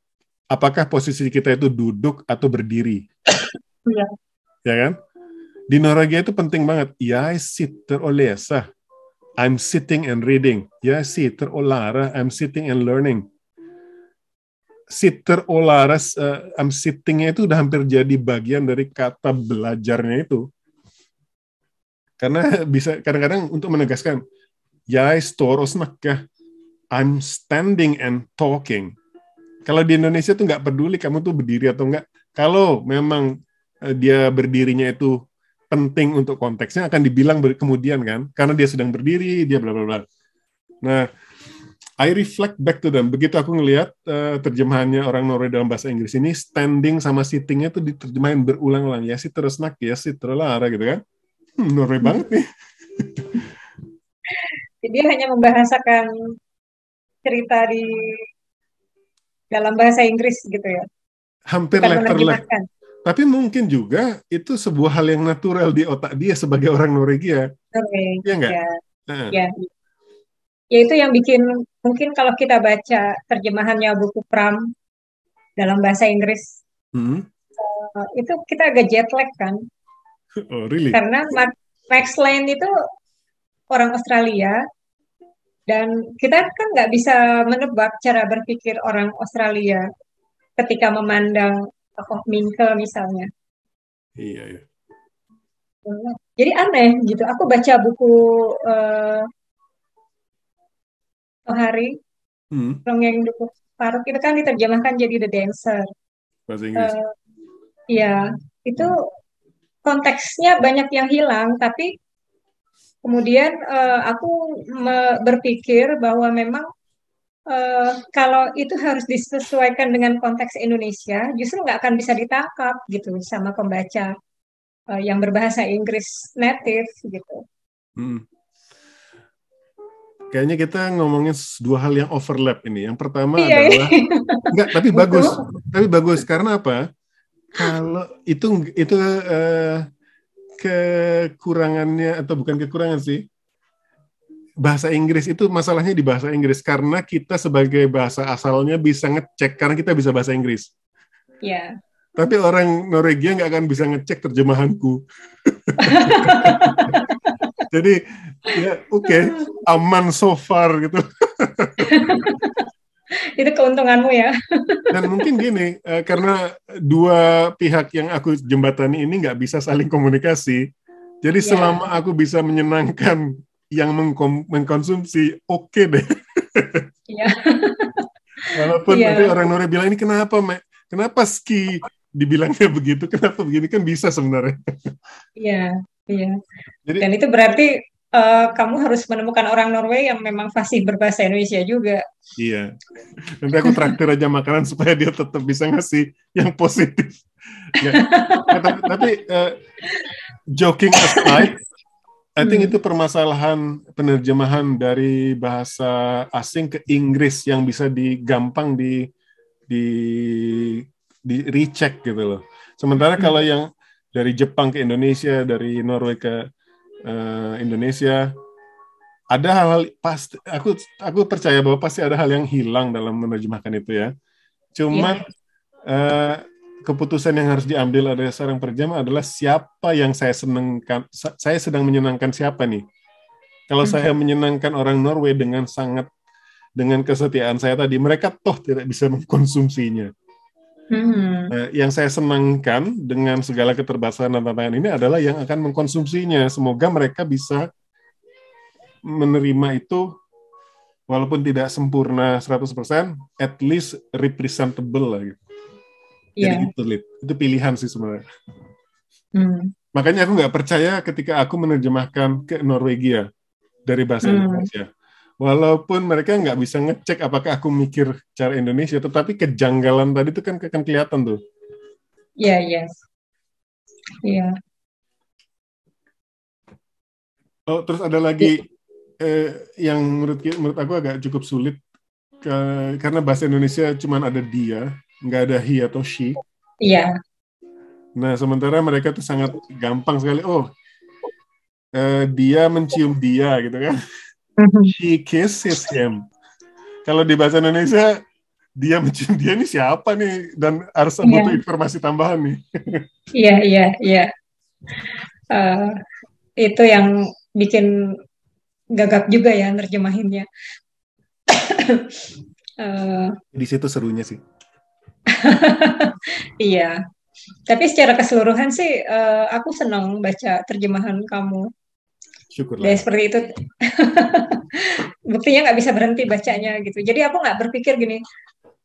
apakah posisi kita itu duduk atau berdiri. Iya. Ya kan? Di Norwegia itu penting banget. Jeg sitter og leser. I'm sitting and reading. Jeg sitter og lærer. I'm sitting and learning. Sitter og lærer, uh, I'm sittingnya itu udah hampir jadi bagian dari kata belajarnya itu. Karena bisa kadang-kadang untuk menegaskan, jeg står og snakker. I'm standing and talking kalau di Indonesia tuh nggak peduli kamu tuh berdiri atau enggak. Kalau memang eh, dia berdirinya itu penting untuk konteksnya akan dibilang kemudian kan, karena dia sedang berdiri, dia bla bla bla. Nah, I reflect back to them. Begitu aku ngelihat uh, terjemahannya orang Norway dalam bahasa Inggris ini, standing sama sittingnya tuh diterjemahin berulang-ulang. Ya sih terus nak, ya sih terus lara gitu kan. Hmm, Norway hmm. banget nih. Jadi hanya membahasakan cerita di dalam bahasa Inggris gitu ya. Hampir letter Tapi mungkin juga itu sebuah hal yang natural di otak dia sebagai orang Norwegia. Okay. Iya nggak? Ya, Heeh. ya. Ya itu yang bikin mungkin kalau kita baca terjemahannya buku Pram dalam bahasa Inggris Hmm. eh, itu kita agak jet lag kan Oh, really? karena Max Lane itu orang Australia dan kita kan nggak bisa menebak cara berpikir orang Australia ketika memandang tokoh Minkel misalnya. Iya, iya. Jadi aneh gitu. Aku baca buku eh Tohari, Hmm. Dongeng Dukuh Paruk itu kan diterjemahkan jadi The Dancer. Bahasa Inggris. Eh, Iya, itu konteksnya banyak yang hilang, tapi kemudian eh, aku berpikir bahwa memang eh, kalau itu harus disesuaikan dengan konteks Indonesia, justru nggak akan bisa ditangkap gitu sama pembaca eh, yang berbahasa Inggris native gitu. Hmm. Kayaknya kita ngomongin dua hal yang overlap ini. Yang pertama Iya, adalah enggak, tapi bagus. Tapi bagus karena apa? Kalau itu itu eh, kekurangannya atau bukan kekurangan sih. Bahasa Inggris itu masalahnya di bahasa Inggris karena kita sebagai bahasa asalnya bisa ngecek karena kita bisa bahasa Inggris. Ya, Tapi orang Norwegia nggak akan bisa ngecek terjemahanku. Jadi ya oke aman so far gitu. itu keuntunganmu ya. Dan mungkin gini eh, karena dua pihak yang aku jembatani ini nggak bisa saling komunikasi. Jadi Ya. selama aku bisa menyenangkan yang mengkom- mengkonsumsi, oke deh. Iya. Walaupun Iya. nanti orang Norwegia bilang ini kenapa, Me? Kenapa ski dibilangnya begitu? Kenapa begini? Kan bisa sebenarnya. Iya, iya. Jadi Dan itu berarti eh, kamu harus menemukan orang Norway yang memang fasih berbahasa Indonesia juga. Iya. Nanti aku traktir aja makanan supaya dia tetap bisa ngasih yang positif. Ya. Ya, tapi tapi, eh, joking aside, I think Hmm. itu permasalahan penerjemahan dari bahasa asing ke Inggris yang bisa digampang di di di recheck gitu loh. Sementara Hmm. kalau yang dari Jepang ke Indonesia, dari Norway ke eh, Indonesia, ada hal-hal pasti aku aku percaya bahwa pasti ada hal yang hilang dalam menerjemahkan itu ya. Cuman eh, keputusan yang harus diambil oleh seorang perjemah adalah siapa yang saya senangkan sa- saya sedang menyenangkan siapa nih. Kalau Hmm. saya menyenangkan orang Norway dengan sangat dengan kesetiaan saya tadi, mereka toh tidak bisa mengkonsumsinya. Hmm. Nah, yang saya senangkan dengan segala keterbatasan dan tantangan ini adalah yang akan mengkonsumsinya. Semoga mereka bisa menerima itu walaupun tidak sempurna 100%, at least representable lah gitu. Iya. Jadi itu, itu pilihan sih sebenarnya. Hmm. Makanya aku nggak percaya ketika aku menerjemahkan ke Norwegia dari bahasa Hmm. Indonesia. Walaupun mereka nggak bisa ngecek apakah aku mikir cara Indonesia, tetapi kejanggalan tadi itu kan akan kelihatan tuh. Iya, iya. Iya. Oh, terus ada lagi eh, yang menurut menurut aku agak cukup sulit ke- karena bahasa Indonesia cuma ada dia, nggak ada he atau she. Iya. Nah, sementara mereka tuh sangat gampang sekali. Oh, eh, dia mencium dia gitu kan. Mhm. She kisses him. Kalau di bahasa Indonesia, dia mencium dia ini siapa nih? Dan harus Iya. butuh informasi tambahan nih. Iya, iya, iya. Eh, itu yang bikin gagap juga ya nerjemahinnya. Eh, Di situ serunya sih. iya. Tapi secara keseluruhan sih eh, aku senang baca terjemahan kamu. Syukurlah. Ya seperti itu. Buktinya nggak bisa berhenti bacanya gitu. Jadi aku nggak berpikir gini,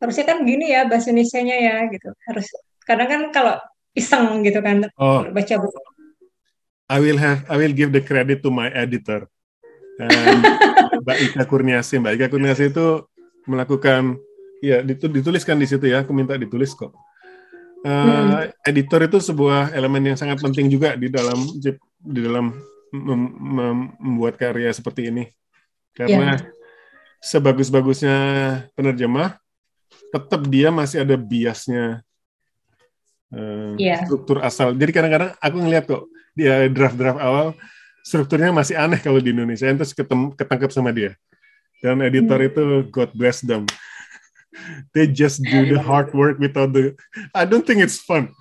harusnya kan gini ya bahasa Indonesia-nya ya gitu. Harus kadang kan kalau iseng gitu kan Oh, baca buku. I will have I will give the credit to my editor. And Mbak Ika Kurniasi, Mbak Ika Kurniasi itu melakukan ya ditu- dituliskan di situ ya, aku minta ditulis kok. Uh, Editor itu sebuah elemen yang sangat penting juga di dalam di dalam mem- mem- membuat karya seperti ini. Karena sebagus-bagusnya penerjemah, tetap dia masih ada biasnya uh, Iya. struktur asal. Jadi kadang-kadang aku ngeliat kok dia draft-draft awal strukturnya masih aneh kalau di Indonesia. Terus ketemu ketangkep sama dia. Dan editor hmm. itu God bless them. They just do the hard work without the. I don't think it's fun.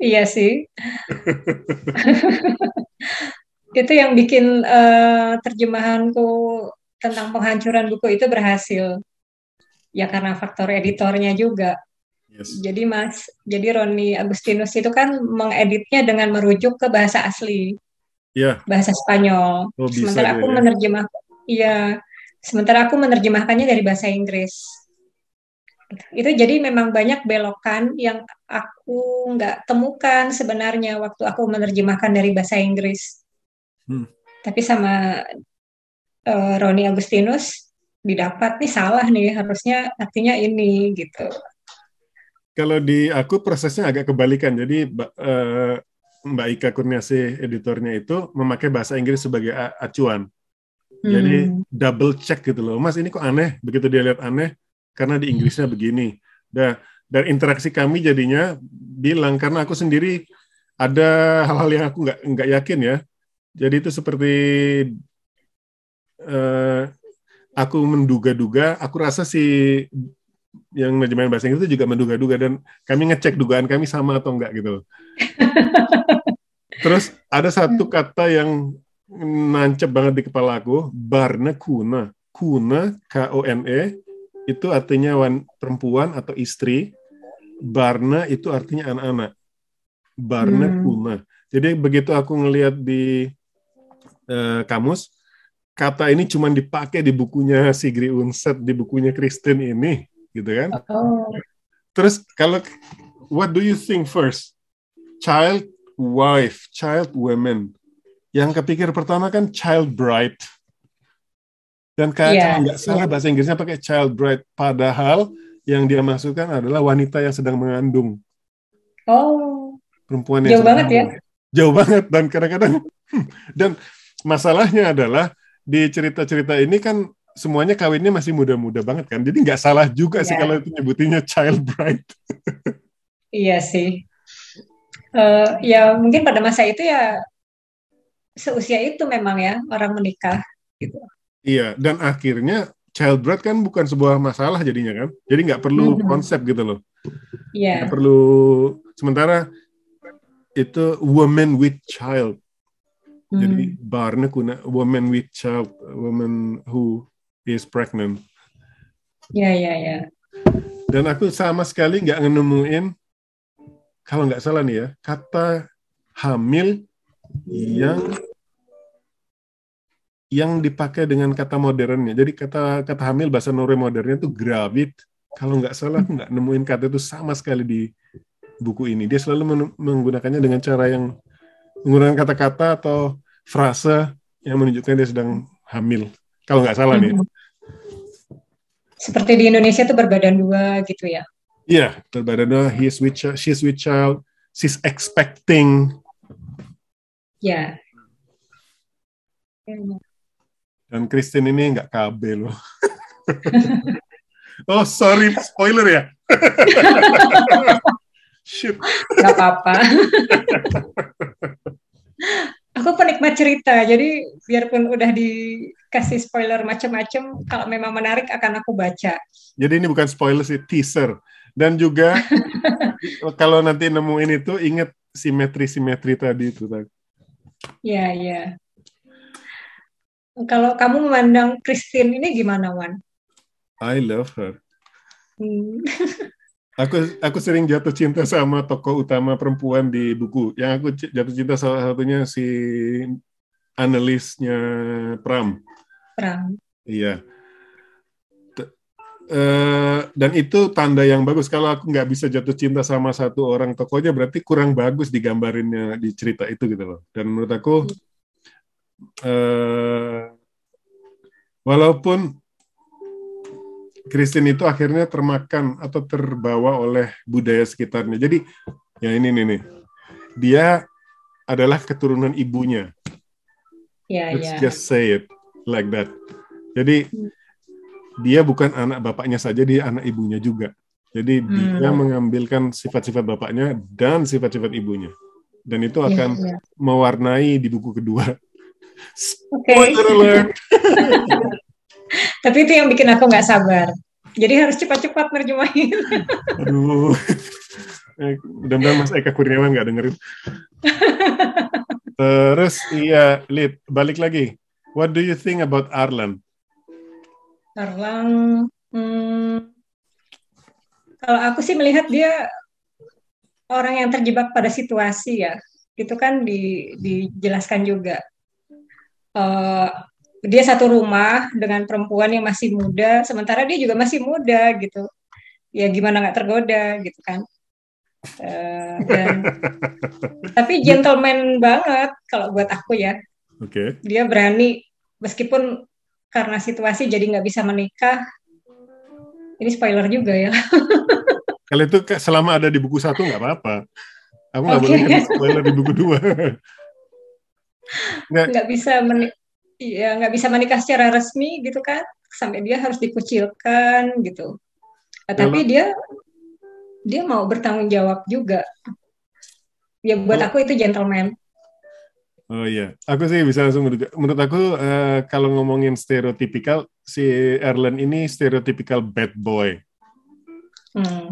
Iya sih. itu yang bikin uh, terjemahanku tentang penghancuran buku itu berhasil. Ya karena faktor editornya juga. Yes. Jadi Mas, jadi Roni Agustinus itu kan mengeditnya dengan merujuk ke bahasa asli. Yeah. Bahasa Spanyol. Oh, sementara aku ya. menerjemah iya, sementara aku menerjemahkannya dari bahasa Inggris. Itu jadi memang banyak belokan yang aku nggak temukan sebenarnya waktu aku menerjemahkan dari bahasa Inggris. Hmm. Tapi sama uh, Roni Agustinus didapat nih salah nih harusnya artinya ini gitu. Kalau di aku prosesnya agak kebalikan. Jadi uh, Mbak Ika Kurniasi editornya itu memakai bahasa Inggris sebagai acuan. Hmm. Jadi double check gitu loh. Mas ini kok aneh. Begitu dia lihat aneh karena di Inggrisnya begini. Dan dan interaksi kami jadinya bilang karena aku sendiri ada hal-hal yang aku nggak nggak yakin ya. Jadi itu seperti uh, aku menduga-duga. Aku rasa si yang nerjemahin bahasa Inggris itu juga menduga-duga dan kami ngecek dugaan kami sama atau enggak gitu. Terus ada satu kata yang nancep banget di kepala aku, barna kuna. Kuna, K-O-N-E, itu artinya wan, perempuan atau istri. Barna itu artinya anak-anak. Barna hmm. kuna. Jadi begitu aku ngelihat di uh, kamus, kata ini cuma dipakai di bukunya Sigri Unset, di bukunya Kristen ini, gitu kan? Oh. Terus kalau what do you think first? Child, wife, child, women. Yang kepikir pertama kan child bride. Dan kayak yeah. kalau nggak salah bahasa Inggrisnya pakai child bride, padahal yang dia masukkan adalah wanita yang sedang mengandung. Oh. Perempuan yang jauh banget ya? Jauh banget dan kadang-kadang dan masalahnya adalah di cerita-cerita ini kan semuanya kawinnya masih muda-muda banget kan. Jadi nggak salah juga yeah. sih iya. kalau itu nyebutinnya child bride. iya sih. Uh, ya mungkin pada masa itu ya seusia itu memang ya orang menikah gitu. Iya, dan akhirnya child bride kan bukan sebuah masalah jadinya kan. Jadi nggak perlu mm -hmm. konsep gitu loh. Iya. Yeah. perlu sementara itu woman with child Hmm. Jadi barnya kuna woman with child, woman who is pregnant. Ya ya ya. Dan aku sama sekali nggak nemuin kalau nggak salah nih ya kata hamil yang yang dipakai dengan kata modernnya. Jadi kata kata hamil bahasa Norway modernnya itu gravid. Kalau nggak salah aku nggak nemuin kata itu sama sekali di buku ini. Dia selalu menggunakannya dengan cara yang menggunakan kata-kata atau frase yang menunjukkan dia sedang hamil. Kalau nggak salah nih. Hmm. Seperti di Indonesia itu berbadan dua gitu ya? Iya, berbadan dua. He's with child, she's with child, she's expecting. Ya. Dan Kristen ini nggak KB loh. oh sorry, spoiler ya. Shit. Gak apa-apa. Aku penikmat cerita, jadi biarpun udah dikasih spoiler macam-macam, kalau memang menarik akan aku baca. Jadi ini bukan spoiler sih, teaser. Dan juga kalau nanti nemuin itu ingat simetri-simetri tadi itu. Iya, iya. Kalau kamu memandang Christine ini gimana, Wan? I love her. Hmm. Aku aku sering jatuh cinta sama tokoh utama perempuan di buku. Yang aku jatuh cinta salah satunya si analisnya Pram. Pram. Iya. Uh, dan itu tanda yang bagus. Kalau aku nggak bisa jatuh cinta sama satu orang tokohnya, berarti kurang bagus digambarinnya di cerita itu gitu loh. Dan menurut aku, uh, walaupun Kristen itu akhirnya termakan atau terbawa oleh budaya sekitarnya. Jadi ya ini nih nih. Dia adalah keturunan ibunya. Yeah, Let's yeah. just say it like that. Jadi hmm. dia bukan anak bapaknya saja, dia anak ibunya juga. Jadi hmm. dia mengambilkan sifat-sifat bapaknya dan sifat-sifat ibunya. dan itu akan yeah, yeah. mewarnai di buku kedua. Okay. alert. Tapi itu yang bikin aku nggak sabar. Jadi harus cepat-cepat nerjemahin. Aduh. Eh, mudah-mudahan Mas Eka Kurniawan nggak dengerin. Terus iya, Lid, balik lagi. What do you think about Arlan? Arlan, hmm, kalau aku sih melihat dia orang yang terjebak pada situasi ya. Itu kan di, dijelaskan juga. Uh, dia satu rumah dengan perempuan yang masih muda, sementara dia juga masih muda gitu. Ya gimana nggak tergoda gitu kan. Uh, dan, tapi gentleman banget kalau buat aku ya. Oke. Okay. Dia berani meskipun karena situasi jadi nggak bisa menikah. Ini spoiler juga ya. Kalau itu selama ada di buku satu nggak apa-apa. Aku nggak okay. boleh spoiler di buku dua. nggak, nggak bisa menik ya nggak bisa menikah secara resmi gitu kan sampai dia harus dikucilkan gitu. Nah, tapi dia dia mau bertanggung jawab juga. Ya buat oh. aku itu gentleman. Oh iya, aku sih bisa langsung menurut, menurut aku uh, kalau ngomongin stereotipikal si Erlen ini stereotipikal bad boy. Hmm.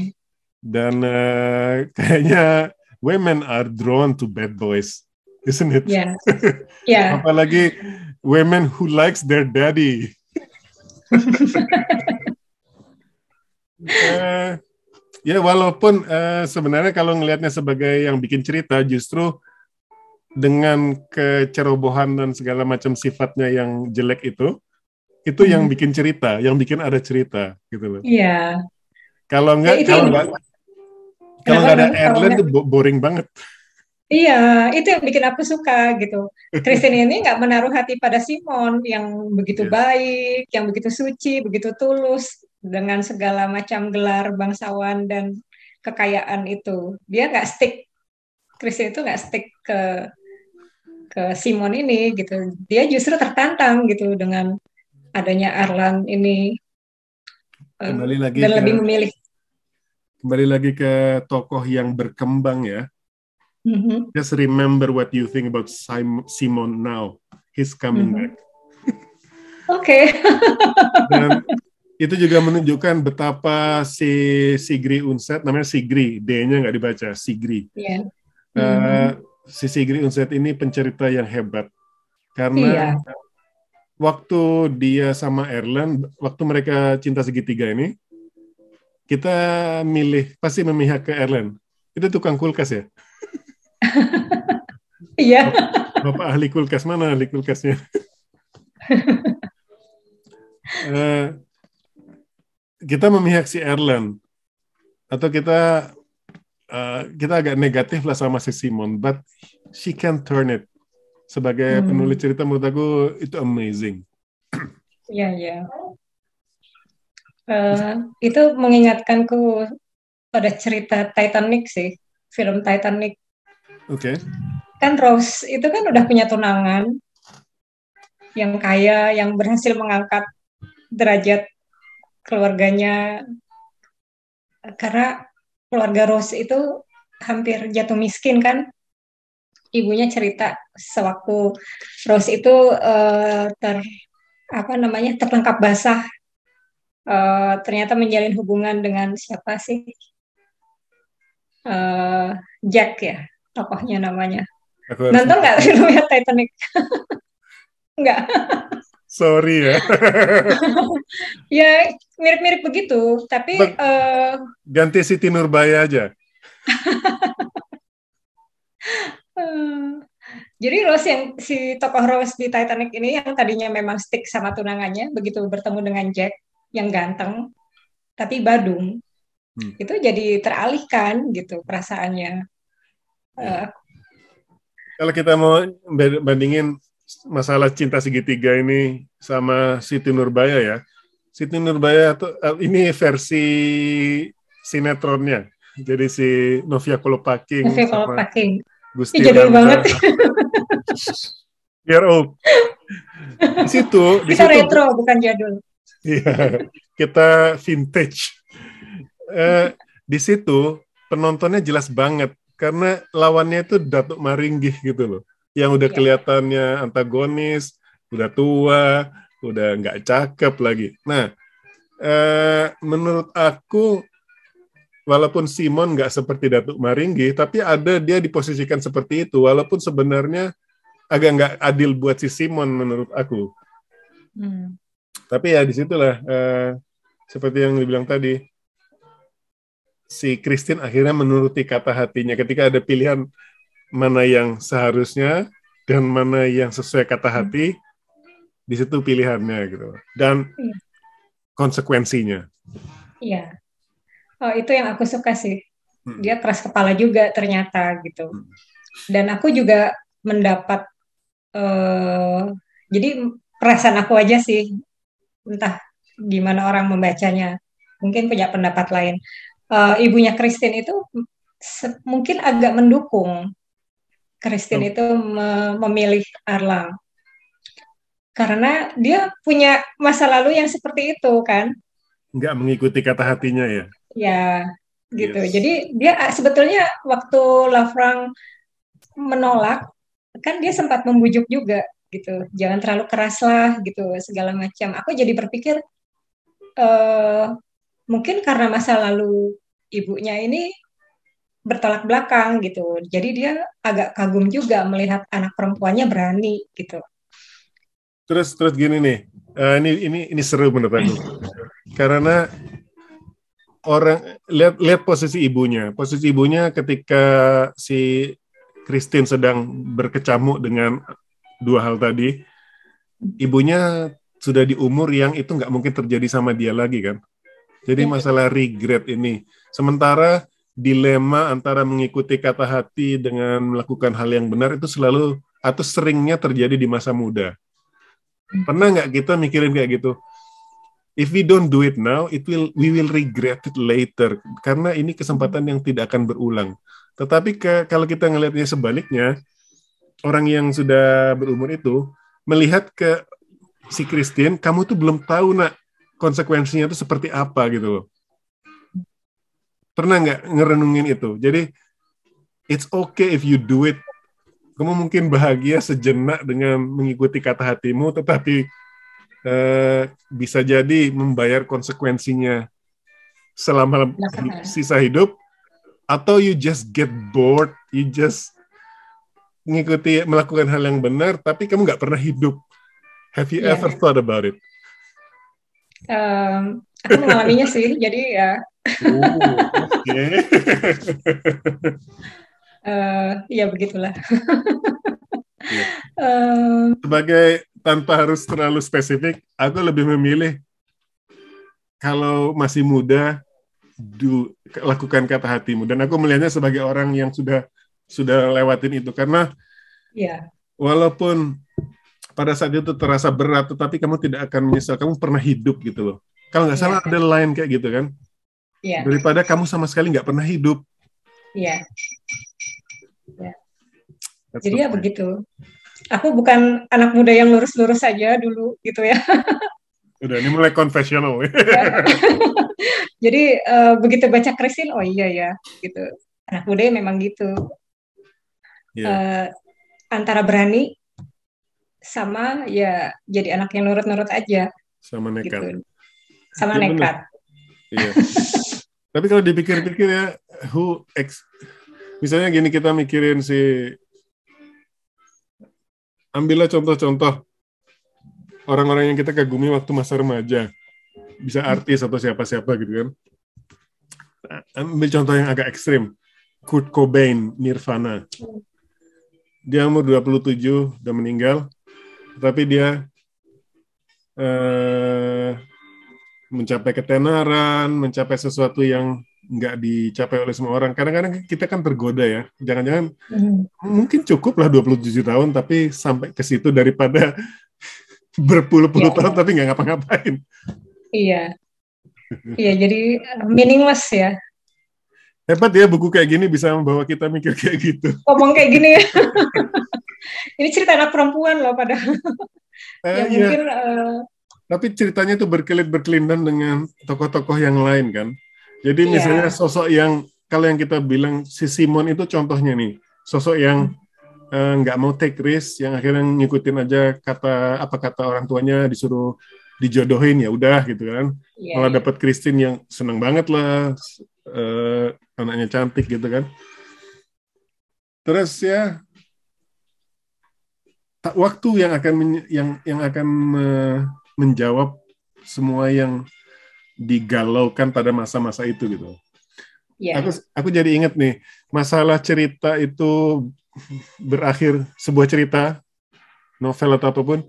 Dan uh, kayaknya women are drawn to bad boys, isn't it? Yeah. yeah. Apalagi women who likes their daddy. uh, Ya walaupun uh, sebenarnya kalau ngelihatnya sebagai yang bikin cerita justru dengan kecerobohan dan segala macam sifatnya yang jelek itu itu hmm. yang bikin cerita, yang bikin ada cerita gitu loh. Iya. Kalau enggak ya, kalau enggak kalau enggak ada Erlen itu boring banget. Iya, itu yang bikin aku suka gitu. Kristen ini nggak menaruh hati pada Simon yang begitu yeah. baik, yang begitu suci, begitu tulus dengan segala macam gelar bangsawan dan kekayaan itu. Dia nggak stick, Kristen itu nggak stick ke ke Simon ini gitu. Dia justru tertantang gitu dengan adanya Arlan ini eh, kembali lagi dan ke, lebih memilih. Kembali lagi ke tokoh yang berkembang ya Mm-hmm. Just remember what you think about Simon now. He's coming mm-hmm. back. Oke. Okay. Dan itu juga menunjukkan betapa si Sigri Unset, namanya Sigri, D-nya nggak dibaca, Sigri. Yeah. Uh, mm-hmm. Si Sigri Unset ini pencerita yang hebat. Karena yeah. waktu dia sama Erlen, waktu mereka cinta segitiga ini, kita milih, pasti memihak ke Erlen. Itu tukang kulkas ya? Iya. Bapak ahli kulkas mana ahli kulkasnya? uh, kita memihak si Erlen atau kita uh, kita agak negatif lah sama si Simon, but she can turn it. Sebagai hmm. penulis cerita menurut aku itu amazing. Iya iya. Uh, itu mengingatkanku pada cerita Titanic sih, film Titanic Oke. Okay. Kan Rose itu kan udah punya tunangan yang kaya, yang berhasil mengangkat derajat keluarganya karena keluarga Rose itu hampir jatuh miskin kan. Ibunya cerita sewaktu Rose itu uh, ter apa namanya tertangkap basah uh, ternyata menjalin hubungan dengan siapa sih uh, Jack ya tokohnya namanya. Nonton nggak filmnya Titanic? Nggak. Sorry ya. ya mirip-mirip begitu, tapi uh, ganti Siti Nurbaya aja. uh, jadi Rose yang si tokoh Rose di Titanic ini yang tadinya memang stick sama tunangannya, begitu bertemu dengan Jack yang ganteng, tapi badung, hmm. itu jadi teralihkan gitu perasaannya. Ya. Kalau kita mau bandingin masalah cinta segitiga ini sama Siti Nurbaya ya, Siti Nurbaya tuh eh, ini versi sinetronnya. Jadi si Novia Kolopaking Novia Kolopaking. Gusti jadul banget. Biar old. Di situ, di kita situ, retro bukan jadul. Iya, kita vintage. Eh, di situ penontonnya jelas banget karena lawannya itu Datuk Maringgih gitu loh. Yang udah Iya. kelihatannya antagonis, udah tua, udah nggak cakep lagi. Nah, eh, menurut aku walaupun Simon nggak seperti Datuk Maringgi, tapi ada dia diposisikan seperti itu, walaupun sebenarnya agak nggak adil buat si Simon menurut aku. Hmm. Tapi ya di situlah eh, seperti yang dibilang tadi, si Christine akhirnya menuruti kata hatinya ketika ada pilihan mana yang seharusnya dan mana yang sesuai kata hati, di situ pilihannya gitu. Dan Iya. konsekuensinya. Iya. Oh, itu yang aku suka sih. Hmm. Dia keras kepala juga ternyata gitu. Hmm. Dan aku juga mendapat eh jadi perasaan aku aja sih. Entah gimana orang membacanya. Mungkin punya pendapat lain. Eh, ibunya Christine itu mungkin agak mendukung Christine Oh. itu me- memilih Arlang. Karena dia punya masa lalu yang seperti itu kan. nggak mengikuti kata hatinya ya. Ya, gitu. Yes. Jadi dia ah, sebetulnya waktu Lafrang menolak, kan dia sempat membujuk juga gitu. Jangan terlalu keras lah gitu segala macam. Aku jadi berpikir eh mungkin karena masa lalu ibunya ini bertolak belakang gitu. Jadi dia agak kagum juga melihat anak perempuannya berani gitu. Terus terus gini nih, eh, ini ini ini seru menurut aku. Karena orang lihat lihat posisi ibunya. Posisi ibunya ketika si Christine sedang berkecamuk dengan dua hal tadi, ibunya sudah di umur yang itu nggak mungkin terjadi sama dia lagi kan. Jadi Iya. masalah regret ini. Sementara dilema antara mengikuti kata hati dengan melakukan hal yang benar itu selalu atau seringnya terjadi di masa muda. Pernah nggak kita mikirin kayak gitu? If we don't do it now, it will we will regret it later karena ini kesempatan yang tidak akan berulang. Tetapi ke, kalau kita ngelihatnya sebaliknya, orang yang sudah berumur itu melihat ke si Christine, kamu tuh belum tahu nak konsekuensinya itu seperti apa gitu loh. Pernah nggak ngerenungin itu? Jadi it's okay if you do it. Kamu mungkin bahagia sejenak dengan mengikuti kata hatimu, tetapi eh, bisa jadi membayar konsekuensinya selama sisa hidup, atau you just get bored, you just mengikuti melakukan hal yang benar, tapi kamu nggak pernah hidup. Have you Iya. ever thought about it? Em, aku mengalaminya sih, jadi ya. Oh, oke. eh, ya begitulah. Em, Sebagai tanpa harus terlalu spesifik, aku lebih memilih kalau masih muda do, lakukan kata hatimu. Dan aku melihatnya sebagai orang yang sudah sudah lewatin itu. Karena ya, walaupun pada saat itu terasa berat tetapi kamu tidak akan menyesal kamu pernah hidup gitu loh kalau nggak Iya. salah ada line kayak gitu kan ya, daripada kamu sama sekali nggak pernah hidup ya. That's Jadi ya begitu. Aku bukan anak muda yang lurus-lurus saja dulu gitu ya. udah ini mulai confessional Jadi eh, begitu baca Christine, oh iya ya, gitu. Anak muda ya memang gitu. Iya. Eh, antara berani sama ya jadi anak yang nurut-nurut aja sama nekat gitu. Sama bener. nekat. Iya. Tapi kalau dipikir-pikir ya, who ex, misalnya gini kita mikirin si, ambillah contoh-contoh orang-orang yang kita kagumi waktu masa remaja, bisa artis atau siapa-siapa gitu kan. Ambil contoh yang agak ekstrim, Kurt Cobain, Nirvana. Dia umur 27, udah meninggal, tapi dia eh, mencapai ketenaran, mencapai sesuatu yang nggak dicapai oleh semua orang. Kadang-kadang kita kan tergoda ya. Jangan-jangan Hmm. mungkin cukup lah 27 tahun, tapi sampai ke situ daripada berpuluh-puluh Ya. tahun tapi nggak ngapa-ngapain. Iya. Iya, jadi eh, meaningless ya. Hebat ya buku kayak gini bisa membawa kita mikir kayak gitu. Ngomong kayak gini ya. Ini cerita anak perempuan loh padahal. Eh, Ya iya. mungkin eh, Tapi ceritanya tuh berkelit berkelindan dengan tokoh-tokoh yang lain kan. Jadi Iya. misalnya sosok yang kalau yang kita bilang si Simon itu contohnya nih, sosok yang eh, nggak uh, mau take risk, yang akhirnya ngikutin aja kata apa kata orang tuanya disuruh dijodohin ya udah gitu kan. Yeah. Malah dapat Christine yang seneng banget lah, uh, anaknya cantik gitu kan. Terus ya waktu yang akan yang yang akan menjawab semua yang digalaukan pada masa-masa itu gitu. Yeah. Aku aku jadi ingat nih masalah cerita itu berakhir sebuah cerita novel atau apa pun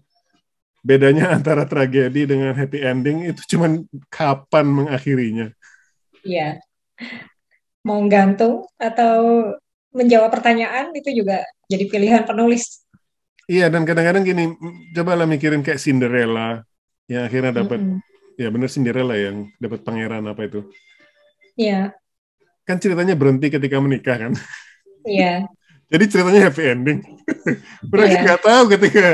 bedanya antara tragedi dengan happy ending itu cuman kapan mengakhirinya. Iya. Mau gantung atau menjawab pertanyaan itu juga jadi pilihan penulis. Iya dan kadang-kadang gini coba lah mikirin kayak Cinderella yang akhirnya dapat mm -hmm. ya bener Cinderella yang dapat pangeran apa itu. Iya. Kan ceritanya berhenti ketika menikah kan. Iya. Jadi ceritanya happy ending. Mereka yeah. nggak tahu ketika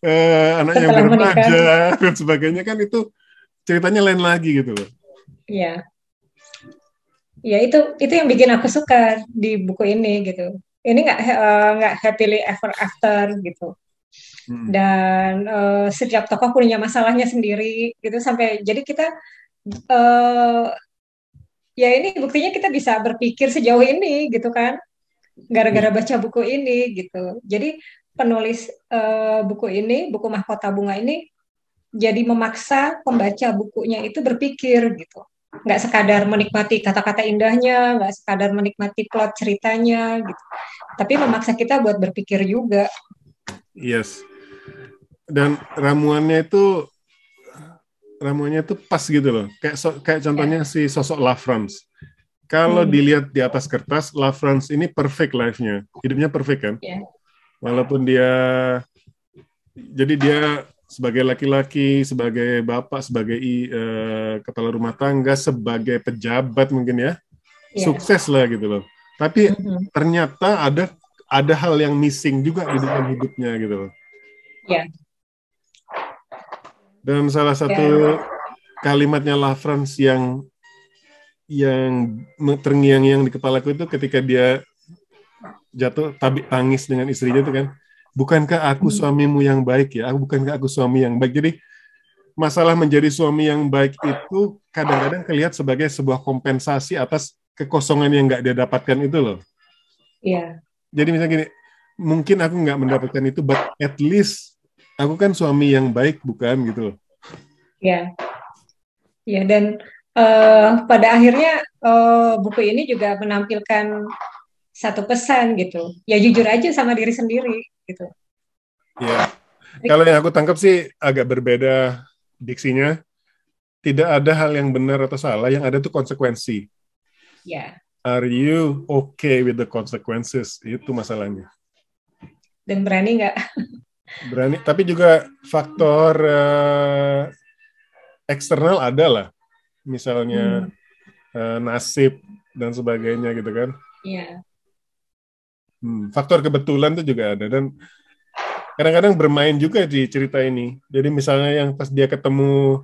uh, anaknya bermaja dan sebagainya kan itu ceritanya lain lagi gitu loh. Iya. Ya itu itu yang bikin aku suka di buku ini gitu. Ini nggak uh, nggak happily ever after gitu. Hmm. Dan uh, setiap tokoh punya masalahnya sendiri gitu sampai jadi kita uh, ya ini buktinya kita bisa berpikir sejauh ini gitu kan gara-gara hmm. baca buku ini gitu. Jadi penulis uh, buku ini, buku Mahkota Bunga ini jadi memaksa pembaca bukunya itu berpikir gitu. Nggak sekadar menikmati kata-kata indahnya, nggak sekadar menikmati plot ceritanya gitu. Tapi memaksa kita buat berpikir juga. Yes. Dan ramuannya itu ramuannya itu pas gitu loh. Kayak so, kayak contohnya yeah. si sosok La France kalau hmm. dilihat di atas kertas, La France ini perfect life-nya. Hidupnya perfect kan? Yeah. Walaupun dia jadi dia sebagai laki-laki, sebagai bapak, sebagai uh, kepala rumah tangga, sebagai pejabat mungkin ya. Yeah. Sukses lah gitu loh. Tapi mm-hmm. ternyata ada ada hal yang missing juga di dalam hidupnya gitu loh. Yeah. Dan salah satu yeah. kalimatnya La France yang yang terngiang-ngiang di kepalaku itu ketika dia jatuh tabik tangis dengan istrinya itu kan bukankah aku hmm. suamimu yang baik ya? Aku bukankah aku suami yang baik? Jadi masalah menjadi suami yang baik itu kadang-kadang kelihatan sebagai sebuah kompensasi atas kekosongan yang nggak dia dapatkan itu loh. Iya. Jadi misalnya gini mungkin aku nggak mendapatkan itu but at least aku kan suami yang baik bukan? Gitu loh. Iya. Iya dan uh, pada akhirnya uh, buku ini juga menampilkan satu pesan gitu. Ya jujur aja sama diri sendiri gitu. Ya. Kalau yang aku tangkap sih agak berbeda diksinya. Tidak ada hal yang benar atau salah, yang ada tuh konsekuensi. Ya. Are you okay with the consequences? Itu masalahnya. Dan berani nggak? Berani, tapi juga faktor uh, eksternal ada lah misalnya hmm. uh, nasib dan sebagainya gitu kan. Iya. Hmm, faktor kebetulan itu juga ada dan kadang-kadang bermain juga di cerita ini. Jadi misalnya yang pas dia ketemu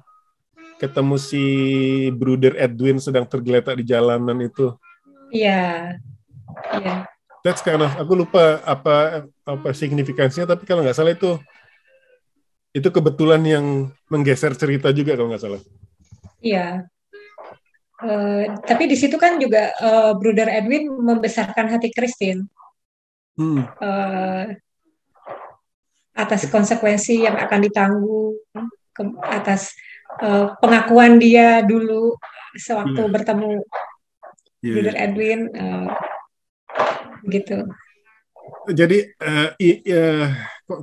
ketemu si Bruder Edwin sedang tergeletak di jalanan itu. Iya. Iya. That's kind of aku lupa apa apa signifikansinya tapi kalau nggak salah itu itu kebetulan yang menggeser cerita juga kalau nggak salah. Iya. Uh, tapi di situ kan juga uh, Bruder Edwin membesarkan hati Christine hmm. uh, atas konsekuensi yang akan ditanggung, ke, atas uh, pengakuan dia dulu sewaktu yeah. bertemu yeah. Bruder iya. Edwin, uh, gitu. Jadi uh, i, uh,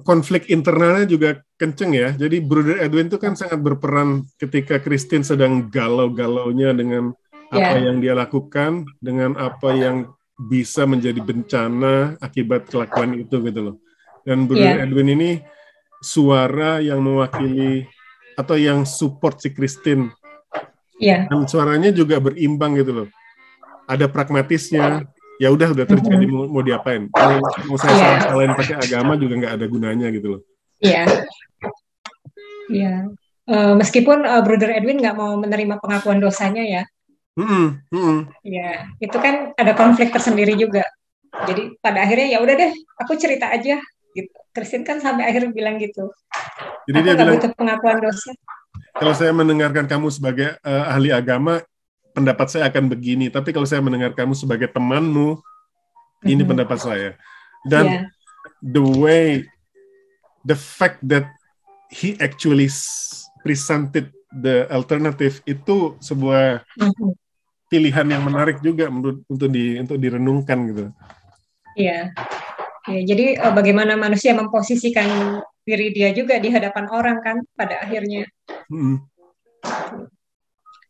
konflik internalnya juga kenceng ya. Jadi Bruder Edwin itu kan sangat berperan ketika Christine sedang galau-galaunya dengan apa yeah. yang dia lakukan, dengan apa yang bisa menjadi bencana akibat kelakuan itu gitu loh. Dan Bruder yeah. Edwin ini suara yang mewakili atau yang support si Christine. Yeah. Dan suaranya juga berimbang gitu loh. Ada pragmatisnya, ya udah udah terjadi mm -hmm. mau, mau diapain mau, mau saya yeah. salah pakai agama juga nggak ada gunanya gitu loh iya yeah. iya yeah. uh, meskipun uh, Brother Edwin nggak mau menerima pengakuan dosanya ya Mm-mm, mm-mm. Ya, itu kan ada konflik tersendiri juga. Jadi pada akhirnya ya udah deh, aku cerita aja gitu. Kristin kan sampai akhir bilang gitu. Jadi aku dia bilang, butuh pengakuan dosa. kalau saya mendengarkan kamu sebagai eh, ahli agama, pendapat saya akan begini. Tapi kalau saya mendengar kamu sebagai temanmu, ini Mhm. pendapat saya. Dan Iya. the way, the fact that he actually presented the alternative itu sebuah Mhm. Pilihan yang menarik juga menurut untuk di untuk direnungkan gitu. Iya. Ya, jadi eh, bagaimana manusia memposisikan diri dia juga di hadapan orang kan pada akhirnya. Mm.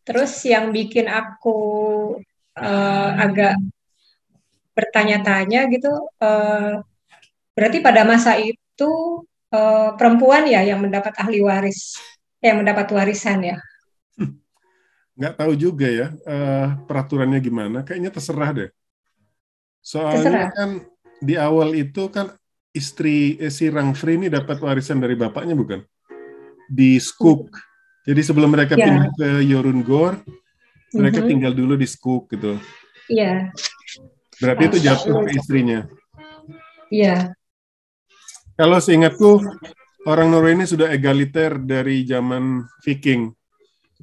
Terus yang bikin aku eh, agak bertanya-tanya gitu, eh, berarti pada masa itu eh, perempuan ya yang mendapat ahli waris, yang mendapat warisan ya. Nggak tahu juga ya eh, peraturannya gimana. Kayaknya terserah deh. Soalnya Terserah. kan di awal itu kan istri eh, si Rangfri ini dapat warisan dari bapaknya bukan? Di Skuk. Jadi sebelum mereka Ya. pindah ke Yorungor, mereka Mhm. tinggal dulu di Skuk gitu. Iya, Berarti itu jatuh ke istrinya. iya, Kalau seingatku orang Norway ini sudah egaliter dari zaman Viking.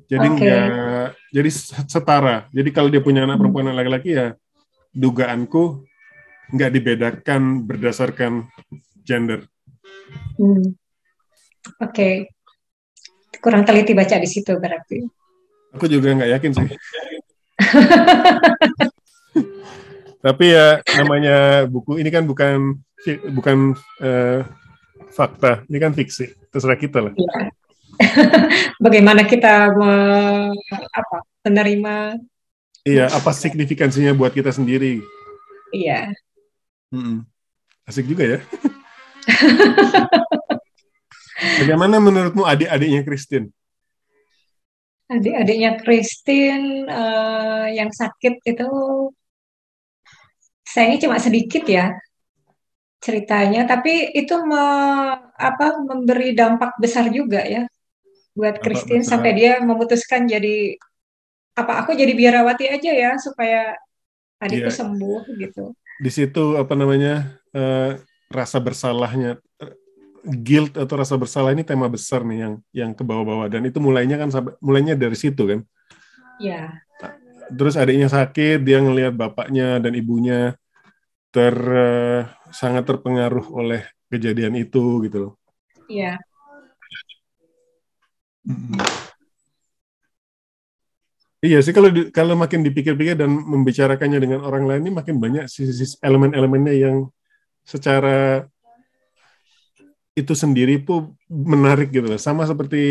Jadi Oke. enggak jadi setara. Jadi kalau dia punya anak perempuan dan laki-laki ya dugaanku nggak dibedakan berdasarkan gender. Hmm. Oke. Kurang teliti baca di situ berarti. Aku juga nggak yakin sih. Tapi ya namanya buku ini kan bukan bukan eh, fakta, ini kan fiksi. Terserah kita lah. Iya. Bagaimana kita me- apa, menerima? Iya, apa signifikansinya buat kita sendiri? Iya. Mm-mm. Asik juga ya. Bagaimana menurutmu adik-adiknya Christine? Adik-adiknya Christine eh, yang sakit itu sayangnya cuma sedikit ya ceritanya, tapi itu me- apa memberi dampak besar juga ya buat Christine besar. sampai dia memutuskan jadi apa aku jadi biarawati aja ya supaya adikku Iya. sembuh gitu. Di situ apa namanya eh, rasa bersalahnya, eh, guilt atau rasa bersalah ini tema besar nih yang yang ke bawah-bawah dan itu mulainya kan sampai mulainya dari situ kan. Ya, Terus adiknya sakit, dia ngelihat bapaknya dan ibunya ter eh, sangat terpengaruh oleh kejadian itu gitu loh. iya. Iya sih kalau di- kalau makin dipikir-pikir dan membicarakannya dengan orang lain ini makin banyak sisi elemen-elemennya yang secara itu sendiri pun menarik gitu loh. Sama seperti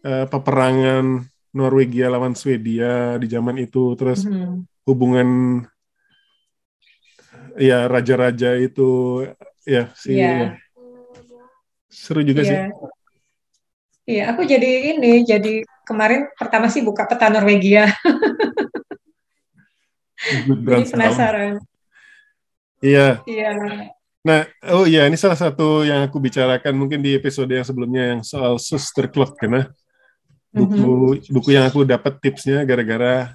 eh, peperangan Norwegia lawan Swedia di zaman itu, terus Mhm. hubungan ya raja-raja itu ya sih ya. seru juga sih. Iya. Aku jadi ini, jadi kemarin pertama sih buka peta Norwegia, jadi penasaran. Iya. Iya, Nah, oh iya, ini salah satu yang aku bicarakan mungkin di episode yang sebelumnya yang soal Suster Clock, karena buku buku yang aku dapat tipsnya gara-gara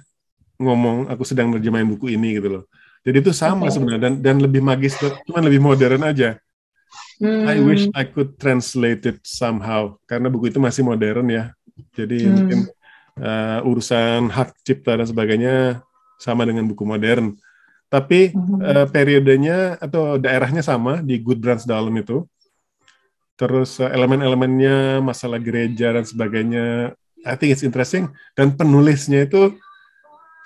ngomong aku sedang nerjemahin buku ini gitu loh. Jadi itu sama Oke. sebenarnya dan dan lebih magis, cuman lebih modern aja. I Hmm, wish I could translate it somehow karena buku itu masih modern ya. Jadi Hmm. mungkin uh, urusan hak cipta dan sebagainya sama dengan buku modern. Tapi Mhm. eh, periodenya atau daerahnya sama di Good Brands dalam itu. Terus eh, elemen-elemennya, masalah gereja dan sebagainya, I think it's interesting. Dan penulisnya itu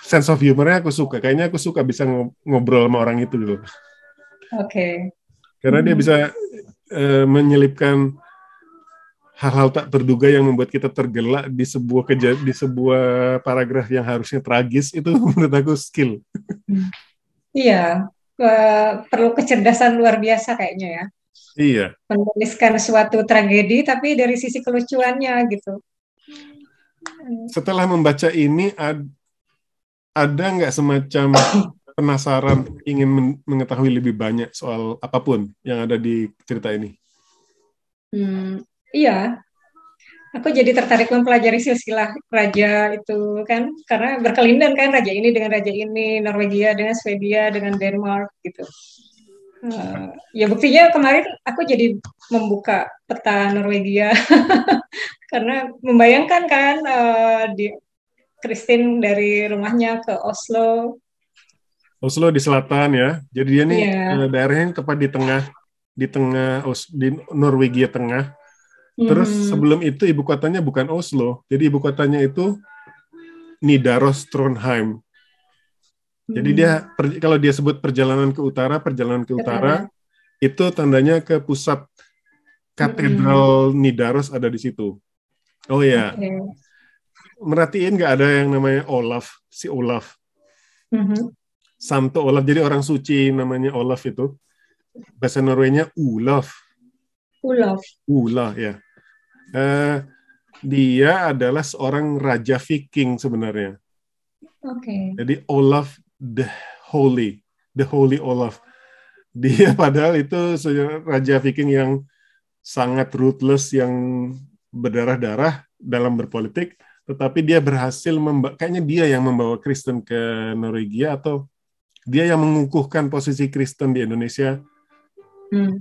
sense of humornya aku suka. Kayaknya aku suka bisa ngo- ngobrol sama orang itu gitu. Oke. Karena dia Mhm. bisa eh, menyelipkan hal-hal tak terduga yang membuat kita tergelak di sebuah keja di sebuah paragraf yang harusnya tragis itu menurut aku skill. Iya, perlu kecerdasan luar biasa kayaknya ya. Iya. Menuliskan suatu tragedi tapi dari sisi kelucuannya gitu. setelah membaca ini ad- ada nggak semacam penasaran ingin men- mengetahui lebih banyak soal apa pun yang ada di cerita ini? Hmm, iya, aku jadi tertarik mempelajari silsilah raja itu kan karena berkelindan kan raja ini dengan raja ini Norwegia dengan Swedia dengan Denmark gitu uh, ya buktinya kemarin aku jadi membuka peta Norwegia karena membayangkan kan uh, di Christine dari rumahnya ke Oslo Oslo di selatan ya jadi dia nih yeah. daerahnya tepat di tengah di tengah di Norwegia tengah Terus hmm. sebelum itu ibu kotanya bukan Oslo, jadi ibu kotanya itu Nidaros Trondheim. Jadi dia per, kalau dia sebut perjalanan ke utara, perjalanan ke utara itu tandanya ke pusat katedral hmm. Nidaros ada di situ. Oh ya, okay. merhatiin nggak ada yang namanya Olaf, si Olaf, hmm. Santo Olaf. Jadi orang suci namanya Olaf itu. Bahasa Norwenya Ulaf. Ulaf. Ulaf ya uh, dia adalah seorang raja Viking sebenarnya. Oke. Okay. Jadi Olaf the Holy, the Holy Olaf. Dia padahal itu raja Viking yang sangat ruthless, yang berdarah-darah dalam berpolitik, tetapi dia berhasil membawa, kayaknya dia yang membawa Kristen ke Norwegia atau dia yang mengukuhkan posisi Kristen di Indonesia. Hmm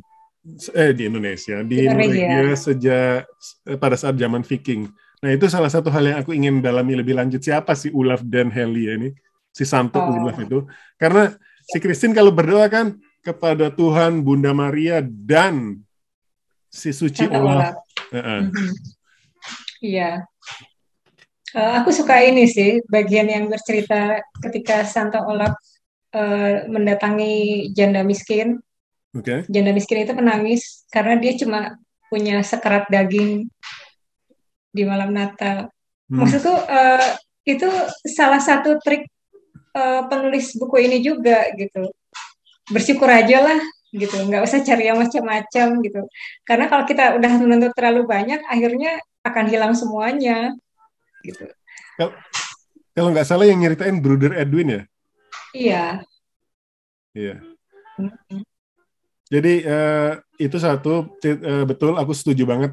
eh di Indonesia di Norwegia sejak eh, pada saat zaman Viking. Nah itu salah satu hal yang aku ingin dalami lebih lanjut siapa si Olaf dan Heli ini si Santo oh. Olaf itu karena si Kristin kalau berdoa kan kepada Tuhan Bunda Maria dan si suci Santo Olaf. Uh -uh. Iya. Uh, aku suka ini sih bagian yang bercerita ketika Santo Olaf uh, mendatangi janda miskin Okay. Janda miskin itu menangis karena dia cuma punya sekerat daging di malam Natal. Hmm. Maksudku uh, itu salah satu trik uh, penulis buku ini juga gitu. Bersyukur aja lah gitu, nggak usah cari yang macam-macam gitu. Karena kalau kita udah menuntut terlalu banyak, akhirnya akan hilang semuanya gitu. Kalau nggak salah yang nyeritain Bruder Edwin ya? Iya. Iya. Jadi uh, itu satu uh, betul aku setuju banget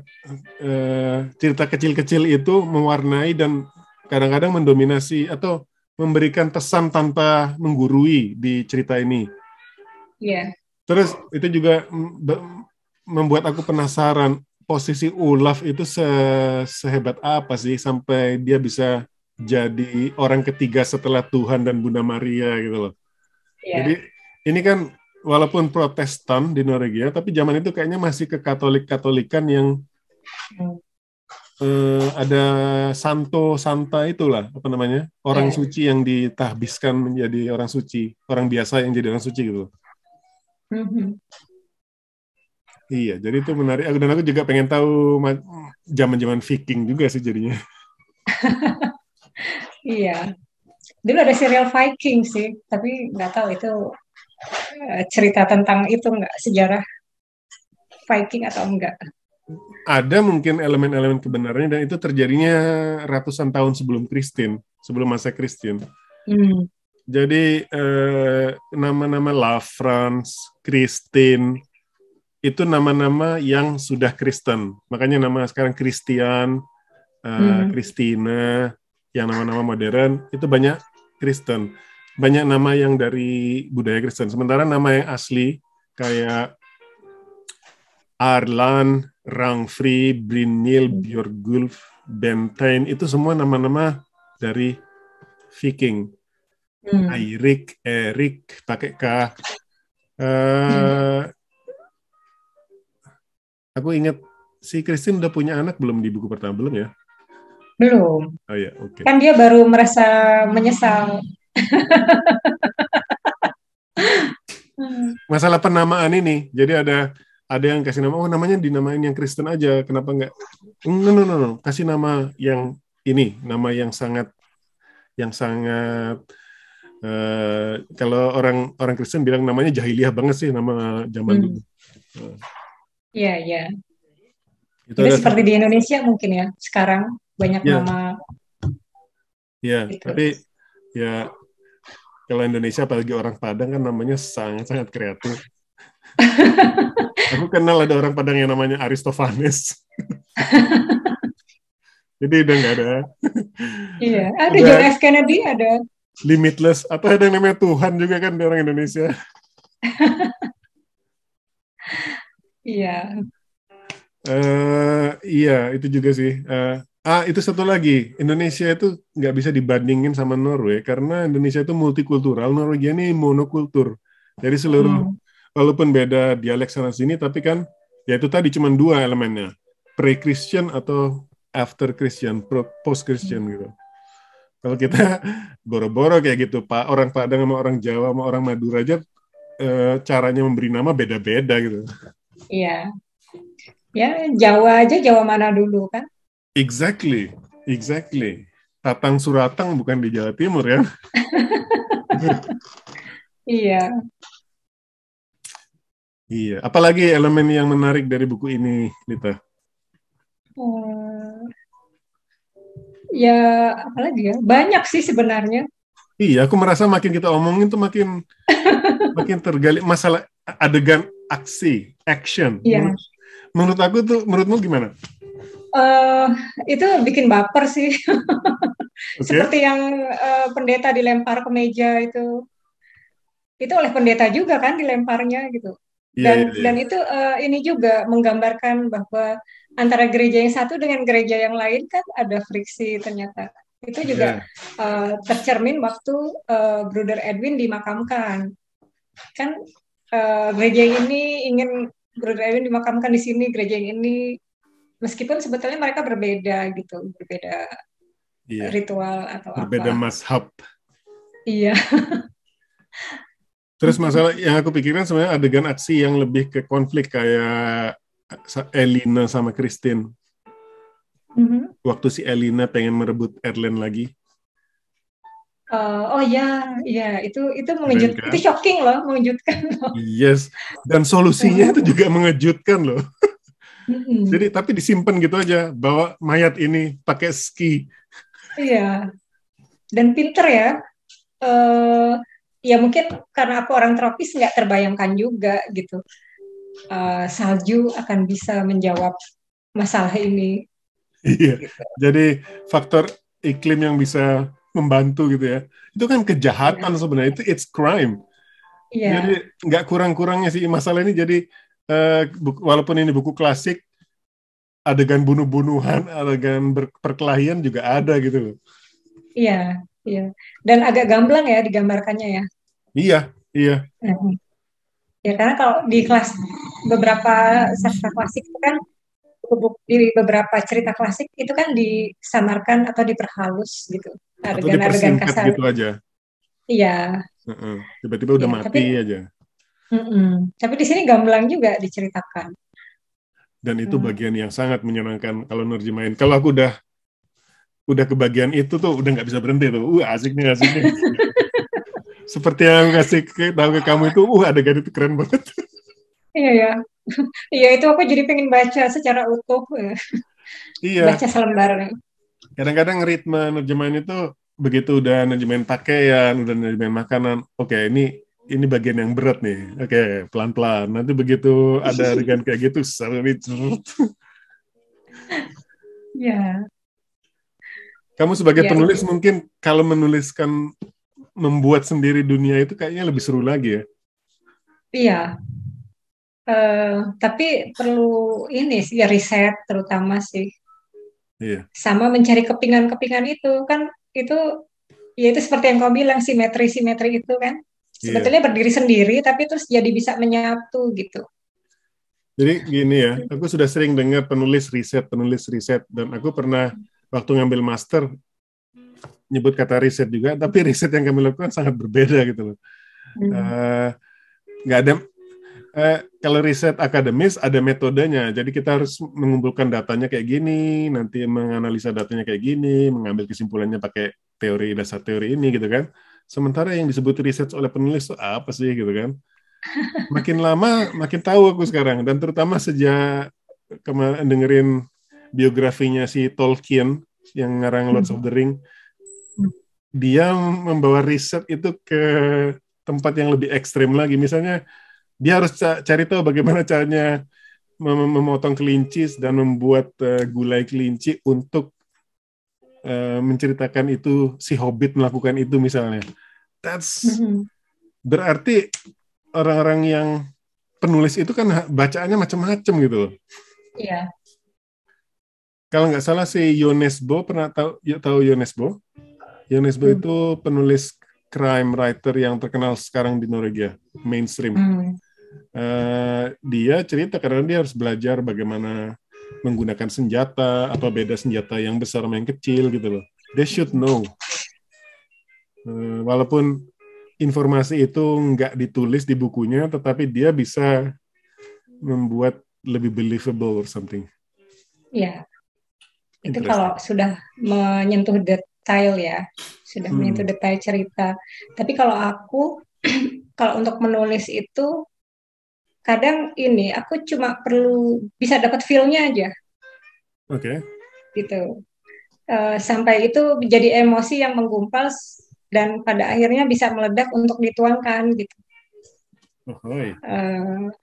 uh, cerita kecil-kecil itu mewarnai dan kadang-kadang mendominasi atau memberikan pesan tanpa menggurui di cerita ini. Iya. Yeah. Terus itu juga membuat aku penasaran posisi Olaf itu se sehebat apa sih sampai dia bisa jadi orang ketiga setelah Tuhan dan Bunda Maria gitu loh. Yeah. Jadi ini kan walaupun Protestan di Norwegia, tapi zaman itu kayaknya masih ke Katolik-Katolikan yang hmm. uh, ada santo santa itulah apa namanya orang yeah. suci yang ditahbiskan menjadi orang suci, orang biasa yang jadi orang suci gitu. Mm-hmm. Iya, jadi itu menarik. Dan aku juga pengen tahu zaman-zaman Viking juga sih jadinya. iya. Dulu ada serial Viking sih, tapi nggak tahu itu Eh, cerita tentang itu enggak sejarah Viking atau enggak? Ada mungkin elemen-elemen kebenarannya dan itu terjadinya ratusan tahun sebelum Kristin, sebelum masa Kristin. Hmm. Jadi eh, nama-nama La France, Kristin itu nama-nama yang sudah Kristen. Makanya nama sekarang Christian, Kristina, uh, hmm. Yang nama-nama modern itu banyak Kristen banyak nama yang dari budaya Kristen. Sementara nama yang asli kayak Arlan, Rangfri, Brynil, Björgulf, Bentine itu semua nama-nama dari Viking. Hmm. Eirik, Erik, pakai K. Uh, hmm. Aku ingat si Kristin udah punya anak belum di buku pertama belum ya? Belum. Oh ya, oke. Okay. Kan dia baru merasa menyesal Masalah penamaan ini, jadi ada ada yang kasih nama, oh namanya dinamain yang Kristen aja, kenapa enggak? No, no, no, no, kasih nama yang ini, nama yang sangat, yang sangat, uh, kalau orang orang Kristen bilang namanya jahiliyah banget sih nama zaman hmm. dulu. Iya, iya. Itu Jadi seperti di Indonesia mungkin ya, sekarang banyak ya. nama. Iya, gitu. tapi ya kalau Indonesia apalagi orang Padang kan namanya sangat-sangat kreatif. Aku kenal ada orang Padang yang namanya Aristofanes. Jadi udah nggak ada. Iya, ada John F Kennedy ada. Limitless atau ada yang namanya Tuhan juga kan di orang Indonesia. Iya. Uh, iya, itu juga sih. Uh, ah, itu satu lagi. Indonesia itu nggak bisa dibandingin sama Norway karena Indonesia itu multikultural. Norwegia ini monokultur. Jadi seluruh, hmm. walaupun beda dialek sana sini, tapi kan ya itu tadi cuma dua elemennya. Pre-Christian atau after Christian, post Christian hmm. gitu. Kalau kita boro-boro kayak gitu, Pak orang Padang sama orang Jawa sama orang Madura aja uh, caranya memberi nama beda-beda gitu. Iya. Ya, Jawa aja Jawa mana dulu kan? Exactly. Exactly. Tatang Suratang bukan di Jawa Timur ya. iya. Iya. Apalagi elemen yang menarik dari buku ini, Lita? Hmm, ya, apalagi ya? Banyak sih sebenarnya. Iya, aku merasa makin kita omongin tuh makin makin tergali masalah adegan aksi, action. Iya. Menurut, aku tuh, menurutmu gimana? Uh, itu bikin baper sih. okay. Seperti yang uh, pendeta dilempar ke meja itu. Itu oleh pendeta juga kan dilemparnya gitu. Iya, dan yeah, yeah, dan itu uh, ini juga menggambarkan bahwa antara gereja yang satu dengan gereja yang lain kan ada friksi ternyata. Itu juga yeah. uh, tercermin waktu uh, Bruder Edwin dimakamkan. Kan uh, gereja ini ingin Bruder Edwin dimakamkan di sini, gereja yang ini meskipun sebetulnya mereka berbeda gitu, berbeda iya. ritual atau berbeda apa. mashab. Iya. Terus masalah yang aku pikirkan sebenarnya adegan aksi yang lebih ke konflik kayak Elina sama Christine. Mm-hmm. Waktu si Elina pengen merebut Erlen lagi. Uh, oh ya, ya itu itu mengejut, kan? itu shocking loh, mengejutkan loh. Yes, dan solusinya itu juga mengejutkan loh. Mm-hmm. Jadi tapi disimpan gitu aja, bawa mayat ini pakai ski. Iya, dan pinter ya. Uh, ya mungkin karena aku orang tropis nggak terbayangkan juga gitu. Uh, salju akan bisa menjawab masalah ini. Iya. Gitu. Jadi faktor iklim yang bisa membantu gitu ya. Itu kan kejahatan yeah. sebenarnya itu it's crime. Yeah. Jadi nggak kurang-kurangnya sih masalah ini jadi uh, walaupun ini buku klasik adegan bunuh-bunuhan, adegan perkelahian juga ada gitu loh. Iya, iya. Dan agak gamblang ya digambarkannya ya. Iya, iya. Ya karena kalau di kelas beberapa sastra klasik itu kan di beberapa cerita klasik itu kan disamarkan atau diperhalus gitu adegan-adegan kasar gitu aja iya tiba-tiba udah ya, mati tapi, aja uh-uh. tapi di sini gamblang juga diceritakan. Dan itu hmm. bagian yang sangat menyenangkan kalau nerjemahin kalau aku udah udah kebagian itu tuh udah nggak bisa berhenti tuh. Uh asik nih asik nih. Seperti yang kasih ke, tahu ke kamu itu uh adegan itu keren banget. Iya ya. Iya itu aku jadi pengen baca secara utuh iya. baca selembar kadang-kadang ritme nerjemahan itu begitu udah nerjemahin pakaian, udah nerjemahin makanan, oke okay, ini ini bagian yang berat nih. Oke, okay, pelan-pelan. Nanti begitu ada adegan kayak gitu, sering Ya. Kamu sebagai ya, penulis ya. mungkin kalau menuliskan membuat sendiri dunia itu kayaknya lebih seru lagi ya. Iya. Uh, tapi perlu ini sih ya riset terutama sih. Iya. Sama mencari kepingan-kepingan itu kan itu ya itu seperti yang kau bilang simetri-simetri itu kan. Sebetulnya iya. berdiri sendiri tapi terus jadi bisa menyatu gitu. Jadi gini ya, aku sudah sering dengar penulis riset, penulis riset, dan aku pernah waktu ngambil master nyebut kata riset juga, tapi riset yang kami lakukan sangat berbeda gitu loh. Hmm. Uh, nggak ada eh, kalau riset akademis ada metodenya. Jadi kita harus mengumpulkan datanya kayak gini, nanti menganalisa datanya kayak gini, mengambil kesimpulannya pakai teori dasar teori ini gitu kan. Sementara yang disebut riset oleh penulis itu apa sih gitu kan? Makin lama makin tahu aku sekarang dan terutama sejak kemarin dengerin biografinya si Tolkien yang ngarang Lord of the Ring dia membawa riset itu ke tempat yang lebih ekstrim lagi misalnya dia harus cari tahu bagaimana caranya mem memotong kelinci dan membuat uh, gulai kelinci untuk uh, menceritakan itu si Hobbit melakukan itu misalnya. That's mm-hmm. berarti orang-orang yang penulis itu kan bacaannya macam-macam gitu loh. Iya. Kalau nggak salah si Yonesbo pernah tahu ya, tahu Yonesbo? Yonesbo hmm. itu penulis crime writer yang terkenal sekarang di Norwegia, mainstream. Hmm. Uh, dia cerita karena dia harus belajar bagaimana menggunakan senjata, apa beda senjata yang besar sama yang kecil gitu loh. They should know. Uh, walaupun informasi itu nggak ditulis di bukunya, tetapi dia bisa membuat lebih believable or something. Iya. Itu kalau sudah menyentuh detail ya, sudah hmm. menyentuh detail cerita. Tapi kalau aku, kalau untuk menulis itu, kadang ini aku cuma perlu bisa dapat feelnya aja. Oke. Okay. Gitu. Uh, sampai itu menjadi emosi yang menggumpal dan pada akhirnya bisa meledak untuk dituangkan gitu. Oh, uh,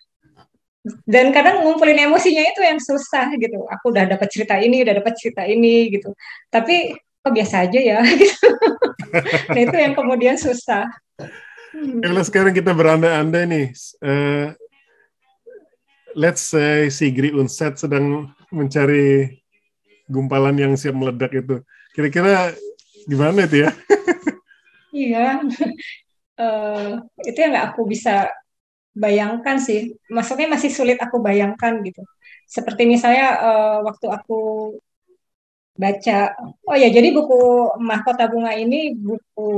dan kadang ngumpulin emosinya itu yang susah gitu aku udah dapat cerita ini udah dapat cerita ini gitu tapi kok biasa aja ya gitu nah itu yang kemudian susah hmm. kalau sekarang kita beranda-anda nih uh, let's say Sigri Unset sedang mencari gumpalan yang siap meledak itu kira-kira gimana itu ya iya uh, itu yang nggak aku bisa bayangkan sih, maksudnya masih sulit aku bayangkan gitu. Seperti misalnya uh, waktu aku baca, oh ya jadi buku Mahkota Bunga ini buku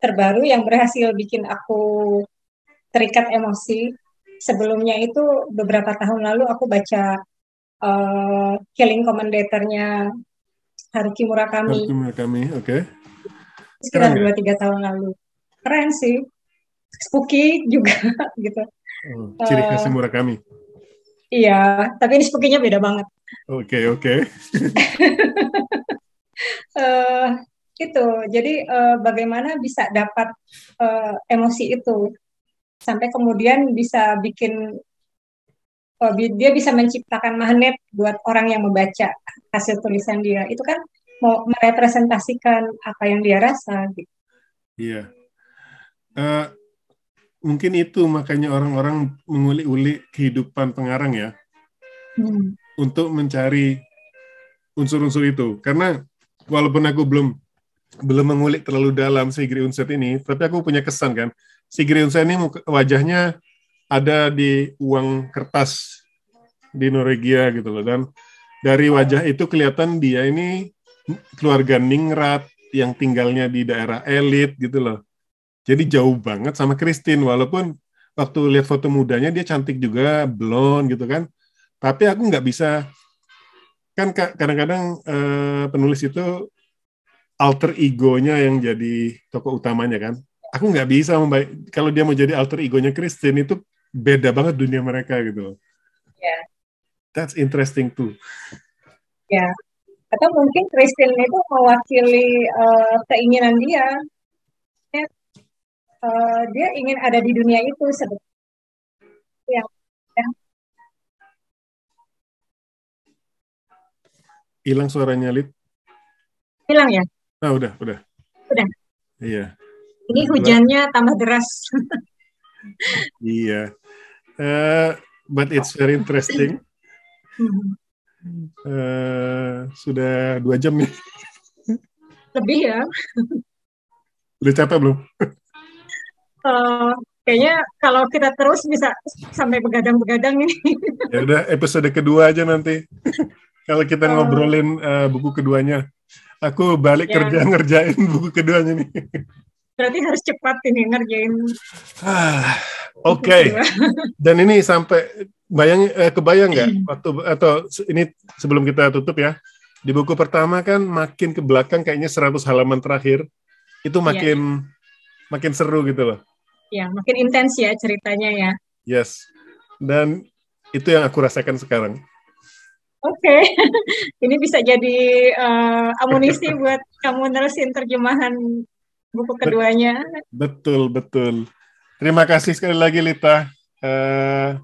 terbaru yang berhasil bikin aku terikat emosi. Sebelumnya itu beberapa tahun lalu aku baca uh, Killing Commendator-nya Haruki Murakami. Haruki Murakami, oke. Okay. Sekitar dua tiga tahun lalu. Keren sih spooky juga gitu. Oh, ciri khas uh, Murakami. Iya, tapi ini spooky-nya beda banget. Oke, okay, oke. Okay. uh, itu, jadi uh, bagaimana bisa dapat uh, emosi itu sampai kemudian bisa bikin uh, dia bisa menciptakan magnet buat orang yang membaca hasil tulisan dia. Itu kan mau merepresentasikan apa yang dia rasa gitu. Iya. Uh, mungkin itu makanya orang-orang menguli-uli kehidupan pengarang ya hmm. untuk mencari unsur-unsur itu karena walaupun aku belum belum mengulik terlalu dalam Sigri Unset ini tapi aku punya kesan kan. Sigri Unset ini wajahnya ada di uang kertas di Norwegia gitu loh. Dan dari wajah itu kelihatan dia ini keluarga ningrat yang tinggalnya di daerah elit gitu loh. Jadi jauh banget sama Christine. Walaupun waktu lihat foto mudanya dia cantik juga, blonde gitu kan. Tapi aku nggak bisa kan kadang-kadang uh, penulis itu alter egonya yang jadi tokoh utamanya kan. Aku nggak bisa membaik kalau dia mau jadi alter egonya Christine itu beda banget dunia mereka gitu. Ya. Yeah. That's interesting too. Ya. Yeah. Atau mungkin Christine itu mewakili uh, keinginan dia uh, dia ingin ada di dunia itu sebetulnya ya. hilang suaranya Lid hilang ya ah udah udah. Udah. Iya. Ini hujannya tambah deras. Iya. Uh, but it's very interesting. Uh, sudah dua jam nih. Lebih ya. Udah capek belum? Uh, kayaknya kalau kita terus bisa sampai begadang-begadang ini. ya udah episode kedua aja nanti. kalau kita ngobrolin uh, buku keduanya, aku balik ya. kerja ngerjain buku keduanya nih. Berarti harus cepat ini ngerjain. Ah, Oke. Okay. Dan ini sampai bayang eh, kebayang nggak waktu atau ini sebelum kita tutup ya. Di buku pertama kan makin ke belakang kayaknya 100 halaman terakhir itu iya. makin ya. makin seru gitu loh ya makin intens ya ceritanya ya. Yes. Dan itu yang aku rasakan sekarang. Oke, okay. ini bisa jadi uh, amunisi buat kamu nerusin terjemahan buku keduanya. Betul, betul. Terima kasih sekali lagi Lita. Uh,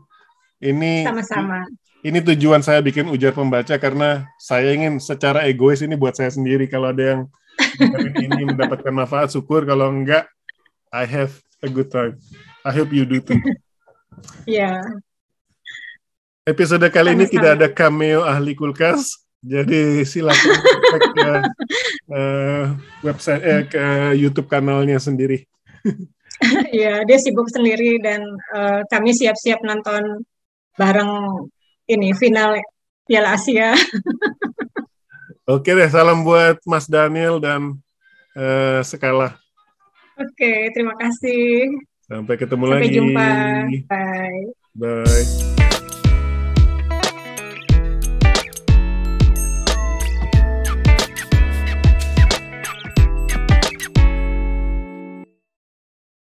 ini sama-sama. ini tujuan saya bikin ujar pembaca karena saya ingin secara egois ini buat saya sendiri. Kalau ada yang ini mendapatkan manfaat, syukur. Kalau enggak, I have a good time. I hope you do too. Yeah. Episode kali ini tidak ada cameo ahli kulkas, jadi silakan cek ke uh, website eh, ke YouTube kanalnya sendiri. Iya, dia sibuk sendiri dan uh, kami siap-siap nonton bareng ini final Piala Asia. Oke deh, salam buat Mas Daniel dan uh, Sekala. Oke, terima kasih. Sampai ketemu Sampai lagi. Sampai jumpa. Bye. Bye.